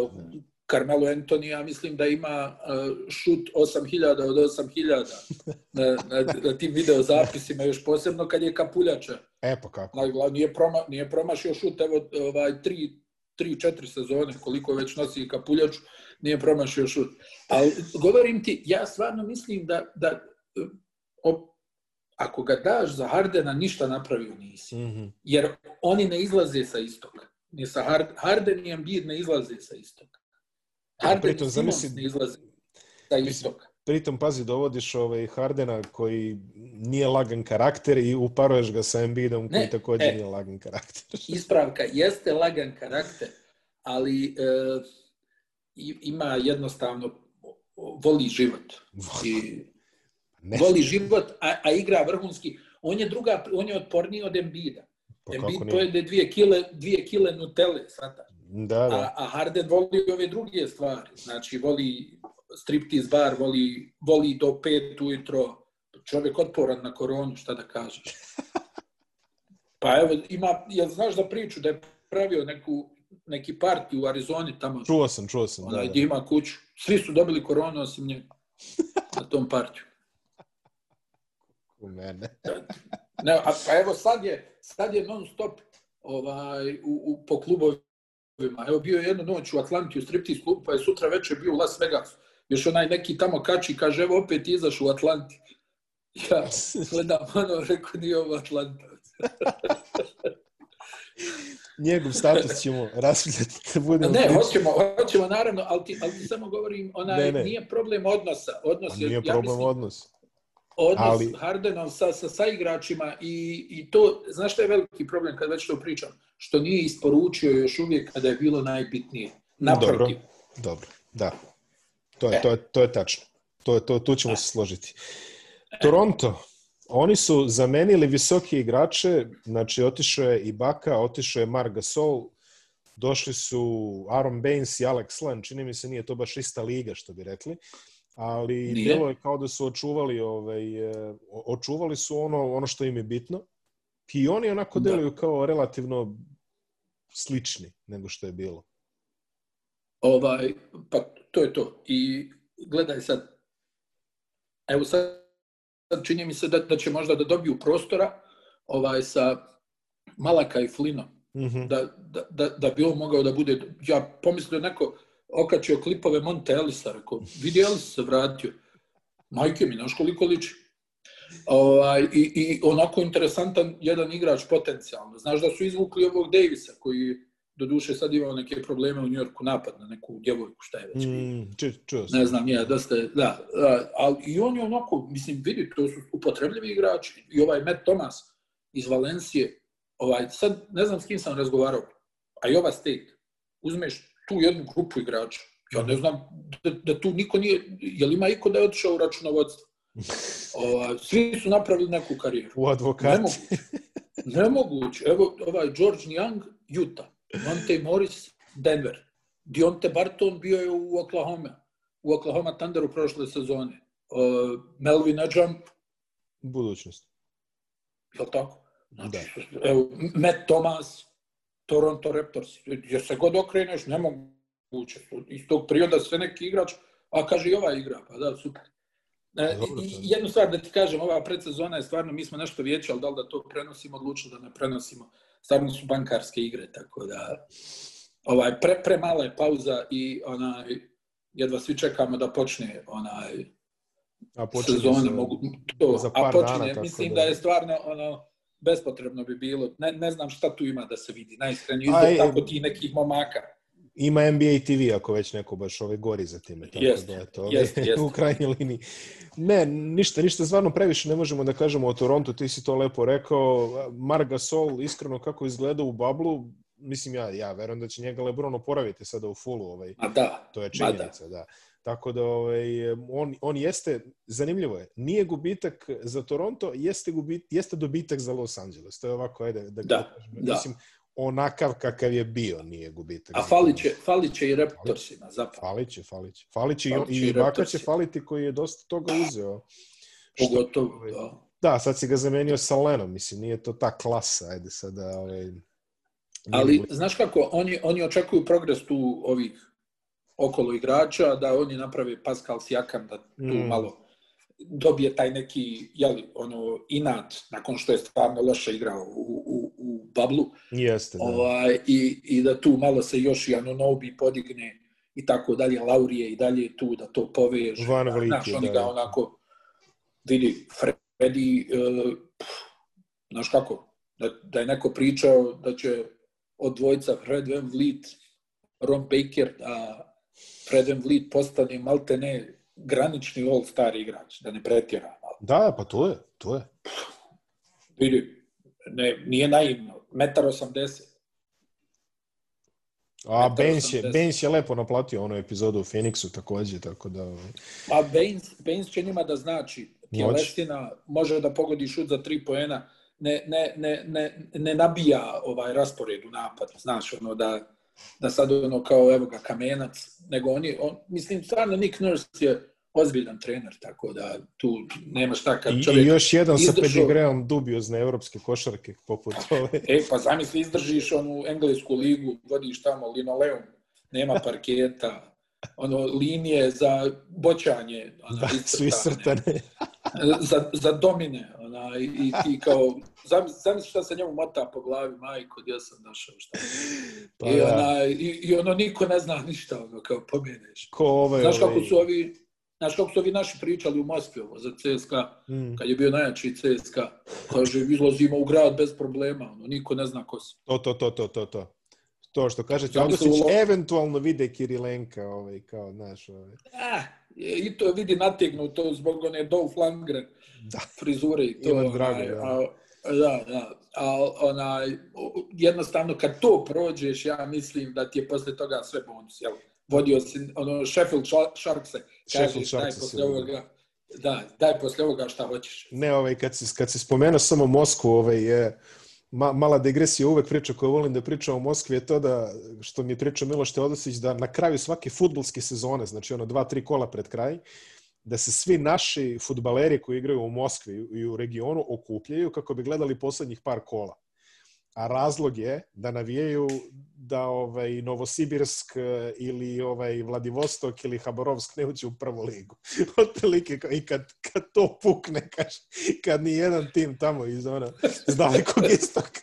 S2: Carmelo Anthony, ja mislim da ima uh, šut 8000 od 8000 [LAUGHS] na, na, na tim video zapisima, još posebno kad je kapuljača.
S1: E pa kako?
S2: Nije, proma, nije promašio šut, evo, ovaj, tri, tri, četiri sezone, koliko već nosi kapuljaču, nije promašio šut. Ali govorim ti, ja stvarno mislim da, da eh, op, ako ga daš za Hardena, ništa napravio nisi.
S1: Mhm.
S2: Jer oni ne izlaze sa istoka. Ni sa Hard, Harden i Embiid ne izlaze sa istoka. Harden
S1: pritom
S2: i
S1: zamisli-
S2: ne izlaze sa istoka.
S1: Pritom, pazi, dovodiš ovaj Hardena koji nije lagan karakter i uparuješ ga sa Embiidom koji
S2: Ne,
S1: također
S2: e.
S1: nije lagan karakter. [LAUGHS]
S2: Ispravka jeste lagan karakter, ali e, ima jednostavno voli život. I
S1: Ne,
S2: voli život, a, a igra vrhunski. On je druga, on je otporniji od Embida.
S1: pa
S2: Embiid pojede dvije kile, dvije kile Nutelle, svata.
S1: Da, da.
S2: A, a Harden voli ove druge stvari. Znači, voli striptease bar, voli, voli do pet ujutro. Čovjek otporan na koronu, šta da kažeš. [LAUGHS] Pa evo, ima, jel znaš da priču da je pravio neku, neki parti u Arizoni tamo,
S1: Čuo sam, čuo sam. Da,
S2: onaj
S1: da.
S2: gdje ima kuću. Svi su dobili koronu osim njega na tom partiju.
S1: U mene. [LAUGHS]
S2: Ne, a, pa evo sad je, sad je non stop ovaj, u, u, po klubovima. Evo bio je jednu noć u Atlanti u striptease klubu, pa je sutra večer bio u Las Vegasu. Još onaj neki tamo kači, kaže, evo opet izaš u Atlanti. [LAUGHS] Ja gledam ono, rekao, nije ovo Atlanta. [LAUGHS]
S1: Njegov status ćemo rasvljati da budemo
S2: Ne, hoćemo, hoćemo naravno, ali ti, ali ti samo govorim, onaj,
S1: Ne, ne.
S2: nije problem odnosa. Odnos
S1: A
S2: je,
S1: nije
S2: ja
S1: problem
S2: mislim,
S1: odnos.
S2: Odnos
S1: ali-.
S2: Hardenov sa, sa saigračima i, i to, znaš šta je veliki problem kad već to pričam? Što nije isporučio još uvijek kada je bilo najbitnije. Naprotiv.
S1: Dobro, da. To je,
S2: E.
S1: to je, to je tačno. To je, to, tu ćemo se složiti. Toronto, oni su zamenili visoke igrače, znači otišao je i Baka, otišao je Marc Gasol, došli su Aaron Baines i Alex Len, čini mi se nije to baš ista liga, što bi rekli, ali
S2: Nije.
S1: djelo je kao da su očuvali, ovaj, e, očuvali su ono, ono što im je bitno i oni onako
S2: Da.
S1: deluju kao relativno slični nego što je bilo.
S2: Ovaj, pa to je to. I gledaj sad, evo sad, sad čini mi se da, da će možda da dobiju prostora ovaj, sa Malaka i Flinom.
S1: Mhm.
S2: da, da, da, da bi on mogao da bude, ja pomislio neko okačio klipove Monte Elisa, rekao, vidi Ellis se vratio. Majke mi, znaš koliko liči. Ovaj, i, I onako interesantan jedan igrač potencijalno. Znaš da su izvukli ovog Davisa, koji do duše sad imao neke probleme u Njorku, napad na neku djevojku, šta je već.
S1: Mm, ču, čuo sam.
S2: Ne znam, nije, je, da, da, ali i on je onako, mislim, vidi, to su upotrebljivi igrači. I ovaj Matt Thomas iz Valencije, ovaj, sad ne znam s kim sam razgovarao, a i ova State, uzmeš tu jednu grupu igrača, ja ne znam da, da tu niko nije, je li ima iko da je otišao u računovodstvo? [LAUGHS] Ovaj, svi su napravili neku karijeru.
S1: U advokati.
S2: Nemoguće. Nemoguće. Evo, ovaj George Young, Utah. Monte Morris, Denver. Dionte Barton bio je u Oklahoma. U Oklahoma Thunderu prošle sezone. Uh, Melvin Ejamp,
S1: Budućnost.
S2: je li tako? Znači, evo, Matt Thomas, Toronto Raptors. Jer se god okreneš, nemoguće. Iz tog perioda sve neki igrač, a kaže i ova igra, pa da, super. E,
S1: je.
S2: jednu stvar da ti kažem, ova predsezona je stvarno, mi smo nešto vijećali, da li da to prenosimo, odlučili da ne prenosimo. Stvarno su bankarske igre, tako da ovaj, pre, premala je pauza i onaj, jedva svi čekamo da počne onaj
S1: A
S2: sezona
S1: se
S2: mogu to,
S1: za
S2: a
S1: par
S2: počinje,
S1: dana,
S2: mislim
S1: da-
S2: da... je stvarno ono bespotrebno bi bilo. Ne, ne znam šta tu ima da se vidi, najiskrenije,
S1: Aj,
S2: izgled tako ti nekih momaka.
S1: Ima NBA TV ako već neko baš ove gori za time. Tako
S2: Jest,
S1: da, eto,
S2: jest, jest. [LAUGHS]
S1: u krajnjoj liniji. Ne, ništa, ništa stvarno previše ne možemo da kažemo o Torontu, ti si to lepo rekao. Marc Gasol, iskreno kako izgleda u bablu, mislim ja, ja verujem da će njega Lebron oporaviti sada u fullu, ovaj,
S2: A da,
S1: to je
S2: da.
S1: činjenica, da. Tako da ovaj, on, on jeste, zanimljivo je, nije gubitak za Toronto, jeste, gubit, jeste dobitak za Los Angeles. To je ovako, ajde, da,
S2: Da, da.
S1: Mislim, onakav kakav je bio nije gubitak.
S2: A
S1: za
S2: falit
S1: Toronto.
S2: će, falit će i Raptorsima, zapravo.
S1: Falit će, falit će. Falit će
S2: Falit
S1: i, i Baka će faliti koji je dosta toga uzeo.
S2: Pogotovo,
S1: ovaj,
S2: da.
S1: Da, sad si ga zamenio sa Lenom, mislim, nije to ta klasa, ajde sada, ovaj, nije
S2: Ali, znaš kako, oni, oni očekuju progres tu ovih okolo igrača, da oni naprave Pascal Siakam, da tu
S1: Mm.
S2: malo dobije taj neki, jeli, ono, inat, nakon što je stvarno loše igrao u, u, u bablu,
S1: Jeste, da.
S2: ovaj, i, i da tu malo se još i Anunobi podigne i tako dalje, Laurije i dalje tu da to poveže.
S1: Van Vliet
S2: Znaš,
S1: je,
S2: oni
S1: da,
S2: ga
S1: da.
S2: onako, vidi, Freddy, uh, znaš kako, da, da je neko pričao da će od dvojca Fred Van Vliet, Ron Baker, da Fred Van Vliet postane malte ne granični all-star igrač, da ne pretjera.
S1: Da, pa to je, to je.
S2: Vidi, ne, nije naivno, metar 80.
S1: A Baines je,
S2: 80.
S1: Baines je lepo naplatio onu epizodu u Phoenixu takođe, tako da... ovaj,
S2: A Baines, Baines će njima da znači, tjelestina, može da pogodi šut za tri poena, ne, ne, ne, ne, ne nabija ovaj raspored u napadu, znaš, ono da, da sad ono kao evo ga kamenac, nego oni, on, mislim, stvarno Nick Nurse je ozbiljan trener, tako da tu nema šta kad
S1: I, I
S2: čovjek...
S1: još jedan sa
S2: izdržao-
S1: pedigreom dubiozne evropske košarke poput ove.
S2: E, pa zamisli, izdržiš onu englesku ligu, vodiš tamo linoleum, nema parketa, ono, linije za boćanje, ono,
S1: Da, su iscrtane. [LAUGHS]
S2: za, za domine, ona, i, i ti kao, zamisli, šta se njemu mota po glavi, majko, gdje sam došao, šta.
S1: Pa
S2: I,
S1: da.
S2: ona, i, I ono, niko ne zna ništa, ono, kao pobjedeš.
S1: Ko ove,
S2: Znaš kako
S1: ovaj,
S2: su ovi, znaš kako su ovi naši pričali u Moskvi ovo, za CSKA,
S1: mm,
S2: kad je bio najjači CSKA, kaže, izlazimo u grad bez problema, ono, niko ne zna ko si.
S1: to, to, to, to, to, to. To što kaže
S2: Zamisli
S1: Teodosić,
S2: ulo-
S1: eventualno vide Kirilenka, ovaj, kao, znaš, ovaj.
S2: Ah, i to vidi nategnuto zbog one Dolph Lundgren
S1: Da.
S2: frizure i to.
S1: Ivan Drago, da.
S2: A, da, da. A onaj, jednostavno kad to prođeš, ja mislim da ti je posle toga sve bonus, jel? Vodio si, ono, Sheffield Sha- Sharkse,
S1: Sheffield
S2: kažeš, daj posle ovoga, da, daj posle ovoga šta hoćeš.
S1: Ne, ovaj, kad si, kad si spomenuo samo Moskvu, ovaj, je, ma, mala digresija, uvek priča koju volim da pričam o Moskvi je to da, što mi je pričao Miloš Teodosić, da na kraju svake futbolske sezone, znači ono dva, tri kola pred kraj, da se svi naši futbaleri koji igraju u Moskvi i u regionu okupljaju kako bi gledali poslednjih par kola. A razlog je da navijaju da ovaj Novosibirsk eh, ili ovaj Vladivostok ili Habarovsk ne uđe u prvu ligu. [LAUGHS] Otprilike i kad, kad to pukne, kaže, kad ni jedan tim tamo iz ona s dalekog [LAUGHS] istoka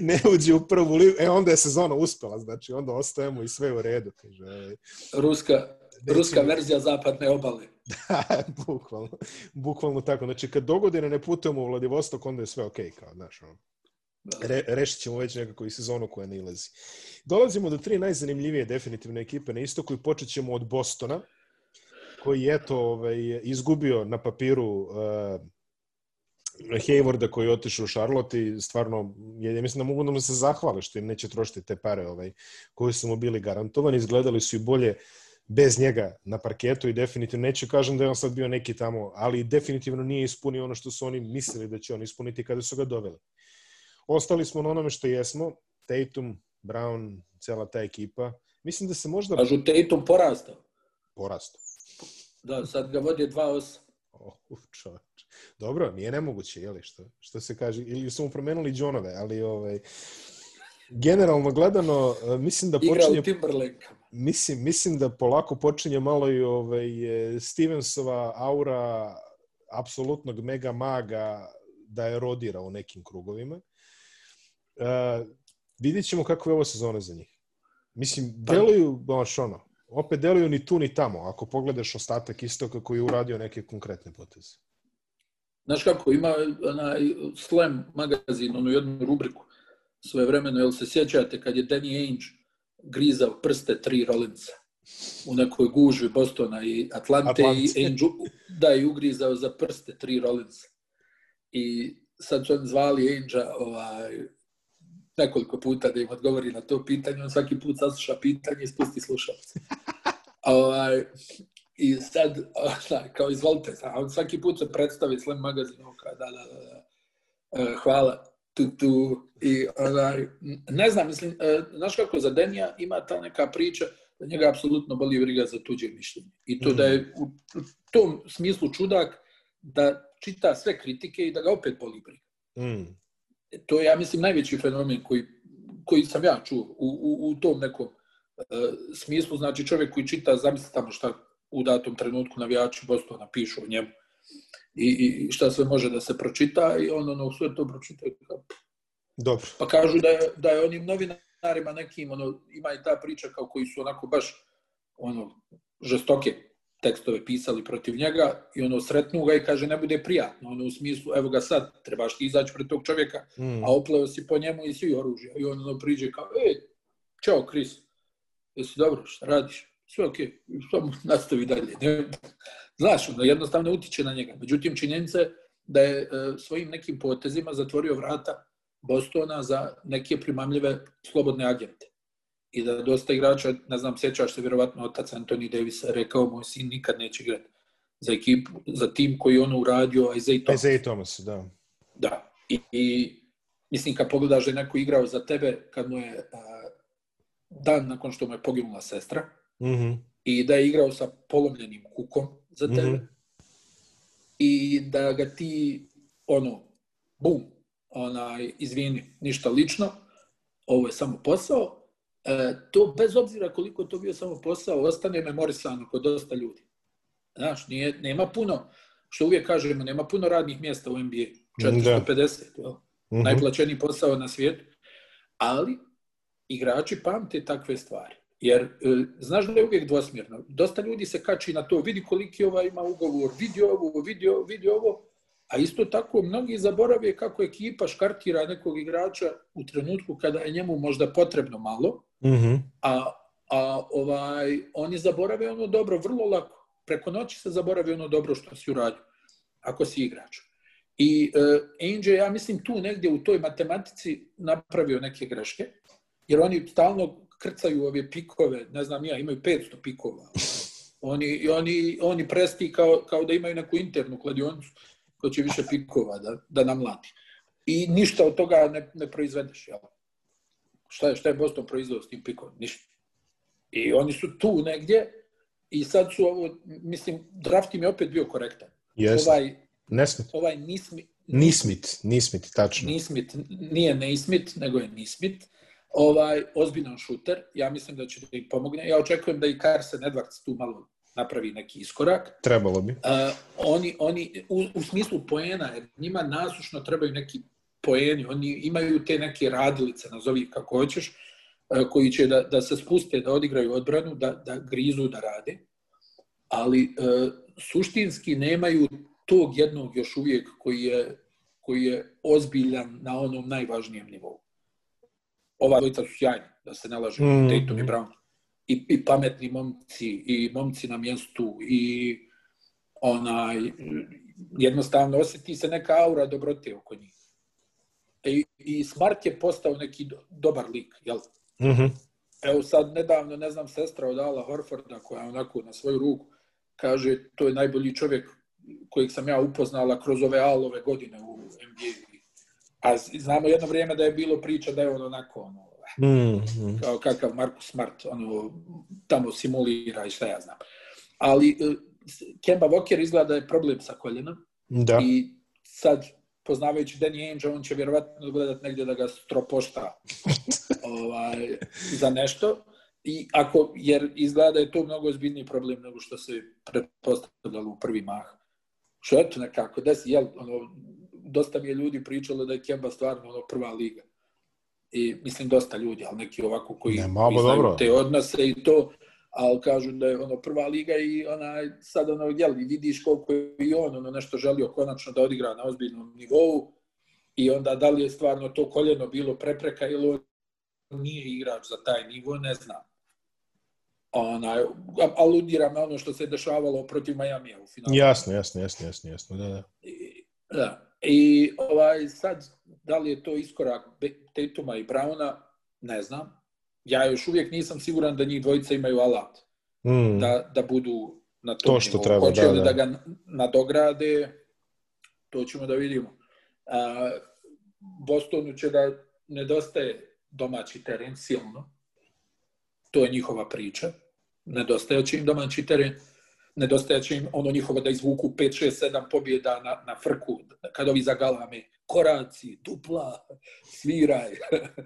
S1: ne uđe u prvu ligu, e onda je sezona uspela, znači onda ostajemo i sve u redu, kaže. Ovaj.
S2: Ruska, ruska verzija zapadne obale. [LAUGHS]
S1: bukvalno, bukvalno tako. Znači, kad dogodine ne putujemo u Vladivostok, onda je sve okej, kao, znaš, ono. Re, rešit ćemo već nekako i sezonu koja ne ilazi. Dolazimo do tri najzanimljivije definitivne ekipe na istoku i počet ćemo od Bostona, koji eto ovaj, izgubio na papiru uh, Haywarda koji je otišao u Charlotte i stvarno, ja, ja mislim da mogu da mu se zahvale što im neće trošiti te pare ovaj, koji su mu bili garantovani. Izgledali su i bolje bez njega na parketu i definitivno neću kažem da je on sad bio neki tamo, ali definitivno nije ispunio ono što su oni mislili da će on ispuniti kada su ga doveli. Ostali smo na onome što jesmo, Tatum, Brown, cela ta ekipa. Mislim da se možda
S2: Kažu Tatum porastao.
S1: porastu.
S2: Da, sad ga vodi 2-8.
S1: Oh, [LAUGHS] čoveč. Dobro, nije nemoguće, je li što, što se kaže, ili su mu promenili džonove, ali ovaj, generalno gledano, mislim da
S2: Igra
S1: počinje
S2: u Timberlake.
S1: Mislim, mislim da polako počinje malo i ovaj, e, Stevensova aura apsolutnog mega maga da je rodira u nekim krugovima. Uh, vidjet ćemo kako je ovo sezona za njih. Mislim, deluju, baš ono, opet deluju ni tu ni tamo, ako pogledaš ostatak istoka koji je uradio neke konkretne poteze.
S2: Znaš kako, ima onaj Slam magazin, onu jednu rubriku svoje vremeno, jel se sjećate kad je Danny Ainge grizao prste tri Rollinsa u nekoj gužvi Bostona i Atlante, Atlante. i Ainge da je ugrizao za prste tri Rollinsa. I sad su zvali Ainge ovaj, nekoliko puta da im odgovori na to pitanje, on svaki put sasluša pitanje i spusti slušalce. [LAUGHS] ovaj, I sad, da, kao izvolite, a on svaki put se predstavi Slam magazin, kao da, da, da, da. E, hvala, tu, tu, i onaj, ne znam, mislim, e, znaš kako, za Denija ima ta neka priča da njega apsolutno boli briga za tuđe mišljenje. I to da je u, u tom smislu čudak da čita sve kritike i da ga opet boli briga. Mm. To je, ja mislim, najveći fenomen koji, koji sam ja čuo u, u, u tom nekom uh, smislu. Znači, čovjek koji čita, zamisli tamo šta u datom trenutku navijači Bostona pišu o njemu i, i šta sve može da se pročita i on ono sve to pročita
S1: Dobro.
S2: Pa kažu da je, da je onim novinarima nekim, ono, ima i ta priča kao koji su onako baš ono, žestoke tekstove pisali protiv njega i ono sretnu ga i kaže ne bude prijatno, ono u smislu evo ga sad, trebaš ti izaći pred tog čovjeka, mm. a opleo si po njemu i svi oružja i on ono priđe kao, e, čao Kris, jesi dobro, šta radiš? sve ok, samo nastavi dalje. Ne, znaš, ono, jednostavno utiče na njega. Međutim, činjenica je da je e, svojim nekim potezima zatvorio vrata Bostona za neke primamljive slobodne agente. I da dosta igrača, ne znam, sjećaš se vjerovatno otac Anthony Davis rekao, moj sin nikad neće igrati za ekipu, za tim koji ono uradio Isaiah Thomas.
S1: Isaiah Thomas, da.
S2: Da. I, i mislim, kad pogledaš da je neko igrao za tebe, kad mu je a, dan nakon što mu je poginula sestra,
S1: Mm -hmm.
S2: I da je igrao sa polomljenim kukom za tebe. Mm -hmm. I da ga ti, ono, bum, onaj, izvini, ništa lično, ovo je samo posao. E, to, bez obzira koliko to bio samo posao, ostane memorisano kod dosta ljudi. Znaš, nije, nema puno, što uvijek kažemo, nema puno radnih mjesta u NBA. 450, da. Mm -hmm. najplaćeniji posao na svijetu. Ali igrači pamte takve stvari. Jer, e, znaš da je uvijek dvosmjerno. Dosta ljudi se kači na to, vidi koliki ova ima ugovor, vidi ovo, vidi ovo, vidi ovo, a isto tako mnogi zaborave kako ekipa škartira nekog igrača u trenutku kada je njemu možda potrebno malo,
S1: mm -hmm.
S2: a, a ovaj, oni zaborave ono dobro vrlo lako. Preko noći se zaborave ono dobro što si uradio, ako si igrač. I uh, Angel, ja mislim, tu negdje u toj matematici napravio neke greške, jer oni stalno krcaju ove pikove, ne znam ja, imaju 500 pikova. Oni, oni, oni presti kao, kao da imaju neku internu kladionicu koja će više pikova da, da namlati. I ništa od toga ne, ne proizvedeš. Jel? Šta je, šta je Boston proizveo s tim pikom? Ništa. I oni su tu negdje i sad su ovo, mislim, draft im je opet bio korektan.
S1: Yes.
S2: Ovaj,
S1: Nesmit.
S2: Ovaj Nismit.
S1: Nismit, Nismit, tačno.
S2: Nismit, nije Nismit, nego je Nismit ovaj, ozbiljan šuter, ja mislim da će da im pomogne. Ja očekujem da i Carson Edwards tu malo napravi neki iskorak.
S1: Trebalo bi. Uh,
S2: oni, oni u, u smislu poena, jer njima nasušno trebaju neki poeni, oni imaju te neke radilice, nazovi kako hoćeš, uh, koji će da, da se spuste, da odigraju odbranu, da, da grizu, da rade. Ali uh, suštinski nemaju tog jednog još uvijek koji je, koji je ozbiljan na onom najvažnijem nivou ova dvojica su sjajni, da se ne laže, mm. Tatum i Brown. I, I pametni momci, i momci na mjestu, i onaj, jednostavno osjeti se neka aura dobrote oko njih. I, i Smart je postao neki do, dobar lik, jel?
S1: Mm -hmm.
S2: Evo sad nedavno, ne znam, sestra od Ala Horforda koja onako na svoju ruku kaže to je najbolji čovjek kojeg sam ja upoznala kroz ove alove godine u NBA A znamo jedno vrijeme da je bilo priča da je on onako, ono,
S1: mm,
S2: kao kakav Markus Smart, ono, tamo simulira i šta ja znam. Ali uh, Kemba Walker izgleda da je problem sa koljenom.
S1: Da.
S2: I sad, poznavajući Danny Ainge, on će vjerovatno gledat negdje da ga stropošta [LAUGHS] ovaj, za nešto. I ako, jer izgleda da je to mnogo ozbiljniji problem nego što se pretpostavljalo u prvi mah. Što eto nekako, desi, jel, ono, dosta mi je ljudi pričalo da je Kemba stvarno ono prva liga. I mislim dosta ljudi, ali neki ovako koji
S1: ne, malo, dobro.
S2: te odnose i to, ali kažu da je ono prva liga i onaj, sad ono, jel, vidiš koliko je i on ono nešto želio konačno da odigra na ozbiljnom nivou i onda da li je stvarno to koljeno bilo prepreka ili on nije igrač za taj nivo, ne znam. Onaj, aludiram na ono što se dešavalo protiv Majamija u finalu.
S1: Jasno, jasno, jasno, jasno, jasno, da, da.
S2: I, da. I ovaj, sad, da li je to iskorak Tatuma i Browna, ne znam. Ja još uvijek nisam siguran da njih dvojica imaju alat.
S1: Mm.
S2: Da, da budu na tom
S1: To što
S2: nivou.
S1: treba,
S2: Hoće
S1: da,
S2: li
S1: da.
S2: da ga nadograde, to ćemo da vidimo. A, Bostonu će da nedostaje domaći teren silno. To je njihova priča. Nedostaje će im domaći teren. Nedostaje će im ono njihovo da izvuku 5, 6, 7 pobjeda na, na frku. Kad ovi zagalame koraci, dupla, sviraj.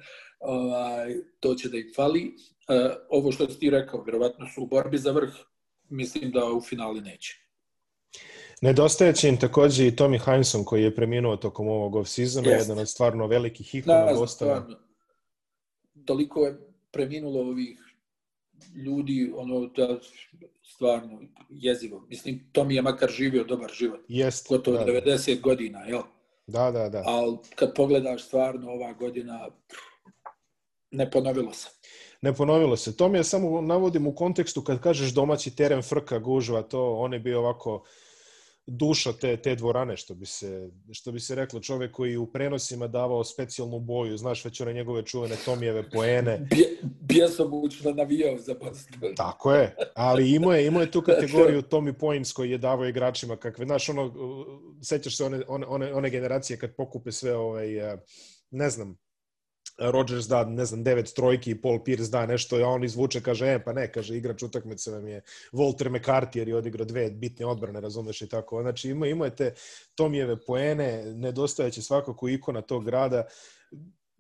S2: [LAUGHS] ovaj, to će da im fali. E, ovo što si ti rekao, vjerovatno su u borbi za vrh. Mislim da u finali neće.
S1: Nedostaje će im takođe i Tommy Heinsohn koji je preminuo tokom ovog off-seasona,
S2: Jeste.
S1: jedan od stvarno velikih ikona
S2: Da,
S1: Bostona.
S2: Toliko je preminulo ovih ljudi, ono da stvarno jezivo. Mislim, to mi je makar živio dobar život.
S1: Jest,
S2: Gotovo
S1: da,
S2: 90 godina, jel?
S1: da, da, da.
S2: Ali kad pogledaš stvarno ova godina, ne ponovilo se.
S1: Ne ponovilo se. To mi je samo navodim u kontekstu kad kažeš domaći teren frka gužva, to on je bio ovako duša te, te dvorane, što bi, se, što bi se reklo čovek koji u prenosima davao specijalnu boju, znaš već one njegove čuvene Tomijeve poene. [LAUGHS]
S2: Bje, bjesomučno navijao za Boston.
S1: Tako je, ali imao je, imao je tu kategoriju Tommy Points koji je davao igračima kakve, znaš, ono, sećaš se one, one, one, one generacije kad pokupe sve, ovaj, uh, ne znam, Rodgers da, ne znam, devet trojki i Paul Pierce da nešto, a on izvuče, kaže, e, pa ne, kaže, igrač utakmice vam je Walter McCarthy jer je odigrao dve bitne odbrane, razumeš i tako. Znači, ima, ima te Tomijeve poene, nedostajeće svakako ikona tog grada,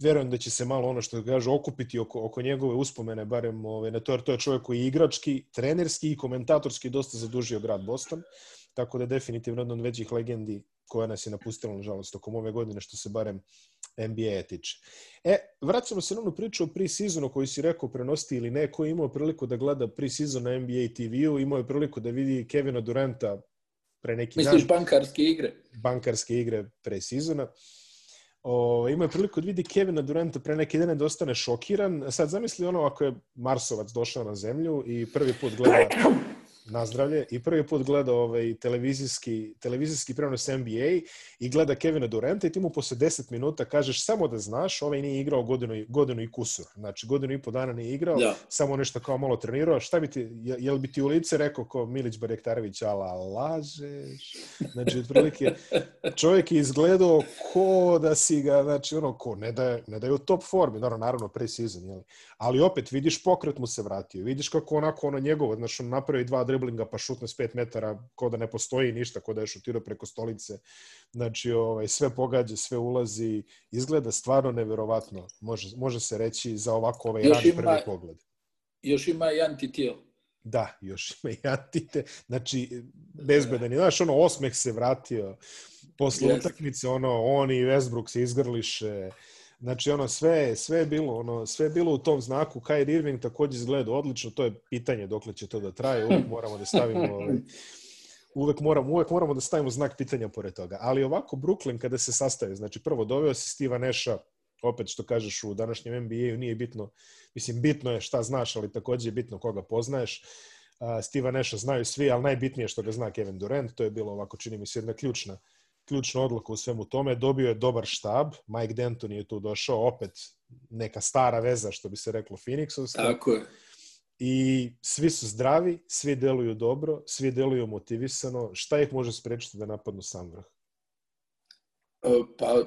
S1: verujem da će se malo ono što kažu okupiti oko, oko njegove uspomene, barem ove, na to, jer to je čovjek koji je igrački, trenerski i komentatorski dosta zadužio grad Boston, tako da je definitivno jedna od većih legendi koja nas je napustila, nažalost, tokom ove godine, što se barem NBA tiče. E, vraćamo se na onu priču o pre-seasonu koju si rekao prenosti ili ne, ko je imao priliku da gleda pre-season na NBA TV-u, imao je priliku da vidi Kevina Duranta pre neki
S2: Misliš
S1: dan,
S2: bankarske igre?
S1: bankarske igre pre-seasona. O, imao je priliku da vidi Kevina Duranta pre neki dan da ostane šokiran. Sad zamisli ono ako je Marsovac došao na zemlju i prvi put gleda nazdravlje i prvi put gleda ovaj televizijski televizijski prenos NBA i gleda Kevina Duranta i ti mu posle 10 minuta kažeš samo da znaš, ovaj nije igrao godinu, godinu i kusur. Znači godinu i po dana nije igrao,
S2: Da.
S1: samo nešto kao malo trenirao. Šta bi ti, je, jel bi ti u lice rekao ko Milić Barjektarević, ala lažeš? Znači, otprilike, čovjek je izgledao ko da si ga, znači, ono, ko, ne da ne da je u top formi, naravno, naravno pre-season, jel? Ali opet, vidiš pokret mu se vratio, vidiš kako onako ono njegovo, znači, on napravi dva driblinga pa šutne s 5 metara, ko da ne postoji ništa, ko da je šutirao preko stolice. Znači, ovaj, sve pogađa, sve ulazi, izgleda stvarno neverovatno, može, može se reći za ovako ovaj
S2: Još
S1: rani
S2: ima-
S1: prvi pogled.
S2: Još ima i antitijel.
S1: Da, još ima i antite. Znači, bezbedan je. Znaš, ono, osmeh se vratio. Posle
S2: Jeste.
S1: utakmice, ono, on i Westbrook se izgrliše. Znači, ono, sve, sve je bilo, ono, sve je bilo u tom znaku. Kyrie Irving takođe izgleda odlično. To je pitanje dokle će to da traje. Uvek moramo da stavimo ovaj, uvek moramo, uvek moramo da stavimo znak pitanja pored toga. Ali ovako, Brooklyn kada se sastavi, znači prvo doveo se Steva Neša, opet što kažeš u današnjem NBA-u nije bitno, mislim bitno je šta znaš, ali takođe je bitno koga poznaješ. Uh, Steva Neša znaju svi, ali najbitnije je što ga zna Kevin Durant, to je bilo ovako, čini mi se, jedna ključna ključna odluka u svemu tome. Dobio je dobar štab, Mike Denton je tu došao, opet neka stara veza, što bi se reklo Phoenixovska
S2: Tako je.
S1: i svi su zdravi, svi deluju dobro, svi deluju motivisano. Šta ih može sprečiti da napadnu sam vrh?
S2: E, Pa,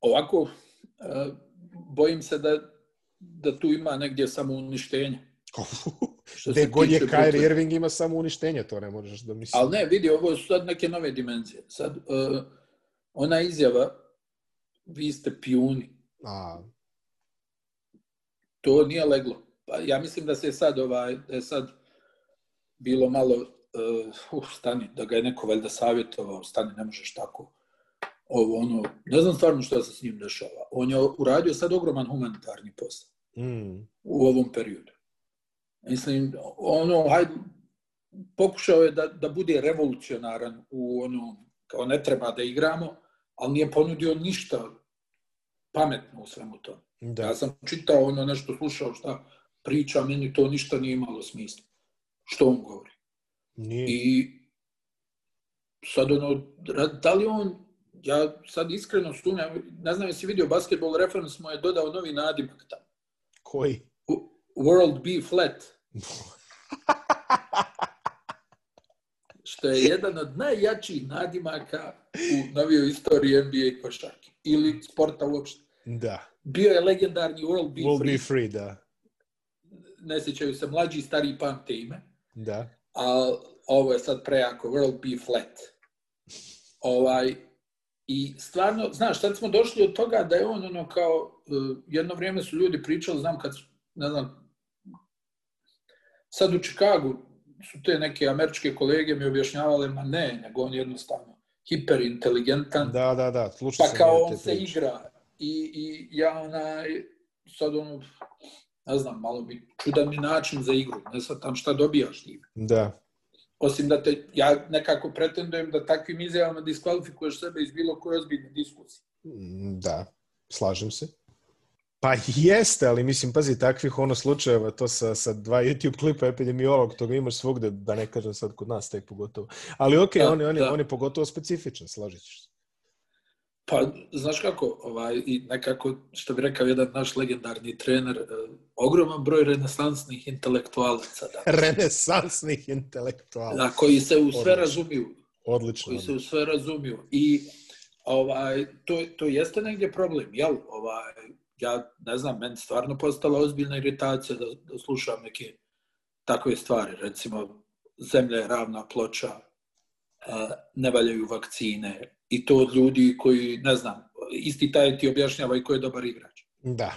S2: ovako, e, bojim se da, da tu ima negdje samo uništenje. [LAUGHS] Što
S1: Gde god je Kyrie
S2: Brooklyna.
S1: Irving ima samo uništenje, to ne možeš da misliš.
S2: Ali ne, vidi, ovo su sad neke nove dimenzije. Sad, uh, ona izjava, vi ste pijuni,
S1: A,
S2: to nije leglo. Pa ja mislim da se sad, ovaj, da je sad bilo malo, uh, uh, stani, da ga je neko valjda savjetovao, stani, ne možeš tako. Ovo, ono, ne znam stvarno šta se s njim dešava. On je uradio sad ogroman humanitarni posao
S1: mm,
S2: u ovom periodu. Mislim, ono, hajde, pokušao je da, da bude revolucionaran u ono, kao ne treba da igramo, ali nije ponudio ništa pametno u svemu to.
S1: Da.
S2: Ja sam čitao ono nešto, slušao šta priča, meni to ništa nije imalo smisla. Što on govori.
S1: Nije.
S2: I sad ono, da li on, ja sad iskreno sumnjam, ne znam jesi vidio Basketball Reference mu je dodao novi nadimak tamo.
S1: Koji?
S2: World B Flat. [LAUGHS] Što je jedan od najjačih nadimaka u novijoj istoriji NBA košarke. Ili sporta uopšte.
S1: Da.
S2: Bio je legendarni World B
S1: Will
S2: Free.
S1: be free, da.
S2: Ne sjećaju se mlađi i stariji pamte ime.
S1: Da.
S2: a ovo je sad prejako, World Be Flat. Ovaj, I stvarno, znaš, sad smo došli od toga da je on ono kao, uh, jedno vrijeme su ljudi pričali, znam kad, ne znam, sad u Čikagu su te neke američke kolege mi objašnjavale, ma ne, nego on je jednostavno hiperinteligentan,
S1: Da, da, da. Slušao
S2: pa kao on se
S1: priče.
S2: igra. I, I ja onaj, sad ono, ne znam, malo mi čudan mi način za igru, ne sad tam šta dobijaš time.
S1: Da.
S2: Osim da te, ja nekako pretendujem da takvim izjavama diskvalifikuješ sebe iz bilo koje ozbiljne diskusije.
S1: Da, slažem se. Pa jeste, ali mislim, pazi, takvih ono slučajeva, to sa, sa dva YouTube klipa epidemiolog, toga imaš svugde, da ne kažem sad kod nas tek pogotovo. Ali okej,
S2: Da,
S1: on, je- on, je-
S2: da.
S1: on je pogotovo specifičan, slažit ćeš se.
S2: Pa, znaš kako, ovaj, i nekako, što bi rekao jedan naš legendarni trener, eh, ogroman broj renesansnih intelektualaca, da, [LAUGHS]
S1: Renesansnih intelektuala.
S2: da, koji se u sve
S1: Odlično.
S2: razumiju,
S1: Odlično.
S2: koji se u sve razumiju. I ovaj, to, to jeste negdje problem, jel? Ovaj, ja ne znam, meni stvarno postala ozbiljna iritacija da, da slušam neke takve stvari. Recimo, zemlja je ravna ploča, ne valjaju vakcine i to od ljudi koji, ne znam, isti taj ti objašnjava i ko je dobar igrač.
S1: Da.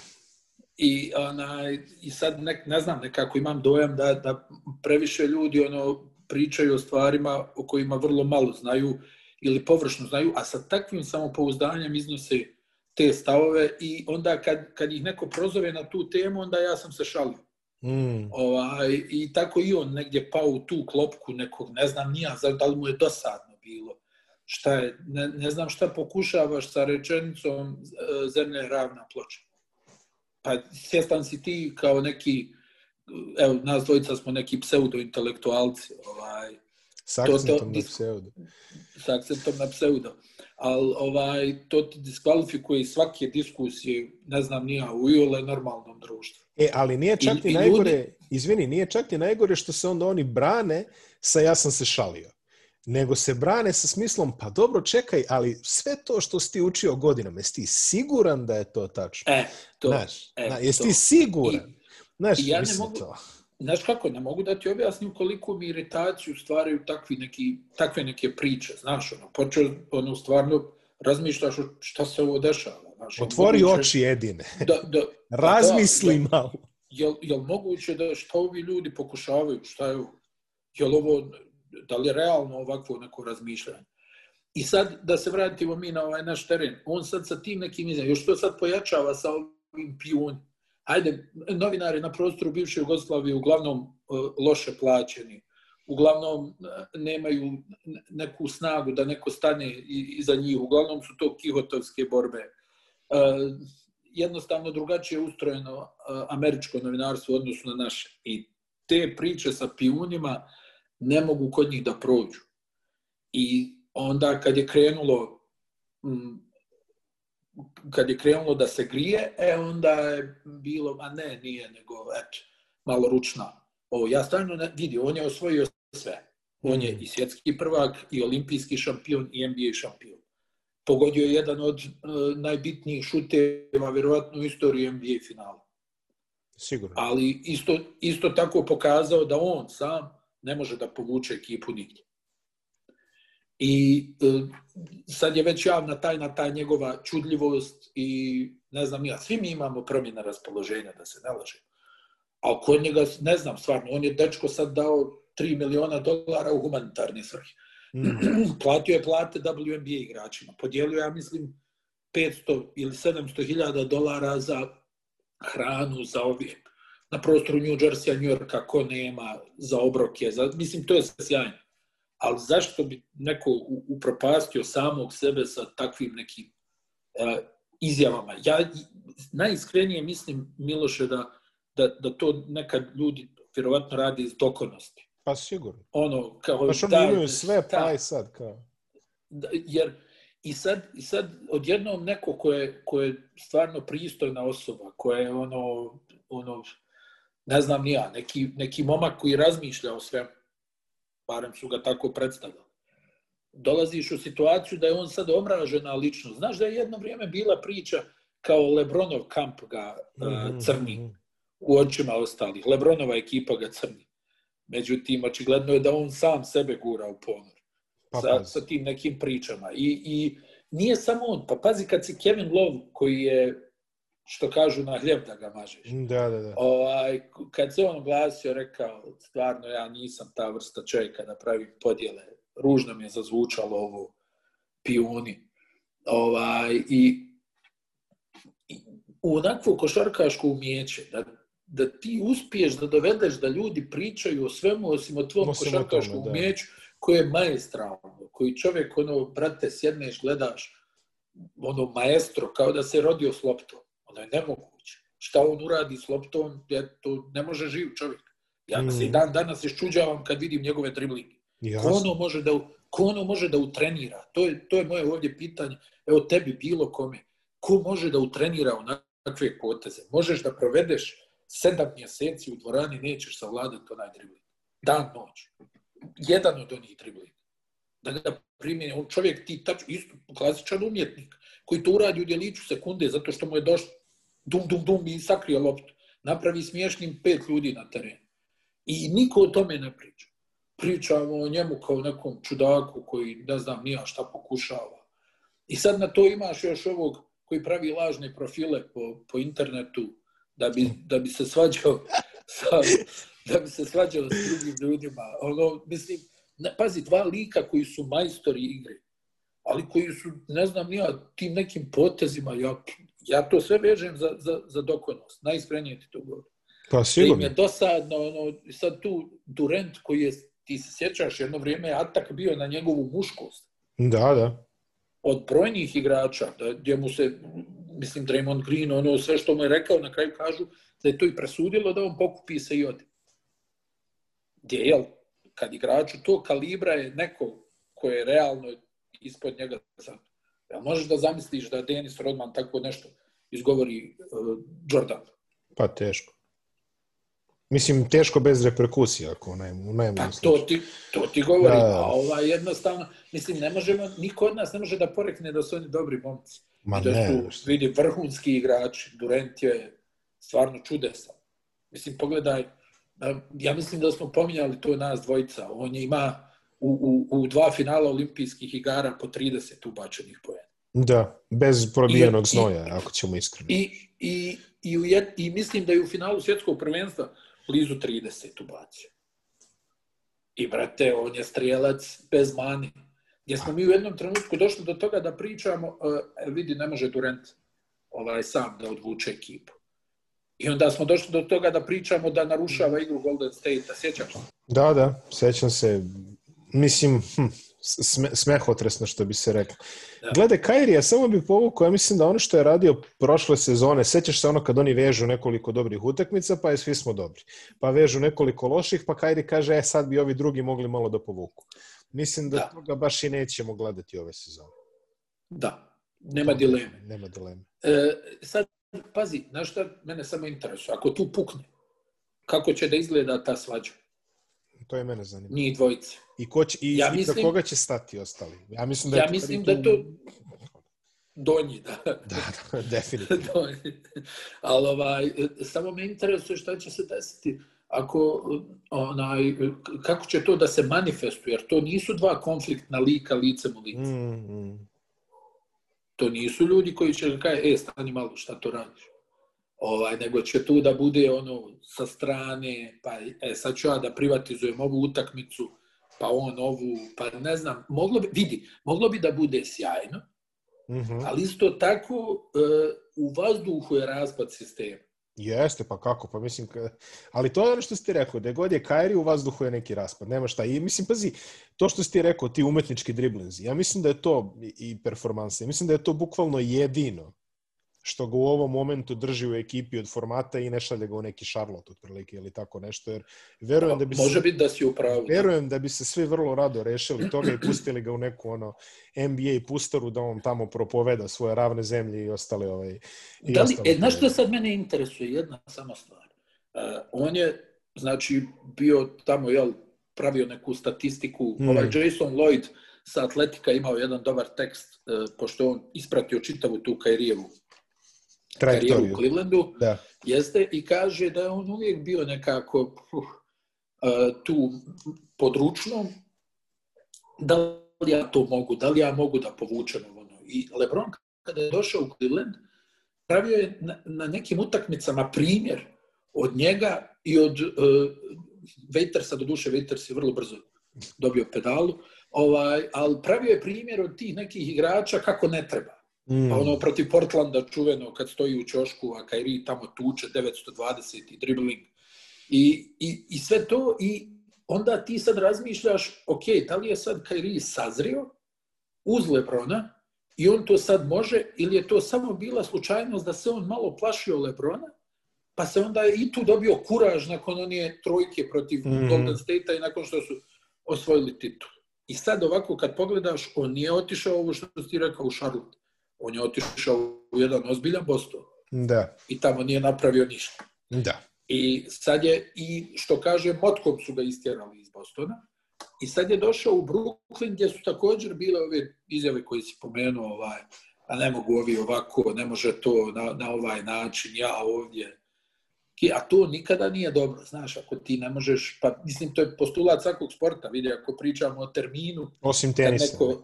S2: I, onaj, i sad ne, ne znam, nekako imam dojam da, da previše ljudi ono pričaju o stvarima o kojima vrlo malo znaju ili površno znaju, a sa takvim samopouzdanjem iznose te stavove i onda kad, kad ih neko prozove na tu temu, onda ja sam se šalio.
S1: Mm.
S2: Ovaj, I tako i on negdje pao u tu klopku nekog, ne znam nija, da li mu je dosadno bilo. Šta je, ne, ne znam šta pokušavaš sa rečenicom e, zemlja je ravna ploča. Pa svjestan si ti kao neki, evo, nas dvojica smo neki pseudo-intelektualci, ovaj,
S1: S
S2: To- to-
S1: akcentom na pseudo.
S2: s akcentom na pseudo. Ali ovaj, to ti diskvalifikuje svake diskusije, ne znam, nija u iole normalnom društvu.
S1: E, ali nije čak
S2: I-
S1: ni
S2: i
S1: najgore,
S2: ljudi-
S1: izvini, nije čak ni najgore što se onda oni brane sa ja sam se šalio. Nego se brane sa smislom, pa dobro, čekaj, ali sve to što si ti učio godinama, jesi ti siguran da je to tačno?
S2: E, to.
S1: Znaš,
S2: e,
S1: jesi
S2: to.
S1: ti siguran? Znaš,
S2: i ja ne mogu-
S1: to.
S2: Znaš kako, ne mogu da ti objasnim koliko mi iritaciju stvaraju takvi neki, takve neke priče, znaš, ono, počeo, ono, stvarno razmišljaš šta se ovo dešava. Znaš,
S1: Otvori
S2: moguće
S1: oči jedine. [LAUGHS]
S2: Da, da,
S1: Razmisli
S2: da,
S1: malo.
S2: jel, jel moguće da šta ovi ljudi pokušavaju, šta je ovo? Jel ovo, da li je realno ovakvo neko razmišljanje? I sad, da se vratimo mi na ovaj naš teren, on sad sa tim nekim izjavama, još to sad pojačava sa ovim pijun. Ajde, novinari na prostoru bivše Jugoslavije uglavnom uh, loše plaćeni, uglavnom uh, nemaju neku snagu da neko stane iza njih, uglavnom su to kihotovske borbe. Uh, jednostavno drugačije ustrojeno uh, američko novinarstvo u odnosu na naše. I te priče sa pijunima ne mogu kod njih da prođu. I onda kad je krenulo kad je krenulo da se grije, e onda je bilo, a ne, nije, nego, eto, malo ručna. Ovo, ja stvarno ne, vidi, on je osvojio sve. On je i svjetski prvak, i olimpijski šampion, i NBA šampion. Pogodio je jedan od uh, najbitnijih šuteva, vjerovatno, u istoriji NBA finala.
S1: Sigurno.
S2: Ali isto, isto tako pokazao da on sam ne može da povuče ekipu nigdje. I e, sad je već javna tajna ta njegova čudljivost i ne znam ja, svi mi imamo promjena raspoloženja, da se ne laže. A kod njega, ne znam, stvarno, on je dečko sad dao 3 miliona dolara u humanitarne svrhe.
S1: Mm. [CLEARS THROAT]
S2: Platio je plate WNBA igračima. Podijelio, ja mislim, 500 ili 700 hiljada dolara za hranu, za ove na prostoru New Jersey, New Yorka, ko nema za obroke. Za, mislim, to je sjajno. Ali zašto bi neko upropastio samog sebe sa takvim nekim uh, izjavama? Ja najiskrenije mislim, Miloše, da, da, da to nekad ljudi vjerovatno radi iz dokonosti.
S1: Pa sigurno.
S2: Ono, kao,
S1: pa što da, imaju sve, pa i sad kao.
S2: Da, jer i sad, i sad odjednom neko ko je, ko je stvarno pristojna osoba, koja je ono, ono ne znam ni ja, neki, neki momak koji razmišlja o svemu, barem su ga tako predstavljali. Dolaziš u situaciju da je on sad omražena ličnost. Znaš da je jedno vrijeme bila priča kao Lebronov kamp ga uh, crni u očima ostalih. Lebronova ekipa ga crni. Međutim, očigledno je da on sam sebe gura u ponor. Pa, sa, sa tim nekim pričama. I, I nije samo on. Pa pazi kad si Kevin Love, koji je što kažu na hljeb da ga mažeš.
S1: Da, da, da.
S2: Ovaj, kad se on oglasio, rekao, stvarno ja nisam ta vrsta čovjeka da pravi podjele. Ružno mi je zazvučalo ovo pijuni. Ovaj, i, i u onakvu košarkašku umjeće, da, da ti uspiješ da dovedeš da ljudi pričaju o svemu osim o tvom osim košarkaškom da. umjeću, koje je maestralno, koji čovjek, ono, brate, sjedneš, gledaš, ono, maestro, kao da se rodio s loptom Ono je nemoguće. Šta on uradi s loptom, je, to ne može živ čovjek. Ja mm. se i dan danas iščuđavam kad vidim njegove driblinge. Ko ono može da, ko ono može da utrenira? To je, to je moje ovdje pitanje. Evo tebi bilo kome. Ko može da utrenira onakve poteze? Možeš da provedeš sedam mjeseci u dvorani, nećeš savladati onaj dribling. Dan, noć. Jedan od onih driblinga. Da ga primjeni. On čovjek ti tač, isto klasičan umjetnik koji to uradi u djeliću sekunde zato što mu je došlo dum, dum, dum i sakrio loptu. Napravi smiješnim pet ljudi na terenu. I niko o tome ne priča. Pričamo o njemu kao nekom čudaku koji ne znam nija šta pokušava. I sad na to imaš još ovog koji pravi lažne profile po, po internetu da bi, da bi se svađao sa, da bi se svađao s drugim ljudima. Ono, mislim, ne, pazi, dva lika koji su majstori igre, ali koji su, ne znam, nija tim nekim potezima, ja ja to sve vežem za, za, za dokonost. Najiskrenije ti to govorim.
S1: Pa sigurno. Da
S2: im je dosadno, ono, sad tu Durent koji je, ti se sjećaš, jedno vrijeme je atak bio na njegovu muškost.
S1: Da, da.
S2: Od brojnih igrača, da, gdje mu se, mislim, Draymond Green, ono sve što mu je rekao, na kraju kažu da je to i presudilo da on pokupi se i ode. Gdje, jel, kad igraču to kalibra je neko ko je realno ispod njega sad Ja možeš da zamisliš da Denis Rodman tako nešto izgovori uh, Jordan?
S1: Pa teško. Mislim, teško bez reperkusija, ako naj, u najmanju
S2: pa, to ti, to ti govori, da. a ova jednostavno, mislim, ne možemo, niko od nas ne može da porekne da su oni dobri momci.
S1: Ma
S2: da
S1: ne.
S2: su, vidi, vrhunski igrači, Durant je stvarno čudesan. Mislim, pogledaj, ja mislim da smo pominjali to nas dvojica, on je ima u, u, u dva finala olimpijskih igara po 30 ubačenih poena.
S1: Da, bez probijenog I, znoja, i, ako ćemo iskreno.
S2: I, i, i, u jed, I mislim da je u finalu svjetskog prvenstva blizu 30 ubacio. I, brate, on je strijelac bez mani. Gdje smo mi u jednom trenutku došli do toga da pričamo, uh, vidi, ne može Durant ovaj, sam da odvuče ekipu. I onda smo došli do toga da pričamo da narušava igru Golden State-a. Sjećaš se?
S1: Da, da, sjećam se mislim, hm, sme, smehotresno što bi se reklo. Da. Glede Kairija, samo bih povukao, ja mislim da ono što je radio prošle sezone, sećaš se ono kad oni vežu nekoliko dobrih utakmica, pa je svi smo dobri. Pa vežu nekoliko loših, pa Kairi kaže, e sad bi ovi drugi mogli malo da povuku. Mislim da, da. toga baš i nećemo gledati ove sezone.
S2: Da, nema dileme.
S1: Nema dileme.
S2: E, sad, pazi, znaš šta mene samo interesuje? Ako tu pukne, kako će da izgleda ta svađa?
S1: To je mene zanima.
S2: Njih dvojice.
S1: I, ko će, i, ja mislim, i koga će stati ostali? Ja mislim da,
S2: ja mislim da to... Donji, da.
S1: Da, da [LAUGHS] definitivno. [LAUGHS]
S2: Donji. Ali ovaj, samo me interesuje šta će se desiti ako onaj, kako će to da se manifestuje, jer to nisu dva konfliktna lika licem u lice. Mm, mm. To nisu ljudi koji će kaj, e, stani malo, šta to radiš? Ovaj, nego će tu da bude ono sa strane, pa e, sad ću ja da privatizujem ovu utakmicu, pa on ovu, pa ne znam, moglo bi, vidi, moglo bi da bude sjajno, mm -hmm. ali isto tako e, u vazduhu je raspad sistema.
S1: Jeste, pa kako, pa mislim, ali to je ono što si ti rekao, da god je Kairi u vazduhu je neki raspad, nema šta. I mislim, pazi, to što si ti rekao, ti umetnički driblinzi, ja mislim da je to i performanse, mislim da je to bukvalno jedino što ga u ovom momentu drži u ekipi od formata i ne šalje ga u neki Charlotte otprilike ili tako nešto, jer verujem da bi
S2: Može
S1: se,
S2: biti da si u pravu. da.
S1: verujem da bi se svi vrlo rado rešili toga i pustili ga u neku ono NBA pustaru da on tamo propoveda svoje ravne zemlje i ostale ovaj i
S2: Da li,
S1: ostale
S2: e, znaš što sad mene interesuje? Jedna sama stvar. Uh, on je, znači, bio tamo, jel, pravio neku statistiku.
S1: Mm.
S2: Ovaj Jason Lloyd sa Atletika imao jedan dobar tekst, uh, pošto on ispratio čitavu tu Kairijevu karijeru u. Clevelandu.
S1: Da.
S2: Jeste, i kaže da je on uvijek bio nekako uh, tu područno, da li ja to mogu, da li ja mogu da povučem ono. I LeBron kada je došao u Cleveland, pravio je na, na nekim utakmicama primjer od njega i od uh, Waitersa, do duše Waiters je vrlo brzo dobio pedalu, ovaj, ali pravio je primjer od tih nekih igrača kako ne treba.
S1: Mm.
S2: Pa ono protiv Portlanda čuveno kad stoji u ćošku, a Kairi tamo tuče 920 i dribling. I, i, I sve to i onda ti sad razmišljaš, ok, da li je sad Kairi sazrio uz Lebrona i on to sad može ili je to samo bila slučajnost da se on malo plašio Lebrona pa se onda i tu dobio kuraž nakon onije trojke protiv mm. Golden State-a i nakon što su osvojili titul. I sad ovako kad pogledaš, on nije otišao ovo što ti rekao u Charlotte. On je otišao u jedan ozbiljan Boston
S1: Da,
S2: i tamo nije napravio ništa.
S1: da.
S2: I sad je, i što kaže, motkom su ga istjerali iz Bostona. I sad je došao u Brooklyn gdje su također bile ove izjave koje si pomenuo, ovaj, a ne mogu ovi ovako, ne može to na, na ovaj način, ja ovdje. A to nikada nije dobro, znaš, ako ti ne možeš, pa mislim, to je postulat svakog sporta, vidi, ako pričamo o terminu,
S1: Osim tenisa.
S2: neko,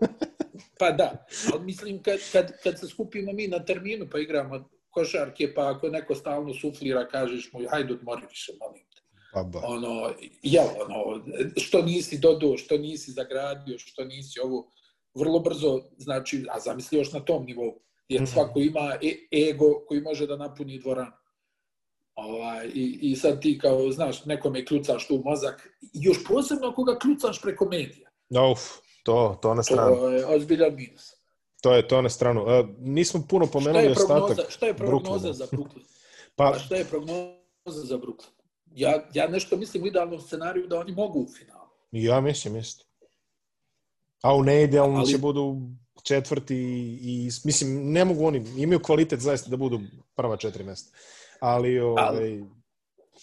S2: pa da, ali mislim kad, kad, kad se skupimo mi na terminu pa igramo košarke, pa ako neko stalno suflira, kažeš mu, hajde odmori više, molim te.
S1: Pa ba.
S2: Ono, jel, ono, što nisi dodao, što nisi zagradio, što nisi ovo, vrlo brzo, znači, a zamisli još na tom nivou, jer
S1: Mhm.
S2: svako ima e ego koji može da napuni dvoranu. Ovaj, i, I sad ti kao, znaš, nekome kljucaš tu mozak, još posebno ako ga kljucaš preko medija.
S1: Uf, to, to na stranu.
S2: To je ozbiljan minus.
S1: To je to na stranu. Uh, nismo puno
S2: Šta
S1: pomenuli
S2: je prognoza,
S1: ostatak.
S2: šta je prognoza
S1: Brooklyna.
S2: za Brooklyn?
S1: Pa,
S2: A šta je prognoza za Brooklyn? Ja, ja nešto mislim u idealnom scenariju da oni mogu u finalu.
S1: ja mislim isto. A u neidealnom
S2: Ali-
S1: će budu četvrti i, i, mislim, ne mogu oni, imaju kvalitet zaista da budu prva četiri mesta. Ali, ovaj,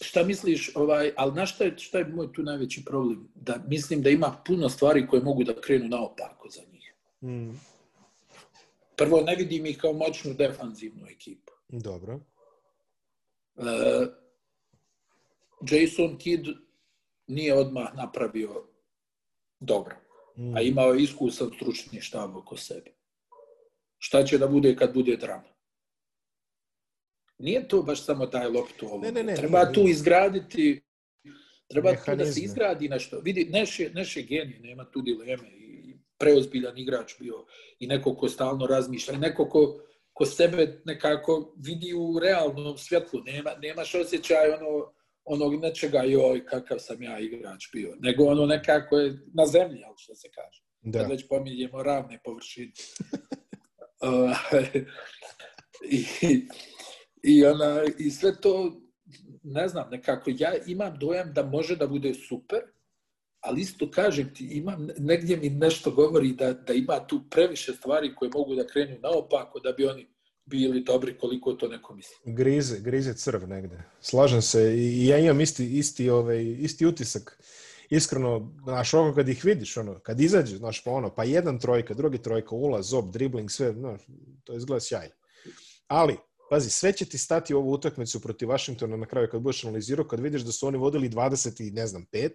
S2: Šta misliš, ovaj, ali znaš šta je, šta je moj tu najveći problem? Da mislim da ima puno stvari koje mogu da krenu naopako za njih.
S1: mm,
S2: Prvo, ne vidim ih kao moćnu defanzivnu ekipu.
S1: dobro.
S2: E, Jason Kidd nije odmah napravio dobro.
S1: Mm,
S2: a imao je iskusan stručni štab oko sebe. Šta će da bude kad bude drama? Nije to baš samo daj loptu ovom.
S1: Ne, ne, ne,
S2: treba
S1: nije,
S2: tu
S1: nije.
S2: izgraditi treba tu da se
S1: Mehanizme.
S2: izgradi nešto. Vidi, Neš je, Neš je genij, nema tu dileme. I preozbiljan igrač bio i neko ko stalno razmišlja, neko ko, ko sebe nekako vidi u realnom svjetlu. Nema, nemaš osjećaj ono, onog nečega, joj, kakav sam ja igrač bio. Nego ono nekako je na zemlji, ali što se kaže
S1: Da.
S2: kad već pominjemo ravne površine. [LAUGHS] [LAUGHS] Uh, I, i, ona, I sve to, ne znam, nekako ja imam dojam da može da bude super, ali isto kažem ti, imam, negdje mi nešto govori da, da ima tu previše stvari koje mogu da krenu naopako da bi oni bili dobri koliko to neko misli.
S1: Grize, grize crv negde. Slažem se i ja imam isti, isti, ovaj, isti utisak. Iskreno, znaš, ono kad ih vidiš, ono, kad izađe, znaš, pa ono, pa jedan trojka, drugi trojka, ulaz, ob, dribling, sve, znaš, to izgleda sjajno. Ali, pazi, sve će ti stati ovu utakmicu protiv Washingtona na kraju kad budeš analizirao, kad vidiš da su oni vodili 20 i ne znam, 5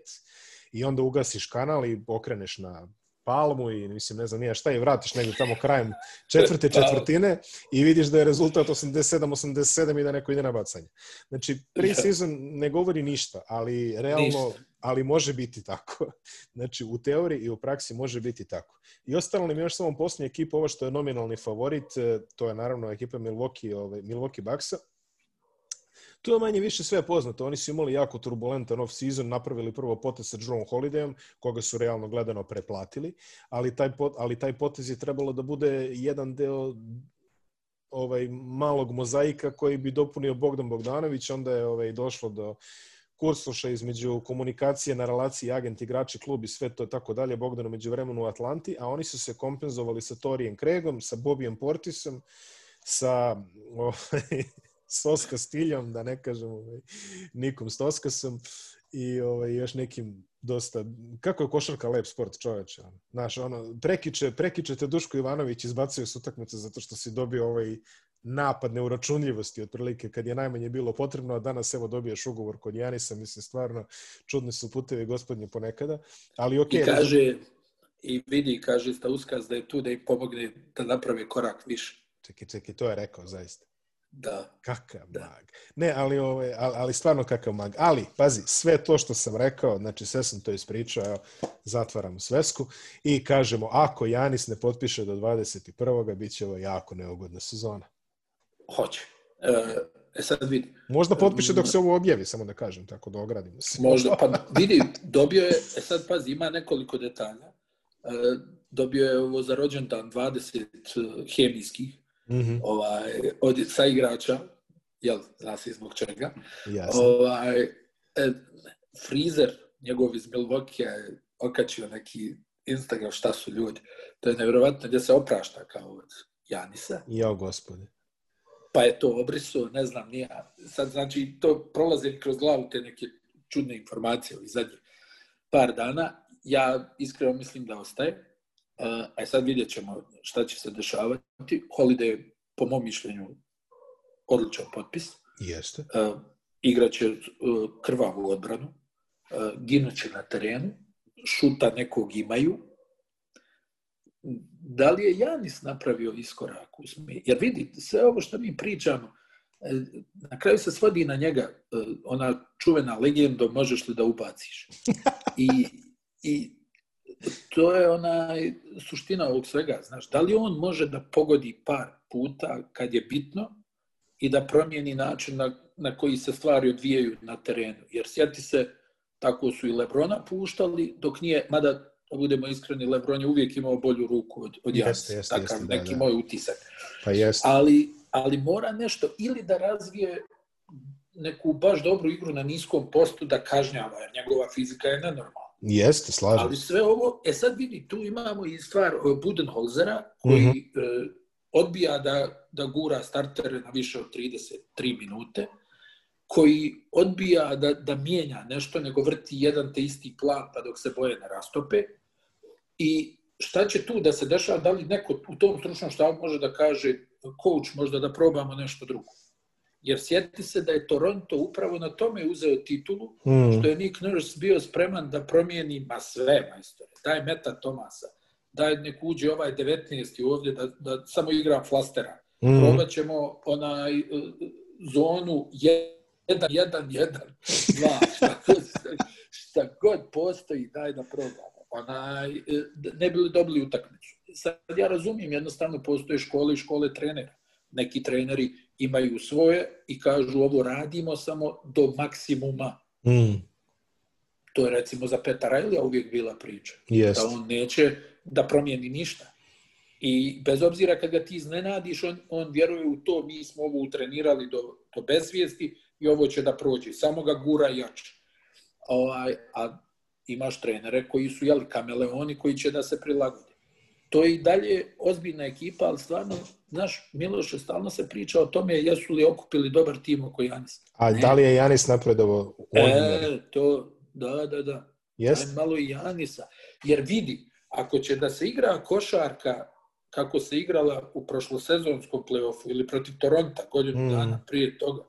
S1: i onda ugasiš kanal i okreneš na palmu i mislim ne znam nije šta i vratiš negdje tamo krajem [LAUGHS] četvrte četvrtine i vidiš da je rezultat 87-87 i da neko ide na bacanje. Znači, pre-season ne govori ništa, ali realno,
S2: Ništa.
S1: Ali može biti tako. [LAUGHS] Znači, u teoriji i u praksi može biti tako. I ostalo nam još samo posljednja ekipa, ovo što je nominalni favorit, e, to je naravno ekipa Milwaukee, ovaj, Milwaukee Bucksa. Tu je manje više sve poznato. Oni su imali jako turbulentan off-season, napravili prvo potez sa Jerome Holidayom, koga su realno gledano preplatili, ali taj, pot, ali taj potez je trebalo da bude jedan deo ovaj malog mozaika koji bi dopunio Bogdan Bogdanović, onda je ovaj došlo do kursoša između komunikacije na relaciji agent, igrači, klub i sve to i tako dalje, Bogdanu među vremenu u Atlanti, a oni su se kompenzovali sa Torijem Craigom, sa Bobijem Portisom, sa ovaj, [LAUGHS] Soska Stiljom, da ne kažem ovaj, Nikom Stoskasom i ovaj, još nekim dosta, kako je košarka lep sport čoveče. Znaš, ono, prekiče, prekičete Duško Ivanović izbacio s utakmice zato što si dobio ovaj napad neuračunljivosti otprilike kad je najmanje bilo potrebno, a danas evo dobiješ ugovor kod Janisa, mislim stvarno čudni su putevi gospodnje ponekada, ali ok.
S2: I kaže, i vidi, kaže Stauskaz da je tu da im pomogne da naprave korak više.
S1: Čekaj, čekaj, to je rekao zaista.
S2: Da.
S1: Kakav da. mag. Ne, ali, ovaj, ali, ali stvarno kakav mag. Ali, pazi, sve to što sam rekao, znači sve sam to ispričao, evo, zatvaramo svesku i kažemo, ako Janis ne potpiše do 21. bit će ovo jako neugodna sezona.
S2: Hoće. E, e sad vidi.
S1: Možda potpiše dok se ovo objavi, samo da kažem, tako da ogradimo se.
S2: Možda, pa [LAUGHS] vidi, dobio je, e sad pazi, ima nekoliko detalja. E, dobio je ovo za rođendan 20 hemijskih, mm -hmm. ovaj, od saigrača, jel, zna se zbog čega.
S1: Jasno.
S2: Ovaj, e, frizer njegov iz Milwaukee je okačio neki Instagram šta su ljudi. To je nevjerovatno gdje se oprašta kao od Janisa.
S1: Jo, gospode.
S2: Pa je to obriso, ne znam, nije. Sad, znači, to prolazi kroz glavu te neke čudne informacije ovih zadnjih par dana. Ja iskreno mislim da ostaje. E sad vidjet ćemo šta će se dešavati. Holiday po mom mišljenju, odličan potpis.
S1: Jeste.
S2: Uh, igraće uh, krvavu odbranu, uh, ginuće na terenu, šuta nekog imaju. Da li je Janis napravio iskorak u smi? Jer vidi, sve ovo što mi pričamo, na kraju se svodi na njega ona čuvena legenda možeš li da ubaciš. I, i to je ona suština ovog svega. Znaš, da li on može da pogodi par puta kad je bitno i da promijeni način na, na koji se stvari odvijaju na terenu. Jer sjeti se, tako su i Lebrona puštali, dok nije, mada da budemo iskreni, Lebron je uvijek imao bolju ruku od, od Jansa. Jeste, Takav jeste, neki da, da. moj utisak.
S1: Pa jeste.
S2: Ali, ali mora nešto ili da razvije neku baš dobru igru na niskom postu da kažnjava, jer njegova fizika je nenormalna.
S1: Jeste, slažem.
S2: Ali sve ovo, e sad vidi, tu imamo i stvar Budenholzera, koji mm -hmm. e, odbija da, da gura startere na više od 33 minute, koji odbija da, da mijenja nešto, nego vrti jedan te isti plan pa dok se boje ne rastope. I šta će tu da se dešava, da li neko u tom stručnom štabu može da kaže coach možda da probamo nešto drugo. Jer sjeti se da je Toronto upravo na tome uzeo titulu, mm. što je Nick Nurse bio spreman da promijeni ma sve, majstore. Daj Meta Tomasa, daj nek uđe ovaj 19. ovdje da, da samo igra flastera. Mm. Probat ćemo onaj uh, zonu 1, 1, 1, 2, šta, šta god postoji, daj da probamo. Onaj, e, ne bi li dobili utakmicu. Sad ja razumijem, jednostavno postoje škole i škole trenera. Neki treneri imaju svoje i kažu ovo radimo samo do maksimuma. Mm. To je recimo za Petra Rajlija uvijek bila priča.
S1: Yes.
S2: Da on neće da promijeni ništa. I bez obzira kad ga ti iznenadiš, on, on vjeruje u to, mi smo ovo utrenirali do, do bezvijesti i ovo će da prođe. Samo ga gura jače. Ovaj, a imaš trenere koji su jeli kameleoni koji će da se prilagode. To je i dalje ozbiljna ekipa, ali stvarno znaš, Miloš, stalno se priča o tome jesu li okupili dobar tim oko Janis.
S1: A ne. da li je Janis napredovo?
S2: E, to, da, da, da.
S1: Jest?
S2: malo i Janisa. Jer vidi, ako će da se igra košarka kako se igrala u prošlosezonskom play-offu ili protiv Toronta godinu mm. dana prije toga,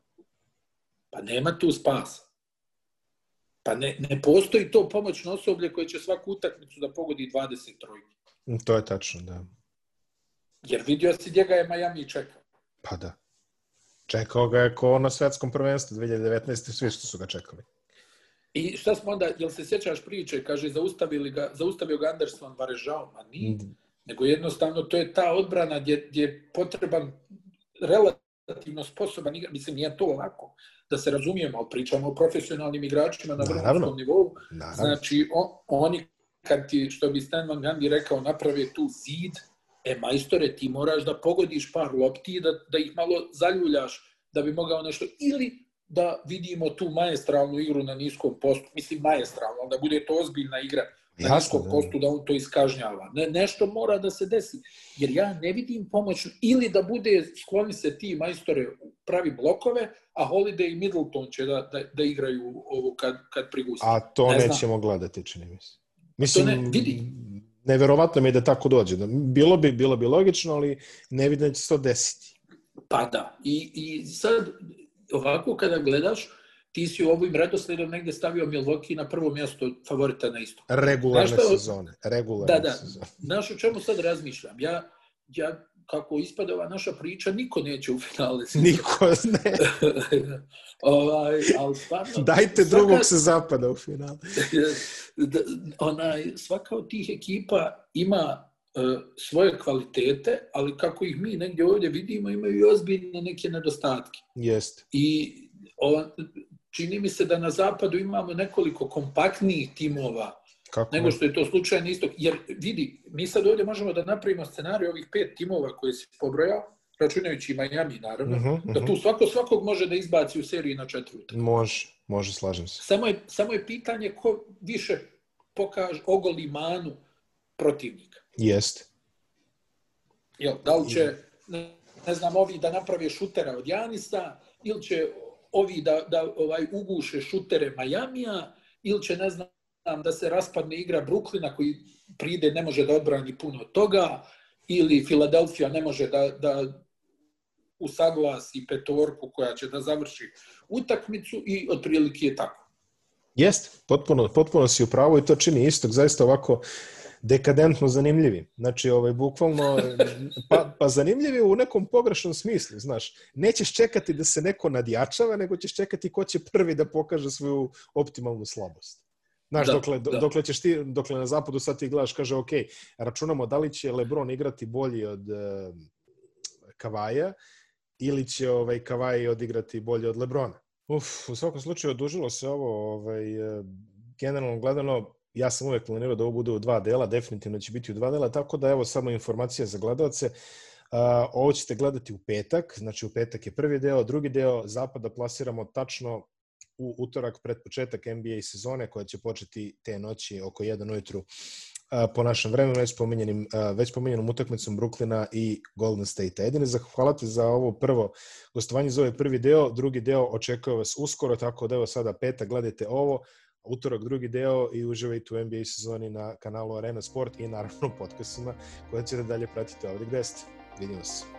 S2: pa nema tu spasa. Pa ne, ne postoji to pomoćno osoblje koje će svaku utakmicu da pogodi 20 trojki.
S1: To je tačno, da.
S2: Jer vidio si gdje ga je Miami čekao.
S1: Pa da. Čekao ga je ko na svetskom prvenstvu 2019. Svi što su ga čekali.
S2: I šta smo onda, jel se sjećaš priče, kaže, zaustavili ga, zaustavio ga Anderson Varežao, ma nije. Mm. Nego jednostavno to je ta odbrana gdje, gdje je potreban relativno sposoban igra, mislim, nije to ovako. Da se razumijemo, ali pričamo o profesionalnim igračima na vrhunskom nivou.
S1: Naravno.
S2: Znači, on, oni, kad ti, što bi Stan Van Gundy rekao, naprave tu zid, e, majstore, ti moraš da pogodiš par lopti, da, da ih malo zaljuljaš, da bi mogao nešto, ili da vidimo tu maestralnu igru na niskom postu, mislim maestralno, da bude to ozbiljna igra niskom
S1: da.
S2: postu, da on to iskažnjava. Ne, nešto mora da se desi, jer ja ne vidim pomoć, ili da bude, skloni se ti majstore, pravi blokove, a Holiday i Middleton će da, da, da igraju ovo kad, kad prigusti.
S1: A to
S2: Ne znam.
S1: nećemo gledati, čini mi se. Mislim,
S2: To ne- vidi.
S1: neverovatno mi je da tako dođe. Da- Bilo bi, bilo bi logično, ali ne vidim da će se to desiti.
S2: Pa da, i, i sad ovako kada gledaš, ti si ovim redosledom negde stavio Milwaukee na prvo mjesto favorita na isto.
S1: Regularne
S2: šta-
S1: sezone. Regularne
S2: Da, da.
S1: sezone.
S2: Znaš o čemu sad razmišljam? Ja, ja kako ispada ova naša priča, niko neće u finale.
S1: Niko ne. [LAUGHS]
S2: ovaj, ali stvarno,
S1: Dajte
S2: svaka-
S1: drugog se zapada u finalu. [LAUGHS]
S2: da, onaj, svaka od tih ekipa ima uh, svoje kvalitete, ali kako ih mi negdje ovdje vidimo, imaju i ozbiljne neke nedostatke.
S1: Jeste.
S2: I on, čini mi se da na zapadu imamo nekoliko kompaktnijih timova
S1: Kako
S2: nego što je to slučaj na istok. Jer vidi, mi sad ovdje možemo da napravimo scenarij ovih pet timova koje si pobrojao, računajući Miami naravno,
S1: Uh -huh,
S2: da tu svako svakog može da izbaci u seriji na četiri utakmice.
S1: Može, može, slažem se.
S2: Samo je, samo je pitanje ko više pokaže ogoli manu protivnika.
S1: Jeste.
S2: Jel, da li će, ne, ne znam, ovi da naprave šutera od Janisa, ili će ovi da, da ovaj uguše šutere Majamija, ili će, ne znam, da se raspadne igra Bruklina koji pride, ne može da odbrani puno toga, ili Filadelfija ne može da, da usaglasi petorku koja će da završi utakmicu i otprilike je tako.
S1: Jeste, potpuno, potpuno si u pravu i to čini istok zaista ovako dekadentno zanimljivi. Znači, ovaj, bukvalno, pa, pa zanimljivi u nekom pogrešnom smislu, znaš. Nećeš čekati da se neko nadjačava, nego ćeš čekati ko će prvi da pokaže svoju optimalnu slabost. Znaš,
S2: Da,
S1: dokle,
S2: da.
S1: dokle ćeš ti, dokle na zapadu sad ti gledaš, kaže, ok, računamo da li će Lebron igrati bolji od uh, Kavaja ili će ovaj, Kavaj odigrati bolje od Lebrona. Uf, u svakom slučaju odužilo se ovo, ovaj, eh, generalno gledano, ja sam uvek planirao da ovo bude u dva dela, definitivno će biti u dva dela, tako da evo samo informacija za gledalce. Ovo ćete gledati u petak, znači u petak je prvi deo, drugi deo zapada plasiramo tačno u utorak pred početak NBA sezone koja će početi te noći oko 1 ujutru po našem vremenu već pominjenim uh, već pominjenom utakmicom Brooklyna i Golden State. Jedini zahvalate za ovo prvo gostovanje za ovaj prvi deo, drugi deo očekuje vas uskoro, tako da evo sada petak gledajte ovo, utorak drugi deo i uživajte u NBA sezoni na kanalu Arena Sport i naravno podcastima koje ćete dalje pratiti ovdje gde ste. Vidimo se.